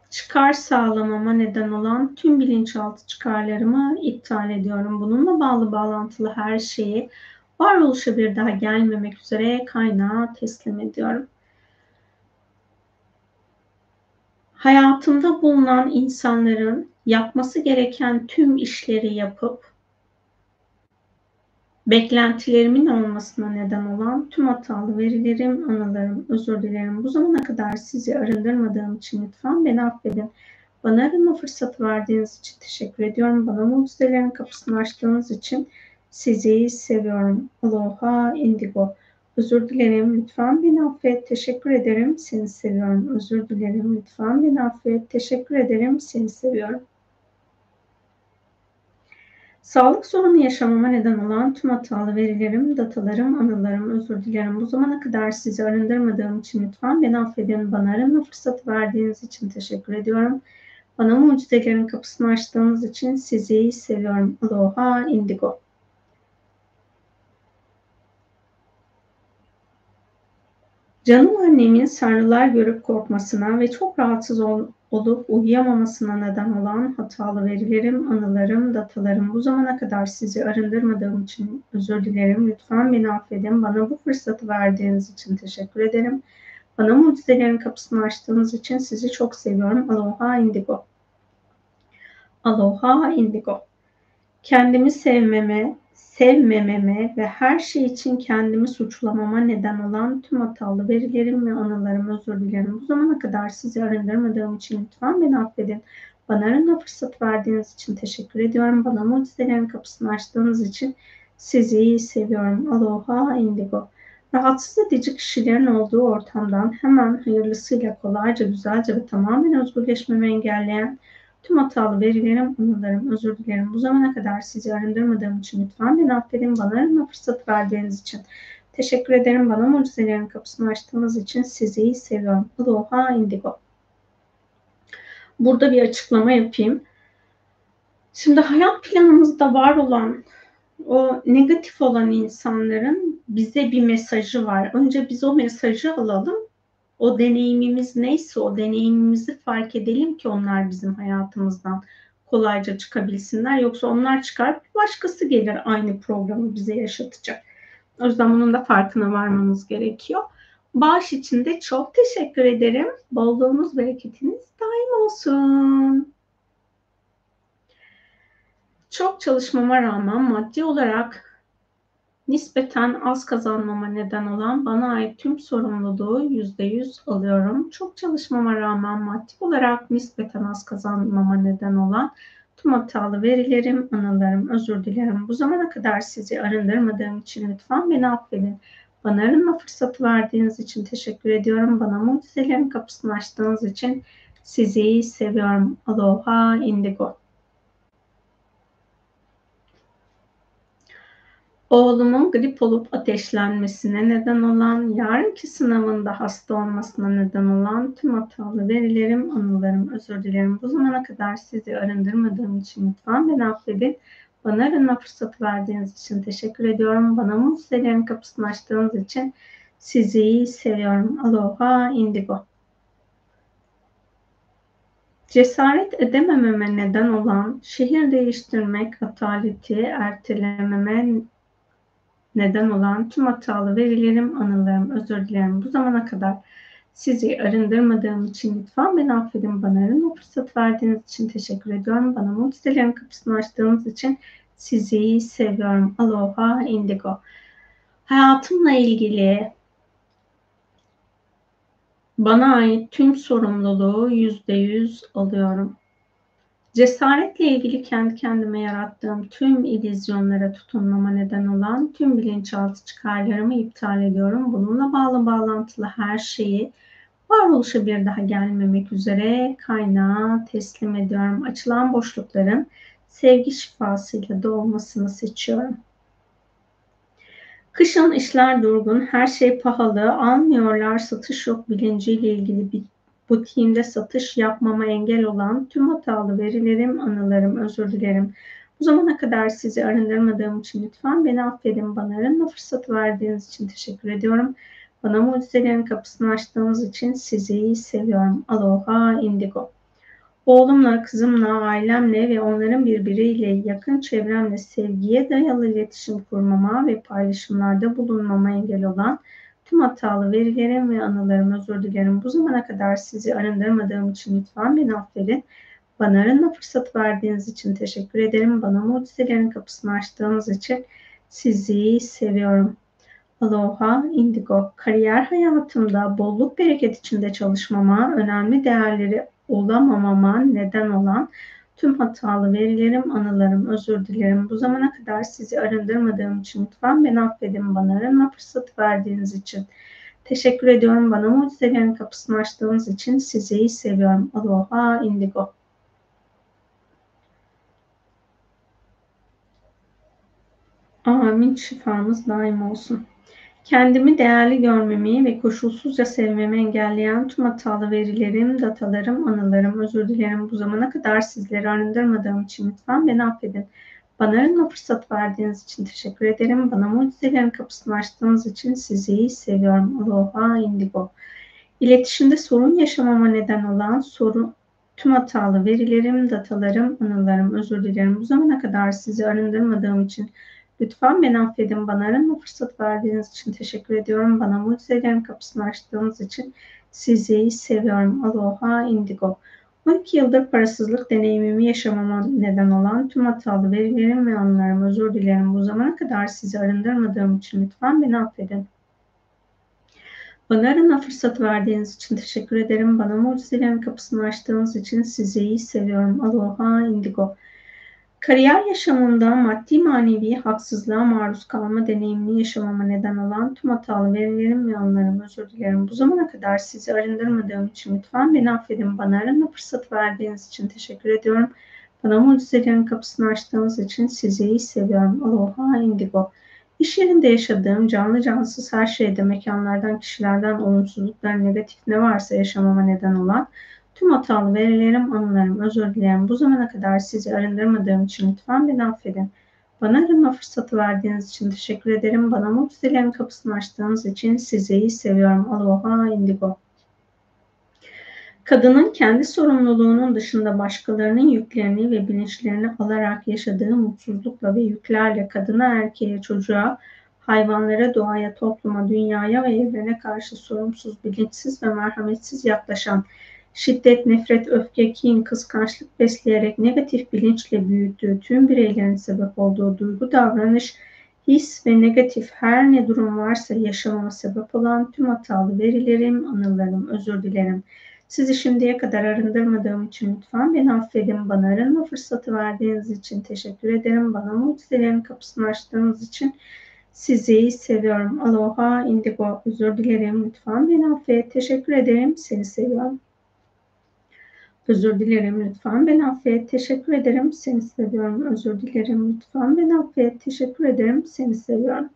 çıkar sağlamama neden olan tüm bilinçaltı çıkarlarımı iptal ediyorum. Bununla bağlı bağlantılı her şeyi varoluşa bir daha gelmemek üzere kaynağa teslim ediyorum. Hayatımda bulunan insanların yapması gereken tüm işleri yapıp beklentilerimin olmasına neden olan tüm hatalı verilerim, anılarım, özür dilerim. Bu zamana kadar sizi arındırmadığım için lütfen beni affedin. Bana arınma fırsatı verdiğiniz için teşekkür ediyorum. Bana mucizelerin kapısını açtığınız için sizi seviyorum. Aloha Indigo. Özür dilerim. Lütfen beni affet. Teşekkür ederim. Seni seviyorum. Özür dilerim. Lütfen beni affet. Teşekkür ederim. Seni seviyorum. Sağlık sorunu yaşamama neden olan tüm hatalı verilerim, datalarım, anılarım, özür dilerim. Bu zamana kadar sizi arındırmadığım için lütfen beni affedin. Bana arınma fırsatı verdiğiniz için teşekkür ediyorum. Bana mucizelerin kapısını açtığınız için sizi seviyorum. Aloha Indigo. Canım annemin sarılar görüp korkmasına ve çok rahatsız ol, olup uyuyamamasına neden olan hatalı verilerim, anılarım, datalarım bu zamana kadar sizi arındırmadığım için özür dilerim. Lütfen beni affedin. Bana bu fırsatı verdiğiniz için teşekkür ederim. Bana mucizelerin kapısını açtığınız için sizi çok seviyorum. Aloha Indigo. Aloha Indigo. Kendimi sevmeme, sevmememe ve her şey için kendimi suçlamama neden olan tüm hatalı verilerim ve anılarım özür dilerim. Bu zamana kadar sizi arındırmadığım için lütfen beni affedin. Bana arınma fırsat verdiğiniz için teşekkür ediyorum. Bana mucizelerin kapısını açtığınız için sizi seviyorum. Aloha Indigo. Rahatsız edici kişilerin olduğu ortamdan hemen hayırlısıyla kolayca, güzelce ve tamamen özgürleşmemi engelleyen Tüm hatalı verilerim, anılarım, özür dilerim. Bu zamana kadar sizi arındırmadığım için lütfen beni affedin. Bana arınma fırsat verdiğiniz için. Teşekkür ederim. Bana mucizelerin kapısını açtığınız için sizi seviyorum. Aloha Indigo. Burada bir açıklama yapayım. Şimdi hayat planımızda var olan o negatif olan insanların bize bir mesajı var. Önce biz o mesajı alalım o deneyimimiz neyse o deneyimimizi fark edelim ki onlar bizim hayatımızdan kolayca çıkabilsinler. Yoksa onlar çıkar başkası gelir aynı programı bize yaşatacak. O yüzden bunun da farkına varmamız gerekiyor. Bağış için de çok teşekkür ederim. Bolluğunuz, bereketiniz daim olsun. Çok çalışmama rağmen maddi olarak nispeten az kazanmama neden olan bana ait tüm sorumluluğu yüzde yüz alıyorum. Çok çalışmama rağmen maddi olarak nispeten az kazanmama neden olan tüm hatalı verilerim, anılarım, özür dilerim. Bu zamana kadar sizi arındırmadığım için lütfen beni affedin. Bana arınma fırsatı verdiğiniz için teşekkür ediyorum. Bana mucizelerin kapısını açtığınız için sizi seviyorum. Aloha Indigo. Oğlumun grip olup ateşlenmesine neden olan, yarınki sınavında hasta olmasına neden olan tüm hatalı verilerim, anılarım, özür dilerim. Bu zamana kadar sizi arındırmadığım için lütfen beni affedin. Bana arınma fırsatı verdiğiniz için teşekkür ediyorum. Bana mucizelerin kapısını açtığınız için sizi seviyorum. Aloha Indigo. Cesaret edemememe neden olan şehir değiştirmek ataleti ertelememe neden olan tüm hatalı verilerim, anılarım, özür dilerim. Bu zamana kadar sizi arındırmadığım için lütfen beni affedin. Bana arınma fırsat verdiğiniz için teşekkür ediyorum. Bana mucizelerin kapısını açtığınız için Sizi seviyorum. Aloha Indigo. Hayatımla ilgili bana ait tüm sorumluluğu yüzde yüz alıyorum. Cesaretle ilgili kendi kendime yarattığım tüm illüzyonlara tutunmama neden olan tüm bilinçaltı çıkarlarımı iptal ediyorum. Bununla bağlı bağlantılı her şeyi varoluşa bir daha gelmemek üzere kaynağa teslim ediyorum. Açılan boşlukların sevgi şifasıyla dolmasını seçiyorum. Kışın işler durgun, her şey pahalı, almıyorlar, satış yok bilinciyle ilgili bir butiğimde satış yapmama engel olan tüm hatalı verilerim, anılarım, özür dilerim. Bu zamana kadar sizi arındırmadığım için lütfen beni affedin. Bana arınma fırsatı verdiğiniz için teşekkür ediyorum. Bana mucizelerin kapısını açtığınız için sizi seviyorum. Aloha Indigo. Oğlumla, kızımla, ailemle ve onların birbiriyle yakın çevremle sevgiye dayalı iletişim kurmama ve paylaşımlarda bulunmama engel olan tüm hatalı verilerim ve anılarım özür dilerim. Bu zamana kadar sizi arındırmadığım için lütfen beni affedin. Bana arınma fırsatı verdiğiniz için teşekkür ederim. Bana mucizelerin kapısını açtığınız için sizi seviyorum. Aloha Indigo. Kariyer hayatımda bolluk bereket içinde çalışmama, önemli değerleri olamamama neden olan tüm hatalı verilerim, anılarım, özür dilerim. Bu zamana kadar sizi arındırmadığım için lütfen beni affedin. Bana arınma fırsatı verdiğiniz için. Teşekkür ediyorum. Bana mucizelerin kapısını açtığınız için sizi seviyorum. Aloha Indigo. Amin. Şifamız daim olsun. Kendimi değerli görmemi ve koşulsuzca sevmemi engelleyen tüm hatalı verilerim, datalarım, anılarım, özür dilerim. Bu zamana kadar sizleri arındırmadığım için lütfen beni affedin. Bana arınma fırsat verdiğiniz için teşekkür ederim. Bana mucizelerin kapısını açtığınız için sizi seviyorum. Aloha Indigo. İletişimde sorun yaşamama neden olan sorun, tüm hatalı verilerim, datalarım, anılarım, özür dilerim. Bu zamana kadar sizi arındırmadığım için Lütfen beni affedin. Bana arama fırsat verdiğiniz için teşekkür ediyorum. Bana mucizelerin kapısını açtığınız için sizi seviyorum. Aloha Indigo. 12 yıldır parasızlık deneyimimi yaşamama neden olan tüm hatalı verilerim ve anılarım özür dilerim. Bu zamana kadar sizi arındırmadığım için lütfen beni affedin. Bana arına fırsat verdiğiniz için teşekkür ederim. Bana mucizelerin kapısını açtığınız için sizi seviyorum. Aloha Indigo. Kariyer yaşamında maddi manevi haksızlığa maruz kalma deneyimini yaşamama neden olan tüm hatalı verilerim ve anlarım özür dilerim. Bu zamana kadar sizi arındırmadığım için lütfen beni affedin. Bana arınma fırsat verdiğiniz için teşekkür ediyorum. Bana mucizelerin kapısını açtığınız için sizi seviyorum. Aloha Indigo. İş yerinde yaşadığım canlı cansız her şeyde mekanlardan, kişilerden olumsuzluklar, negatif ne varsa yaşamama neden olan Tüm hatalı verilerim, anılarım, özür dilerim. Bu zamana kadar sizi arındırmadığım için lütfen beni affedin. Bana arınma fırsatı verdiğiniz için teşekkür ederim. Bana mucizelerin kapısını açtığınız için sizi seviyorum. Aloha Indigo. Kadının kendi sorumluluğunun dışında başkalarının yüklerini ve bilinçlerini alarak yaşadığı mutsuzlukla ve yüklerle kadına, erkeğe, çocuğa, hayvanlara, doğaya, topluma, dünyaya ve evrene karşı sorumsuz, bilinçsiz ve merhametsiz yaklaşan şiddet, nefret, öfke, kin, kıskançlık besleyerek negatif bilinçle büyüttüğü tüm bireylerin sebep olduğu duygu, davranış, his ve negatif her ne durum varsa yaşamama sebep olan tüm hatalı verilerim, anılarım, özür dilerim. Sizi şimdiye kadar arındırmadığım için lütfen beni affedin. Bana arınma fırsatı verdiğiniz için teşekkür ederim. Bana mucizelerin kapısını açtığınız için sizi seviyorum. Aloha, indigo, özür dilerim. Lütfen beni affet. Teşekkür ederim. Seni seviyorum. Özür dilerim lütfen. Ben affet. Teşekkür ederim. Seni seviyorum. Özür dilerim lütfen. Ben affet. Teşekkür ederim. Seni seviyorum.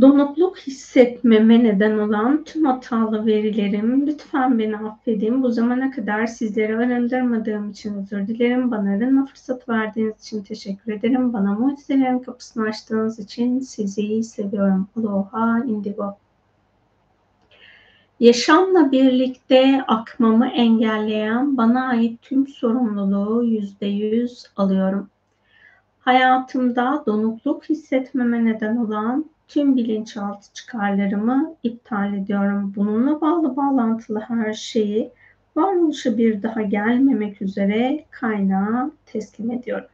Donukluk hissetmeme neden olan tüm hatalı verilerim lütfen beni affedin. Bu zamana kadar sizleri arındırmadığım için özür dilerim. Bana arınma fırsat verdiğiniz için teşekkür ederim. Bana mucizelerin kapısını açtığınız için sizi seviyorum. Aloha Indigo. Yaşamla birlikte akmamı engelleyen bana ait tüm sorumluluğu yüzde yüz alıyorum. Hayatımda donukluk hissetmeme neden olan tüm bilinçaltı çıkarlarımı iptal ediyorum. Bununla bağlı bağlantılı her şeyi varoluşa bir daha gelmemek üzere kaynağa teslim ediyorum.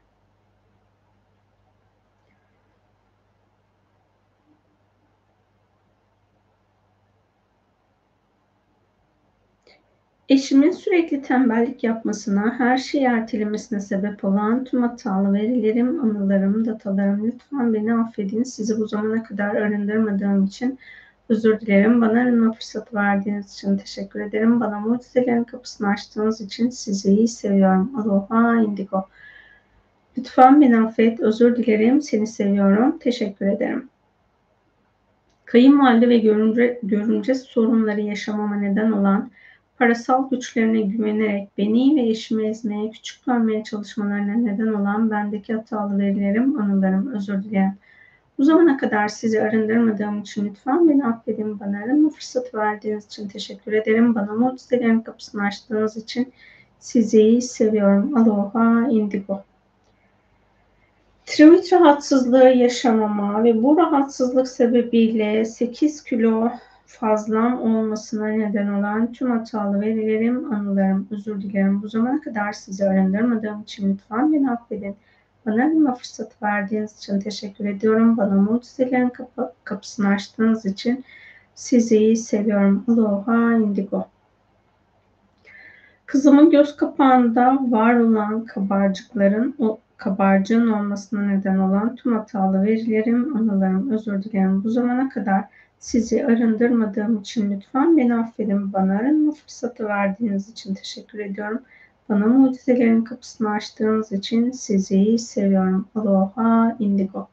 Eşimin sürekli tembellik yapmasına, her şeyi ertelemesine sebep olan tüm hatalı verilerim, anılarım, datalarım lütfen beni affedin. Sizi bu zamana kadar arındırmadığım için özür dilerim. Bana arınma fırsatı verdiğiniz için teşekkür ederim. Bana mucizelerin kapısını açtığınız için sizi iyi seviyorum. Aloha indigo. Lütfen beni affet, özür dilerim, seni seviyorum, teşekkür ederim. Kayınvalide ve görümce, görümce sorunları yaşamama neden olan parasal güçlerine güvenerek beni ve eşimi ezmeye, küçük görmeye çalışmalarına neden olan bendeki hatalı verilerim, anılarım, özür dilerim. Bu zamana kadar sizi arındırmadığım için lütfen beni affedin. Bana arınma fırsatı verdiğiniz için teşekkür ederim. Bana mucizelerin kapısını açtığınız için sizi seviyorum. Aloha indigo. Tiroid rahatsızlığı yaşamama ve bu rahatsızlık sebebiyle 8 kilo fazlam olmasına neden olan tüm hatalı verilerim, anılarım, özür dilerim. Bu zamana kadar sizi arındırmadığım için lütfen beni affedin. Bana arınma fırsatı verdiğiniz için teşekkür ediyorum. Bana mucizelerin kapı, kapısını açtığınız için sizi seviyorum. Aloha indigo. Kızımın göz kapağında var olan kabarcıkların o kabarcığın olmasına neden olan tüm hatalı verilerim, anılarım, özür dilerim. Bu zamana kadar sizi arındırmadığım için lütfen beni affedin. Bana arınma fırsatı verdiğiniz için teşekkür ediyorum. Bana mucizelerin kapısını açtığınız için sizi seviyorum. Aloha indigo.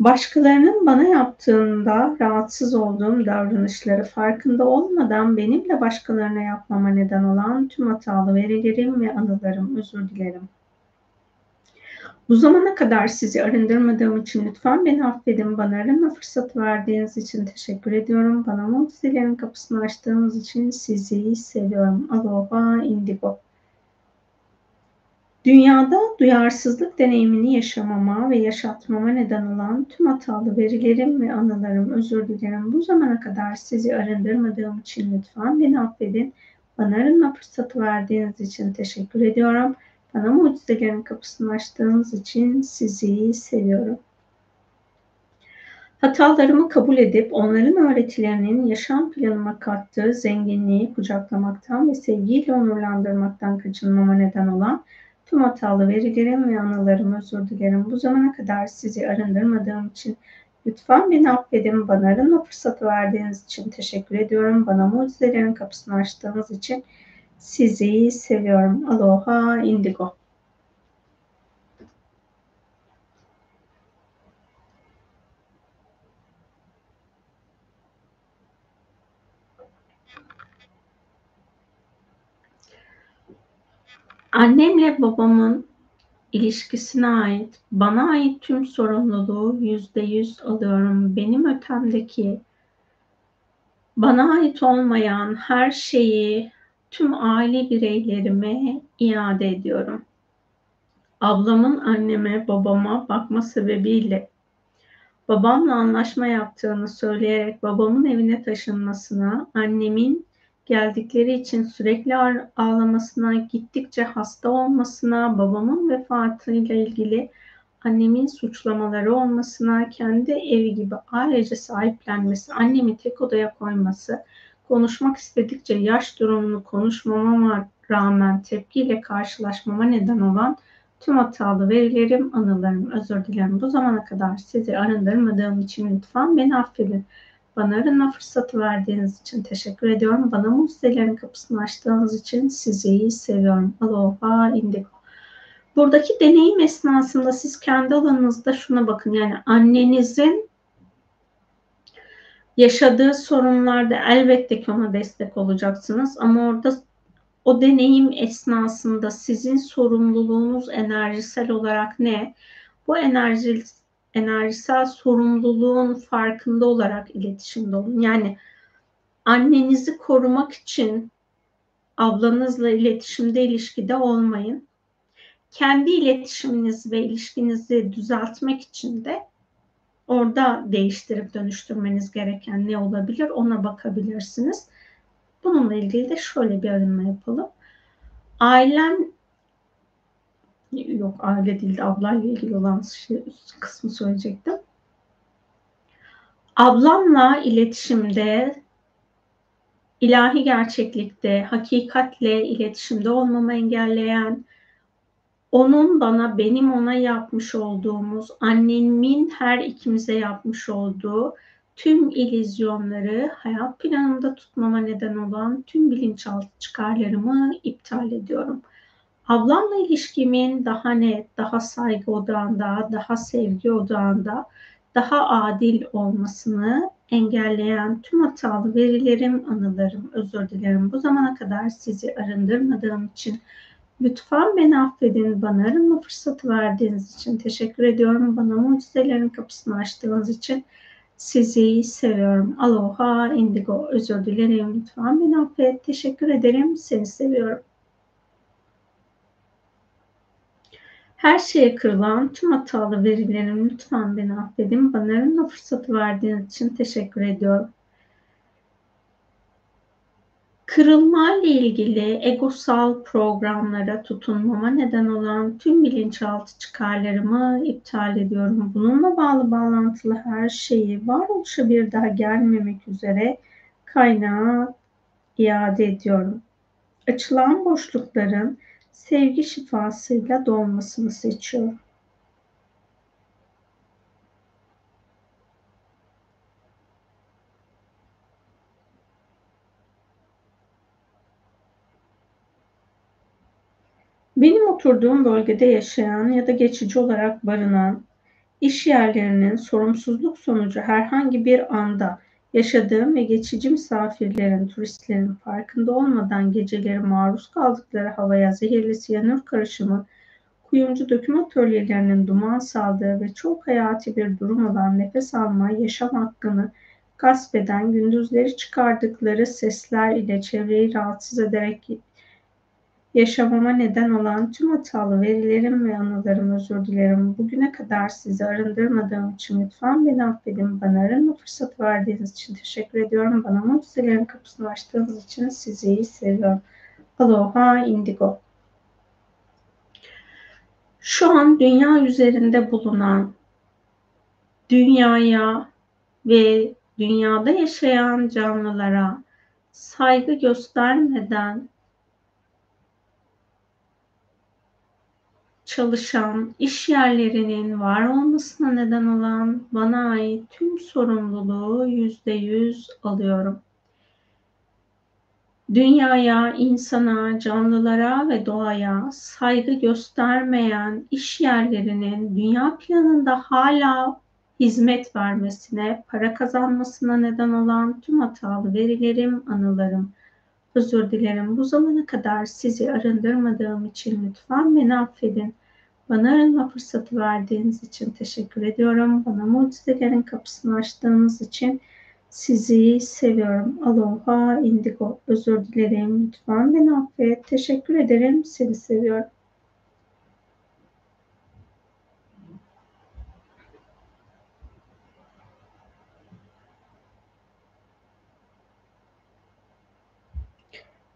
Başkalarının bana yaptığında rahatsız olduğum davranışları farkında olmadan benimle başkalarına yapmama neden olan tüm hatalı verilerim ve anılarım özür dilerim. Bu zamana kadar sizi arındırmadığım için lütfen beni affedin. Bana arınma fırsatı verdiğiniz için teşekkür ediyorum. Bana mucizelerin kapısını açtığınız için sizi seviyorum. Aloha indigo. Dünyada duyarsızlık deneyimini yaşamama ve yaşatmama neden olan tüm hatalı verilerim ve anılarım özür dilerim. Bu zamana kadar sizi arındırmadığım için lütfen beni affedin. Bana arınma fırsatı verdiğiniz için teşekkür ediyorum. Bana mucizelerin kapısını açtığınız için sizi seviyorum. Hatalarımı kabul edip onların öğretilerinin yaşam planıma kattığı zenginliği kucaklamaktan ve sevgiyle onurlandırmaktan kaçınmama neden olan tüm hatalı verilerim ve anılarımı özür dilerim. Bu zamana kadar sizi arındırmadığım için lütfen beni affedin. Bana arınma fırsatı verdiğiniz için teşekkür ediyorum. Bana mucizelerin kapısını açtığınız için sizi seviyorum. Aloha indigo. Annemle babamın ilişkisine ait, bana ait tüm sorumluluğu yüzde yüz alıyorum. Benim ötemdeki bana ait olmayan her şeyi tüm aile bireylerime iade ediyorum. Ablamın anneme, babama bakma sebebiyle babamla anlaşma yaptığını söyleyerek babamın evine taşınmasına, annemin geldikleri için sürekli ağlamasına, gittikçe hasta olmasına, babamın vefatıyla ilgili annemin suçlamaları olmasına, kendi evi gibi ailece sahiplenmesi, annemi tek odaya koyması, konuşmak istedikçe yaş durumunu konuşmama rağmen tepkiyle karşılaşmama neden olan tüm hatalı verilerim, anılarım, özür dilerim. Bu zamana kadar sizi arındırmadığım için lütfen beni affedin. Bana arınma fırsatı verdiğiniz için teşekkür ediyorum. Bana mucizelerin kapısını açtığınız için sizi seviyorum. Aloha indigo. Buradaki deneyim esnasında siz kendi alanınızda şuna bakın. Yani annenizin yaşadığı sorunlarda elbette ki ona destek olacaksınız. Ama orada o deneyim esnasında sizin sorumluluğunuz enerjisel olarak ne? Bu enerji enerjisel sorumluluğun farkında olarak iletişimde olun. Yani annenizi korumak için ablanızla iletişimde ilişkide olmayın. Kendi iletişiminizi ve ilişkinizi düzeltmek için de orada değiştirip dönüştürmeniz gereken ne olabilir ona bakabilirsiniz. Bununla ilgili de şöyle bir arınma yapalım. Ailen yok aile değil de ablayla ilgili olan şey, kısmı söyleyecektim. Ablamla iletişimde ilahi gerçeklikte, hakikatle iletişimde olmamı engelleyen, onun bana, benim ona yapmış olduğumuz, annemin her ikimize yapmış olduğu tüm ilizyonları hayat planımda tutmama neden olan tüm bilinçaltı çıkarlarımı iptal ediyorum. Ablamla ilişkimin daha net, daha saygı odağında, daha sevgi odağında, daha adil olmasını engelleyen tüm hatalı verilerim, anılarım, özür dilerim. Bu zamana kadar sizi arındırmadığım için lütfen beni affedin. Bana arınma fırsatı verdiğiniz için teşekkür ediyorum. Bana mucizelerin kapısını açtığınız için sizi seviyorum. Aloha, indigo. Özür dilerim. Lütfen beni affet. Teşekkür ederim. Seni seviyorum. Her şeye kırılan tüm hatalı verilerim lütfen beni affedin. Bana arınma fırsatı verdiğiniz için teşekkür ediyorum. Kırılma ile ilgili egosal programlara tutunmama neden olan tüm bilinçaltı çıkarlarımı iptal ediyorum. Bununla bağlı bağlantılı her şeyi varoluşa bir daha gelmemek üzere kaynağa iade ediyorum. Açılan boşlukların sevgi şifasıyla dolmasını seçiyorum. Benim oturduğum bölgede yaşayan ya da geçici olarak barınan iş yerlerinin sorumsuzluk sonucu herhangi bir anda yaşadığım ve geçici misafirlerin, turistlerin farkında olmadan geceleri maruz kaldıkları havaya zehirli siyanür karışımı, kuyumcu döküm atölyelerinin duman saldığı ve çok hayati bir durum olan nefes alma, yaşam hakkını gasp eden, gündüzleri çıkardıkları sesler ile çevreyi rahatsız ederek Yaşamama neden olan tüm hatalı verilerim ve anılarım özür dilerim. Bugüne kadar sizi arındırmadığım için lütfen beni affedin. Bana arınma fırsatı verdiğiniz için teşekkür ediyorum. Bana mucizelerin kapısını açtığınız için sizi seviyorum. Aloha Indigo. Şu an dünya üzerinde bulunan dünyaya ve dünyada yaşayan canlılara saygı göstermeden çalışan iş yerlerinin var olmasına neden olan bana ait tüm sorumluluğu yüzde yüz alıyorum. Dünyaya, insana, canlılara ve doğaya saygı göstermeyen iş yerlerinin dünya planında hala hizmet vermesine, para kazanmasına neden olan tüm hatalı verilerim, anılarım, özür dilerim. Bu zamana kadar sizi arındırmadığım için lütfen beni affedin. Bana arınma fırsatı verdiğiniz için teşekkür ediyorum. Bana mucizelerin kapısını açtığınız için sizi seviyorum. Aloha, indigo. Özür dilerim. Lütfen beni affet. Teşekkür ederim. Seni seviyorum.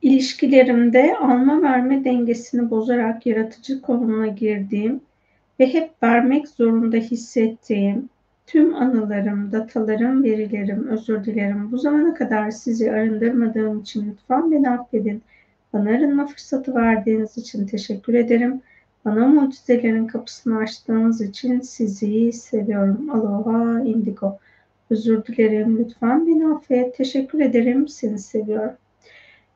İlişkilerimde alma verme dengesini bozarak yaratıcı konumuna girdiğim ve hep vermek zorunda hissettiğim tüm anılarım, datalarım, verilerim, özür dilerim. Bu zamana kadar sizi arındırmadığım için lütfen beni affedin. Bana arınma fırsatı verdiğiniz için teşekkür ederim. Bana mucizelerin kapısını açtığınız için sizi seviyorum. Aloha indigo. Özür dilerim. Lütfen beni affet. Teşekkür ederim. Seni seviyorum.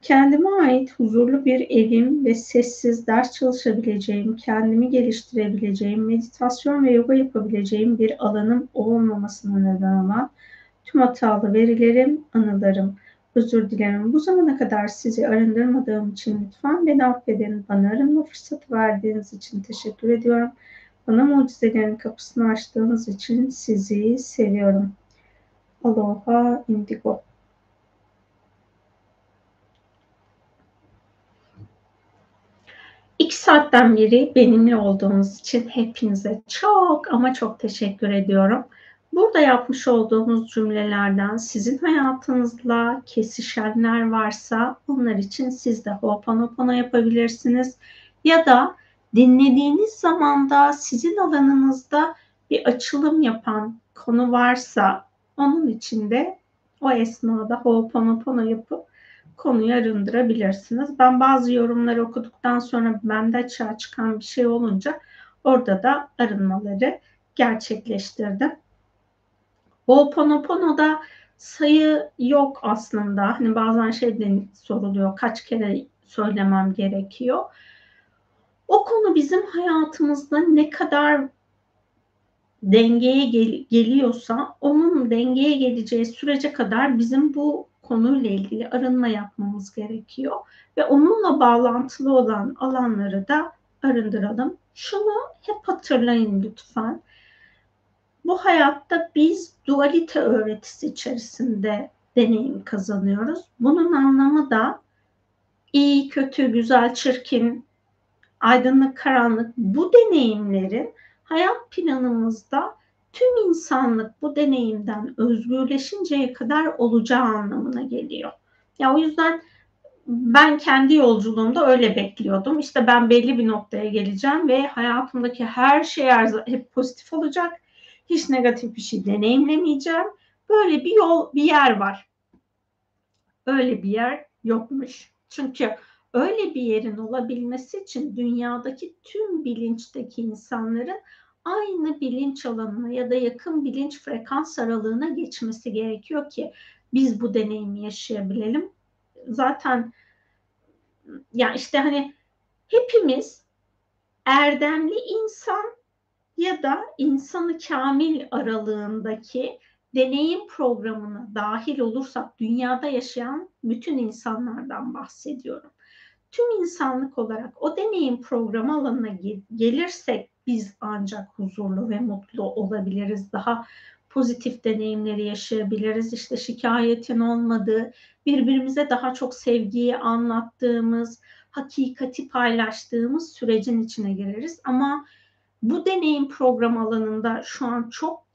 Kendime ait huzurlu bir evim ve sessiz ders çalışabileceğim, kendimi geliştirebileceğim, meditasyon ve yoga yapabileceğim bir alanım olmamasına neden olan tüm hatalı verilerim, anılarım. Özür dilerim. Bu zamana kadar sizi arındırmadığım için lütfen beni affedin. Bana arınma fırsatı verdiğiniz için teşekkür ediyorum. Bana mucizelerin kapısını açtığınız için sizi seviyorum. Aloha Indigo. İki saatten beri benimle olduğunuz için hepinize çok ama çok teşekkür ediyorum. Burada yapmış olduğumuz cümlelerden sizin hayatınızla kesişenler varsa onlar için siz de Ho'oponopono yapabilirsiniz. Ya da dinlediğiniz zamanda sizin alanınızda bir açılım yapan konu varsa onun için de o esnada Ho'oponopono yapıp konuyu arındırabilirsiniz. Ben bazı yorumları okuduktan sonra bende açığa çıkan bir şey olunca orada da arınmaları gerçekleştirdim. Ho'oponopono'da sayı yok aslında. Hani bazen şey soruluyor kaç kere söylemem gerekiyor. O konu bizim hayatımızda ne kadar dengeye gel- geliyorsa onun dengeye geleceği sürece kadar bizim bu konuyla ilgili arınma yapmamız gerekiyor ve onunla bağlantılı olan alanları da arındıralım. Şunu hep hatırlayın lütfen. Bu hayatta biz dualite öğretisi içerisinde deneyim kazanıyoruz. Bunun anlamı da iyi, kötü, güzel, çirkin, aydınlık, karanlık bu deneyimlerin hayat planımızda tüm insanlık bu deneyimden özgürleşinceye kadar olacağı anlamına geliyor. Ya o yüzden ben kendi yolculuğumda öyle bekliyordum. İşte ben belli bir noktaya geleceğim ve hayatımdaki her şey hep pozitif olacak. Hiç negatif bir şey deneyimlemeyeceğim. Böyle bir yol, bir yer var. Öyle bir yer yokmuş. Çünkü öyle bir yerin olabilmesi için dünyadaki tüm bilinçteki insanların aynı bilinç alanına ya da yakın bilinç frekans aralığına geçmesi gerekiyor ki biz bu deneyimi yaşayabilelim. Zaten ya işte hani hepimiz erdemli insan ya da insanı kamil aralığındaki deneyim programına dahil olursak dünyada yaşayan bütün insanlardan bahsediyorum. Tüm insanlık olarak o deneyim programı alanına gelirsek biz ancak huzurlu ve mutlu olabiliriz. Daha pozitif deneyimleri yaşayabiliriz. İşte şikayetin olmadığı, birbirimize daha çok sevgiyi anlattığımız, hakikati paylaştığımız sürecin içine gireriz. Ama bu deneyim program alanında şu an çok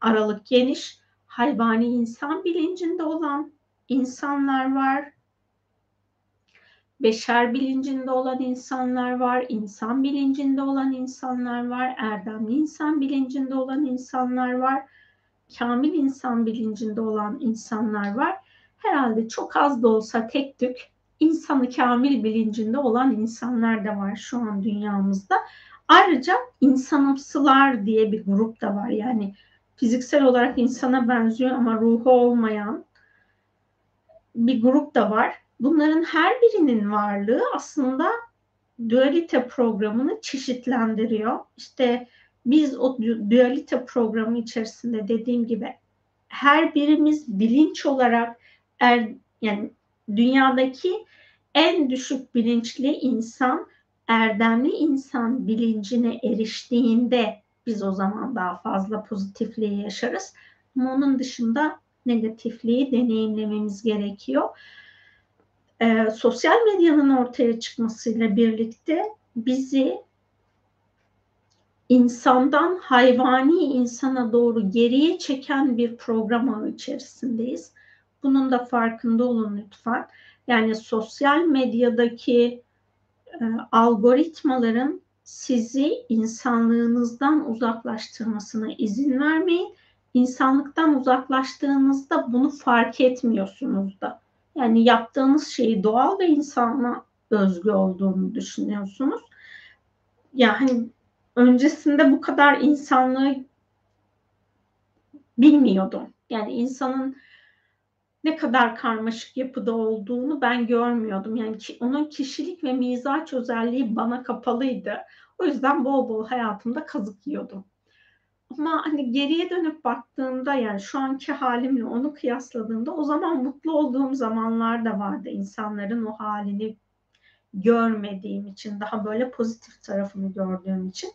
aralık geniş, hayvani insan bilincinde olan insanlar var beşer bilincinde olan insanlar var, insan bilincinde olan insanlar var, erdemli insan bilincinde olan insanlar var, kamil insan bilincinde olan insanlar var. Herhalde çok az da olsa tek tük insanı kamil bilincinde olan insanlar da var şu an dünyamızda. Ayrıca insanımsılar diye bir grup da var. Yani fiziksel olarak insana benziyor ama ruhu olmayan bir grup da var bunların her birinin varlığı aslında dualite programını çeşitlendiriyor. İşte biz o dualite programı içerisinde dediğim gibi her birimiz bilinç olarak er, yani dünyadaki en düşük bilinçli insan erdemli insan bilincine eriştiğinde biz o zaman daha fazla pozitifliği yaşarız. Ama onun dışında negatifliği deneyimlememiz gerekiyor e, sosyal medyanın ortaya çıkmasıyla birlikte bizi insandan hayvani insana doğru geriye çeken bir program içerisindeyiz. Bunun da farkında olun lütfen. Yani sosyal medyadaki e, algoritmaların sizi insanlığınızdan uzaklaştırmasına izin vermeyin. İnsanlıktan uzaklaştığınızda bunu fark etmiyorsunuz da. Yani yaptığınız şeyi doğal ve insana özgü olduğunu düşünüyorsunuz. Yani öncesinde bu kadar insanlığı bilmiyordum. Yani insanın ne kadar karmaşık yapıda olduğunu ben görmüyordum. Yani ki, onun kişilik ve mizaç özelliği bana kapalıydı. O yüzden bol bol hayatımda kazık yiyordum. Ama hani geriye dönüp baktığımda yani şu anki halimle onu kıyasladığımda o zaman mutlu olduğum zamanlar da vardı insanların o halini görmediğim için daha böyle pozitif tarafını gördüğüm için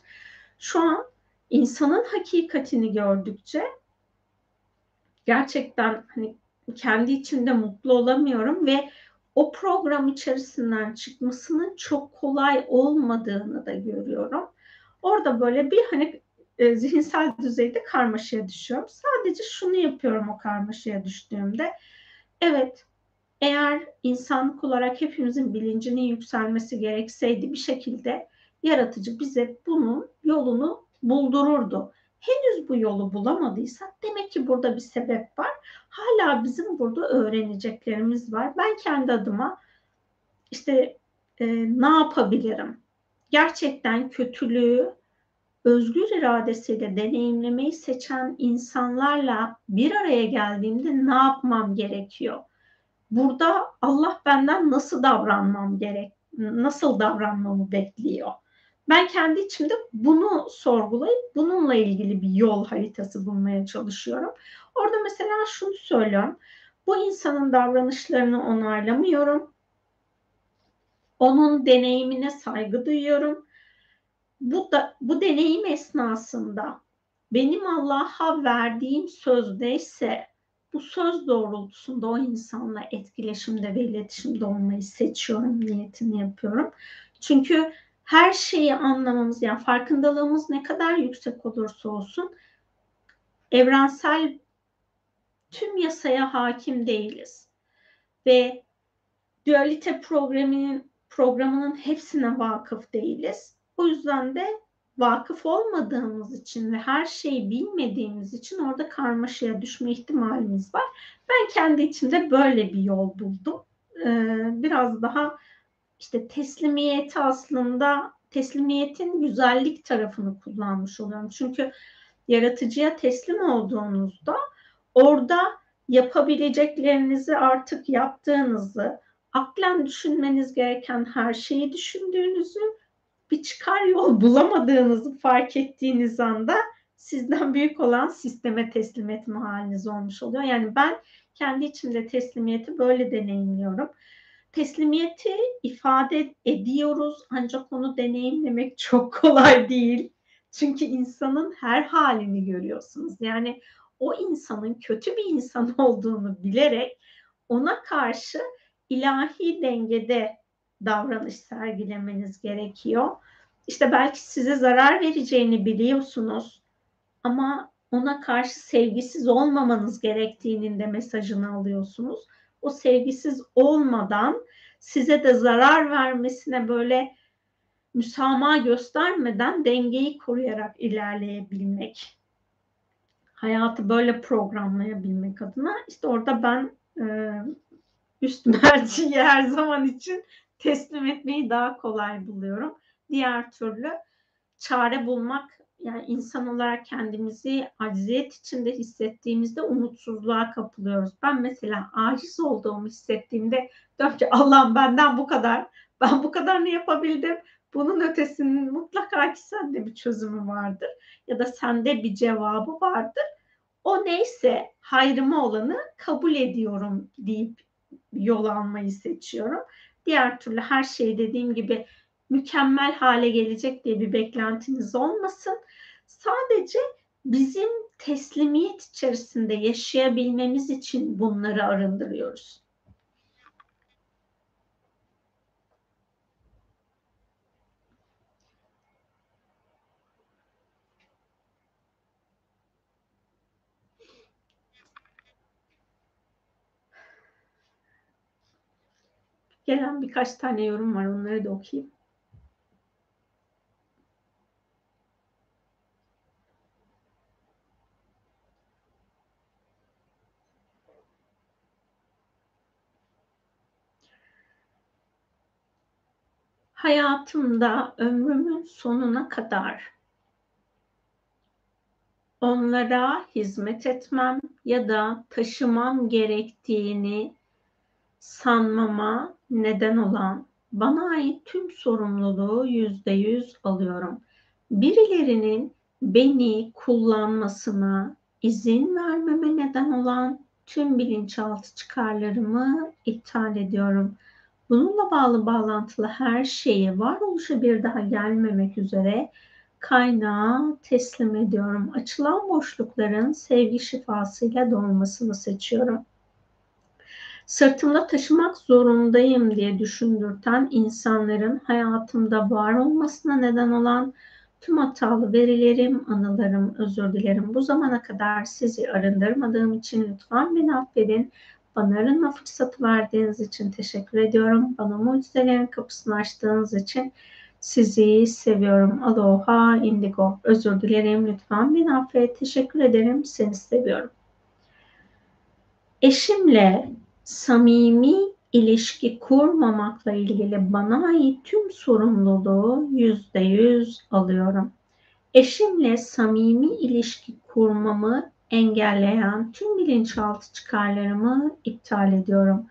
şu an insanın hakikatini gördükçe gerçekten hani kendi içimde mutlu olamıyorum ve o program içerisinden çıkmasının çok kolay olmadığını da görüyorum. Orada böyle bir hani e, zihinsel düzeyde karmaşaya düşüyorum. Sadece şunu yapıyorum o karmaşaya düştüğümde. Evet, eğer insanlık olarak hepimizin bilincinin yükselmesi gerekseydi bir şekilde yaratıcı bize bunun yolunu buldururdu. Henüz bu yolu bulamadıysak demek ki burada bir sebep var. Hala bizim burada öğreneceklerimiz var. Ben kendi adıma işte e, ne yapabilirim? Gerçekten kötülüğü özgür iradesiyle deneyimlemeyi seçen insanlarla bir araya geldiğimde ne yapmam gerekiyor? Burada Allah benden nasıl davranmam gerek, nasıl davranmamı bekliyor? Ben kendi içimde bunu sorgulayıp bununla ilgili bir yol haritası bulmaya çalışıyorum. Orada mesela şunu söylüyorum. Bu insanın davranışlarını onaylamıyorum. Onun deneyimine saygı duyuyorum. Bu da bu deneyim esnasında benim Allah'a verdiğim söz neyse bu söz doğrultusunda o insanla etkileşimde ve iletişimde olmayı seçiyorum, niyetini yapıyorum. Çünkü her şeyi anlamamız yani farkındalığımız ne kadar yüksek olursa olsun evrensel tüm yasaya hakim değiliz. Ve dualite programının programının hepsine vakıf değiliz. O yüzden de vakıf olmadığımız için ve her şeyi bilmediğimiz için orada karmaşaya düşme ihtimalimiz var. Ben kendi içimde böyle bir yol buldum. Ee, biraz daha işte teslimiyeti aslında teslimiyetin güzellik tarafını kullanmış oluyorum. Çünkü yaratıcıya teslim olduğunuzda orada yapabileceklerinizi artık yaptığınızı, aklen düşünmeniz gereken her şeyi düşündüğünüzü, bir çıkar yol bulamadığınızı fark ettiğiniz anda sizden büyük olan sisteme teslim etme haliniz olmuş oluyor. Yani ben kendi içimde teslimiyeti böyle deneyimliyorum teslimiyeti ifade ediyoruz ancak onu deneyimlemek [laughs] çok kolay değil. Çünkü insanın her halini görüyorsunuz. Yani o insanın kötü bir insan [laughs] olduğunu bilerek ona karşı ilahi dengede davranış sergilemeniz gerekiyor. İşte belki size zarar vereceğini biliyorsunuz ama ona karşı sevgisiz olmamanız gerektiğinin de mesajını alıyorsunuz o sevgisiz olmadan size de zarar vermesine böyle müsamaha göstermeden dengeyi koruyarak ilerleyebilmek. Hayatı böyle programlayabilmek adına işte orada ben e, üst [laughs] merciyi her zaman için teslim etmeyi daha kolay buluyorum. Diğer türlü çare bulmak yani insan olarak kendimizi acziyet içinde hissettiğimizde umutsuzluğa kapılıyoruz. Ben mesela aciz olduğumu hissettiğimde diyorum ki Allah'ım benden bu kadar. Ben bu kadar ne yapabildim? Bunun ötesinin mutlaka ki sende bir çözümü vardır. Ya da sende bir cevabı vardır. O neyse hayrıma olanı kabul ediyorum deyip yol almayı seçiyorum. Diğer türlü her şey dediğim gibi mükemmel hale gelecek diye bir beklentiniz olmasın. Sadece bizim teslimiyet içerisinde yaşayabilmemiz için bunları arındırıyoruz. Gelen birkaç tane yorum var. Onları da okuyayım. hayatımda ömrümün sonuna kadar onlara hizmet etmem ya da taşımam gerektiğini sanmama neden olan bana ait tüm sorumluluğu yüzde yüz alıyorum. Birilerinin beni kullanmasına izin vermeme neden olan tüm bilinçaltı çıkarlarımı iptal ediyorum. Bununla bağlı bağlantılı her şeyi varoluşa bir daha gelmemek üzere kaynağa teslim ediyorum. Açılan boşlukların sevgi şifasıyla dolmasını seçiyorum. Sırtımda taşımak zorundayım diye düşündürten insanların hayatımda var olmasına neden olan Tüm hatalı verilerim, anılarım, özür dilerim. Bu zamana kadar sizi arındırmadığım için lütfen beni affedin. Bana arınma fırsatı verdiğiniz için teşekkür ediyorum. Bana mucizelerin kapısını açtığınız için sizi seviyorum. Aloha indigo. Özür dilerim. Lütfen beni affet. Teşekkür ederim. Seni seviyorum. Eşimle samimi ilişki kurmamakla ilgili bana ait tüm sorumluluğu yüzde yüz alıyorum. Eşimle samimi ilişki kurmamı engelleyen tüm bilinçaltı çıkarlarımı iptal ediyorum.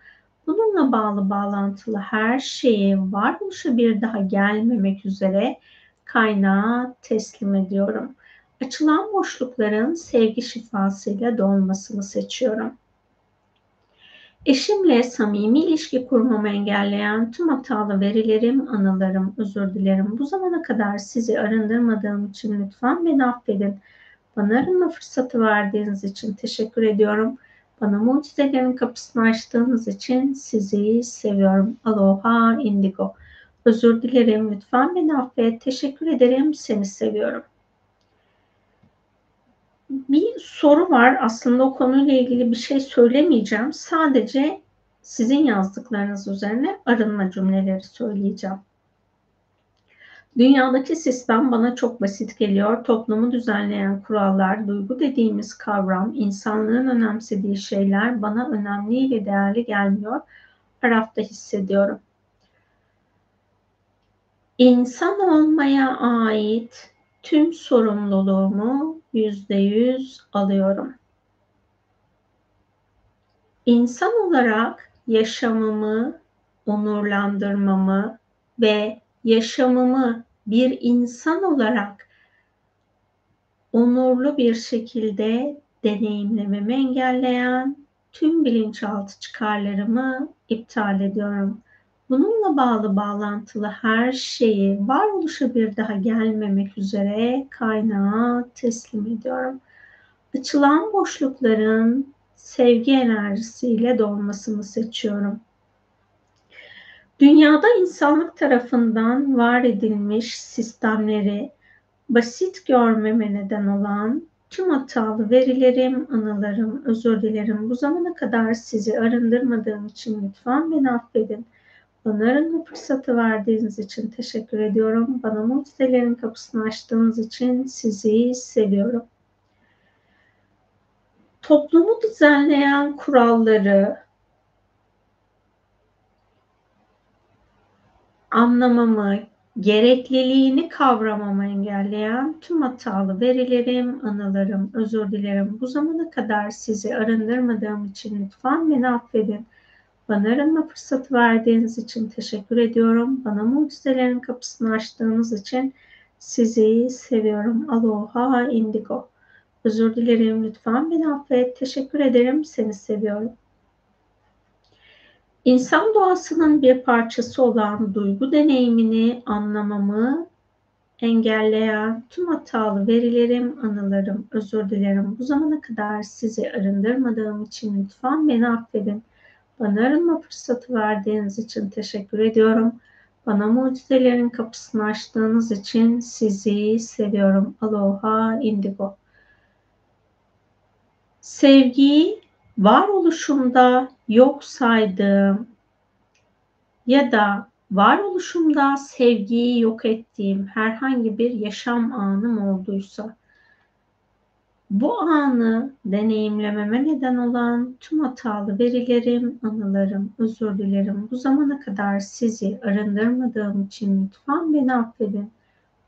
Bununla bağlı bağlantılı her şeyi varoluşa bir daha gelmemek üzere kaynağa teslim ediyorum. Açılan boşlukların sevgi şifasıyla dolmasını seçiyorum. Eşimle samimi ilişki kurmamı engelleyen tüm hatalı verilerim, anılarım, özür dilerim. Bu zamana kadar sizi arındırmadığım için lütfen beni affedin. Bana arınma fırsatı verdiğiniz için teşekkür ediyorum. Bana mucizelerin kapısını açtığınız için sizi seviyorum. Aloha indigo. Özür dilerim. Lütfen beni affet. Teşekkür ederim. Seni seviyorum bir soru var. Aslında o konuyla ilgili bir şey söylemeyeceğim. Sadece sizin yazdıklarınız üzerine arınma cümleleri söyleyeceğim. Dünyadaki sistem bana çok basit geliyor. Toplumu düzenleyen kurallar, duygu dediğimiz kavram, insanlığın önemsediği şeyler bana önemli ve değerli gelmiyor. Arafta hissediyorum. İnsan olmaya ait tüm sorumluluğumu yüzde yüz alıyorum. İnsan olarak yaşamımı onurlandırmamı ve yaşamımı bir insan olarak onurlu bir şekilde deneyimlememi engelleyen tüm bilinçaltı çıkarlarımı iptal ediyorum. Bununla bağlı bağlantılı her şeyi varoluşa bir daha gelmemek üzere kaynağa teslim ediyorum. Açılan boşlukların sevgi enerjisiyle dolmasını seçiyorum. Dünyada insanlık tarafından var edilmiş sistemleri basit görmeme neden olan tüm hatalı verilerim, anılarım, özür dilerim. Bu zamana kadar sizi arındırmadığım için lütfen beni affedin. Bana arınma fırsatı verdiğiniz için teşekkür ediyorum. Bana mucizelerin kapısını açtığınız için sizi seviyorum. Toplumu düzenleyen kuralları anlamamı, gerekliliğini kavramamı engelleyen tüm hatalı verilerim, anılarım, özür dilerim. Bu zamana kadar sizi arındırmadığım için lütfen beni affedin. Bana arınma fırsatı verdiğiniz için teşekkür ediyorum. Bana mucizelerin kapısını açtığınız için sizi seviyorum. Aloha indigo. Özür dilerim lütfen beni affet. Teşekkür ederim. Seni seviyorum. İnsan doğasının bir parçası olan duygu deneyimini anlamamı engelleyen tüm hatalı verilerim, anılarım, özür dilerim. Bu zamana kadar sizi arındırmadığım için lütfen beni affedin. Bana arınma fırsatı verdiğiniz için teşekkür ediyorum. Bana mucizelerin kapısını açtığınız için sizi seviyorum. Aloha indigo. Sevgiyi varoluşumda yok saydığım ya da varoluşumda sevgiyi yok ettiğim herhangi bir yaşam anım olduysa bu anı deneyimlememe neden olan tüm hatalı verilerim, anılarım, özür dilerim. Bu zamana kadar sizi arındırmadığım için lütfen beni affedin.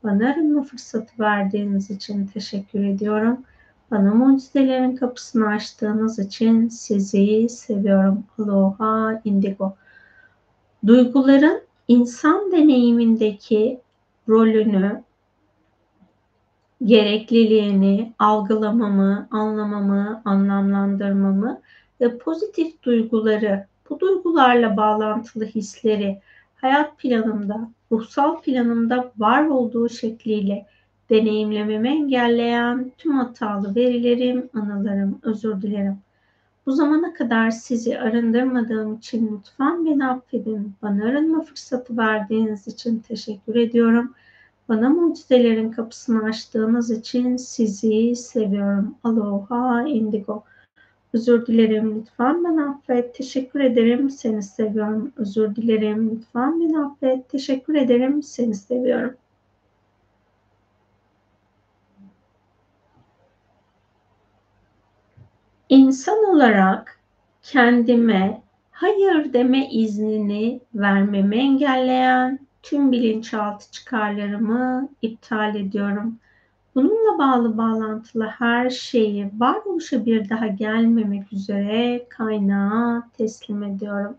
Bana arınma fırsatı verdiğiniz için teşekkür ediyorum. Bana mucizelerin kapısını açtığınız için sizi seviyorum. Aloha indigo. Duyguların insan deneyimindeki rolünü gerekliliğini algılamamı, anlamamı, anlamlandırmamı ve pozitif duyguları, bu duygularla bağlantılı hisleri hayat planımda, ruhsal planımda var olduğu şekliyle deneyimlememi engelleyen tüm hatalı verilerim, anılarım, özür dilerim. Bu zamana kadar sizi arındırmadığım için lütfen beni affedin. Bana arınma fırsatı verdiğiniz için teşekkür ediyorum. Bana mucizelerin kapısını açtığınız için sizi seviyorum. Aloha indigo. Özür dilerim lütfen beni affet. Teşekkür ederim seni seviyorum. Özür dilerim lütfen beni affet. Teşekkür ederim seni seviyorum. İnsan olarak kendime hayır deme iznini vermemi engelleyen tüm bilinçaltı çıkarlarımı iptal ediyorum. Bununla bağlı bağlantılı her şeyi varoluşa bir daha gelmemek üzere kaynağa teslim ediyorum.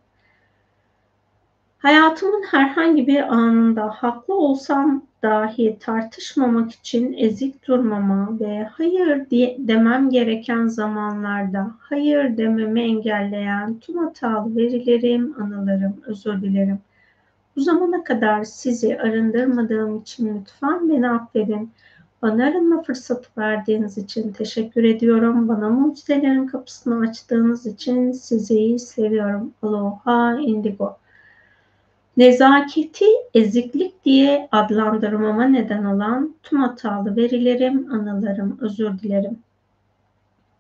Hayatımın herhangi bir anında haklı olsam dahi tartışmamak için ezik durmama ve hayır diye demem gereken zamanlarda hayır dememi engelleyen tüm hatalı verilerim, anılarım, özür dilerim. Bu zamana kadar sizi arındırmadığım için lütfen beni affedin. Bana arınma fırsatı verdiğiniz için teşekkür ediyorum. Bana mucizelerin kapısını açtığınız için sizi seviyorum. Aloha Indigo. Nezaketi eziklik diye adlandırmama neden olan tüm hatalı verilerim, anılarım, özür dilerim.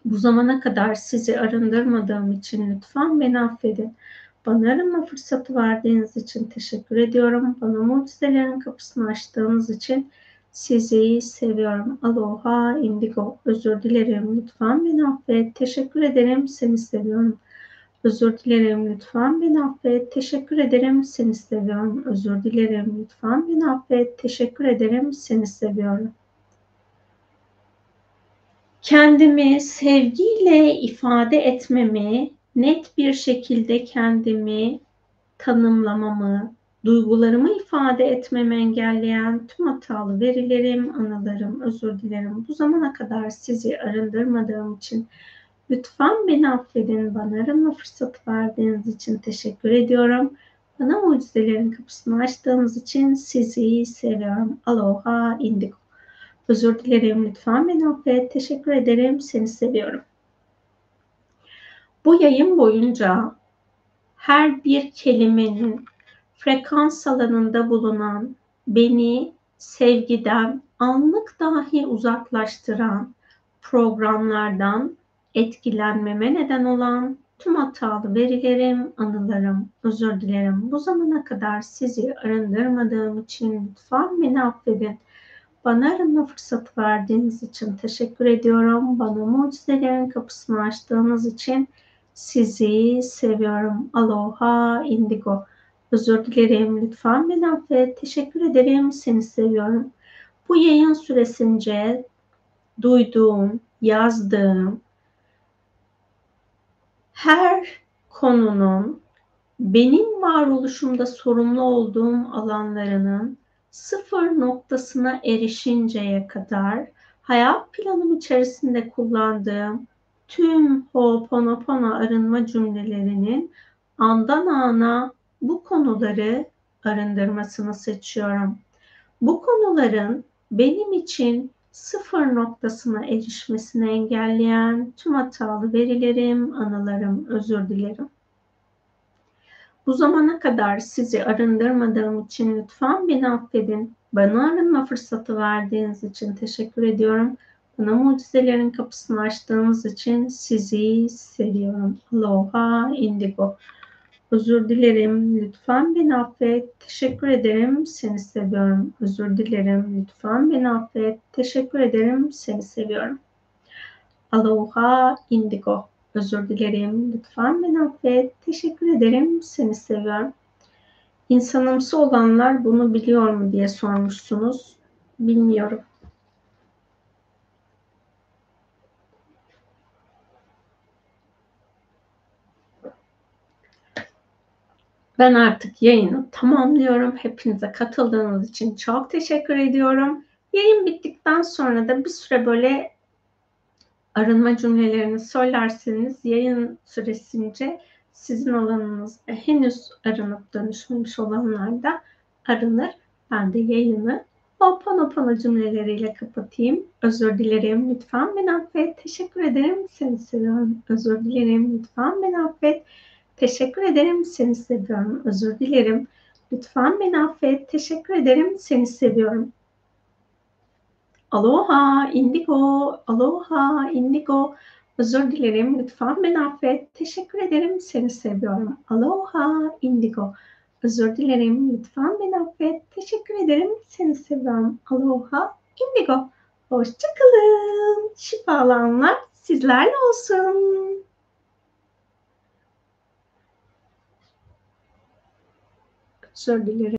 Bu zamana kadar sizi arındırmadığım için lütfen beni affedin. Bana arınma fırsatı verdiğiniz için teşekkür ediyorum. Bana mucizelerin kapısını açtığınız için sizi seviyorum. Aloha indigo. Özür dilerim. Lütfen beni affet. Teşekkür ederim. Seni seviyorum. Özür dilerim. Lütfen beni affet. Teşekkür ederim. Seni seviyorum. Özür dilerim. Lütfen beni affet. Teşekkür ederim. Seni seviyorum. Kendimi sevgiyle ifade etmemi, net bir şekilde kendimi tanımlamamı, duygularımı ifade etmemi engelleyen tüm hatalı verilerim, anılarım, özür dilerim. Bu zamana kadar sizi arındırmadığım için lütfen beni affedin. Bana arınma fırsatı verdiğiniz için teşekkür ediyorum. Bana mucizelerin kapısını açtığınız için sizi seviyorum. Aloha indigo. Özür dilerim lütfen beni affet. Teşekkür ederim. Seni seviyorum. Bu yayın boyunca her bir kelimenin frekans alanında bulunan beni sevgiden anlık dahi uzaklaştıran programlardan etkilenmeme neden olan tüm hatalı verilerim, anılarım, özür dilerim. Bu zamana kadar sizi arındırmadığım için lütfen beni affedin. Bana arınma fırsatı verdiğiniz için teşekkür ediyorum. Bana mucizelerin kapısını açtığınız için sizi seviyorum. Aloha indigo. Özür dilerim. Lütfen beni affet. Teşekkür ederim. Seni seviyorum. Bu yayın süresince duyduğum, yazdığım her konunun benim varoluşumda sorumlu olduğum alanlarının sıfır noktasına erişinceye kadar hayat planım içerisinde kullandığım tüm Ho'oponopono arınma cümlelerinin andan ana bu konuları arındırmasını seçiyorum. Bu konuların benim için sıfır noktasına erişmesini engelleyen tüm hatalı verilerim, anılarım, özür dilerim. Bu zamana kadar sizi arındırmadığım için lütfen beni affedin. Bana arınma fırsatı verdiğiniz için teşekkür ediyorum. Bana mucizelerin kapısını açtığınız için sizi seviyorum. Aloha Indigo. Özür dilerim. Lütfen beni affet. Teşekkür ederim. Seni seviyorum. Özür dilerim. Lütfen beni affet. Teşekkür ederim. Seni seviyorum. Aloha Indigo. Özür dilerim. Lütfen beni affet. Teşekkür ederim. Seni seviyorum. İnsanımsı olanlar bunu biliyor mu diye sormuşsunuz. Bilmiyorum. Ben artık yayını tamamlıyorum. Hepinize katıldığınız için çok teşekkür ediyorum. Yayın bittikten sonra da bir süre böyle arınma cümlelerini söylerseniz yayın süresince sizin alanınız henüz arınıp dönüşmemiş olanlar da arınır. Ben de yayını Ho'oponopono cümleleriyle kapatayım. Özür dilerim. Lütfen beni affet. Teşekkür ederim. Seni seviyorum. Özür dilerim. Lütfen beni affet. Teşekkür ederim. Seni seviyorum. Özür dilerim. Lütfen beni affet. Teşekkür ederim. Seni seviyorum. Aloha indigo. Aloha indigo. Özür dilerim. Lütfen beni affet. Teşekkür ederim. Seni seviyorum. Aloha indigo. Özür dilerim. Lütfen beni affet. Teşekkür ederim. Seni seviyorum. Aloha indigo. Hoşçakalın. Şifalanlar sizlerle olsun. Özür dilerim.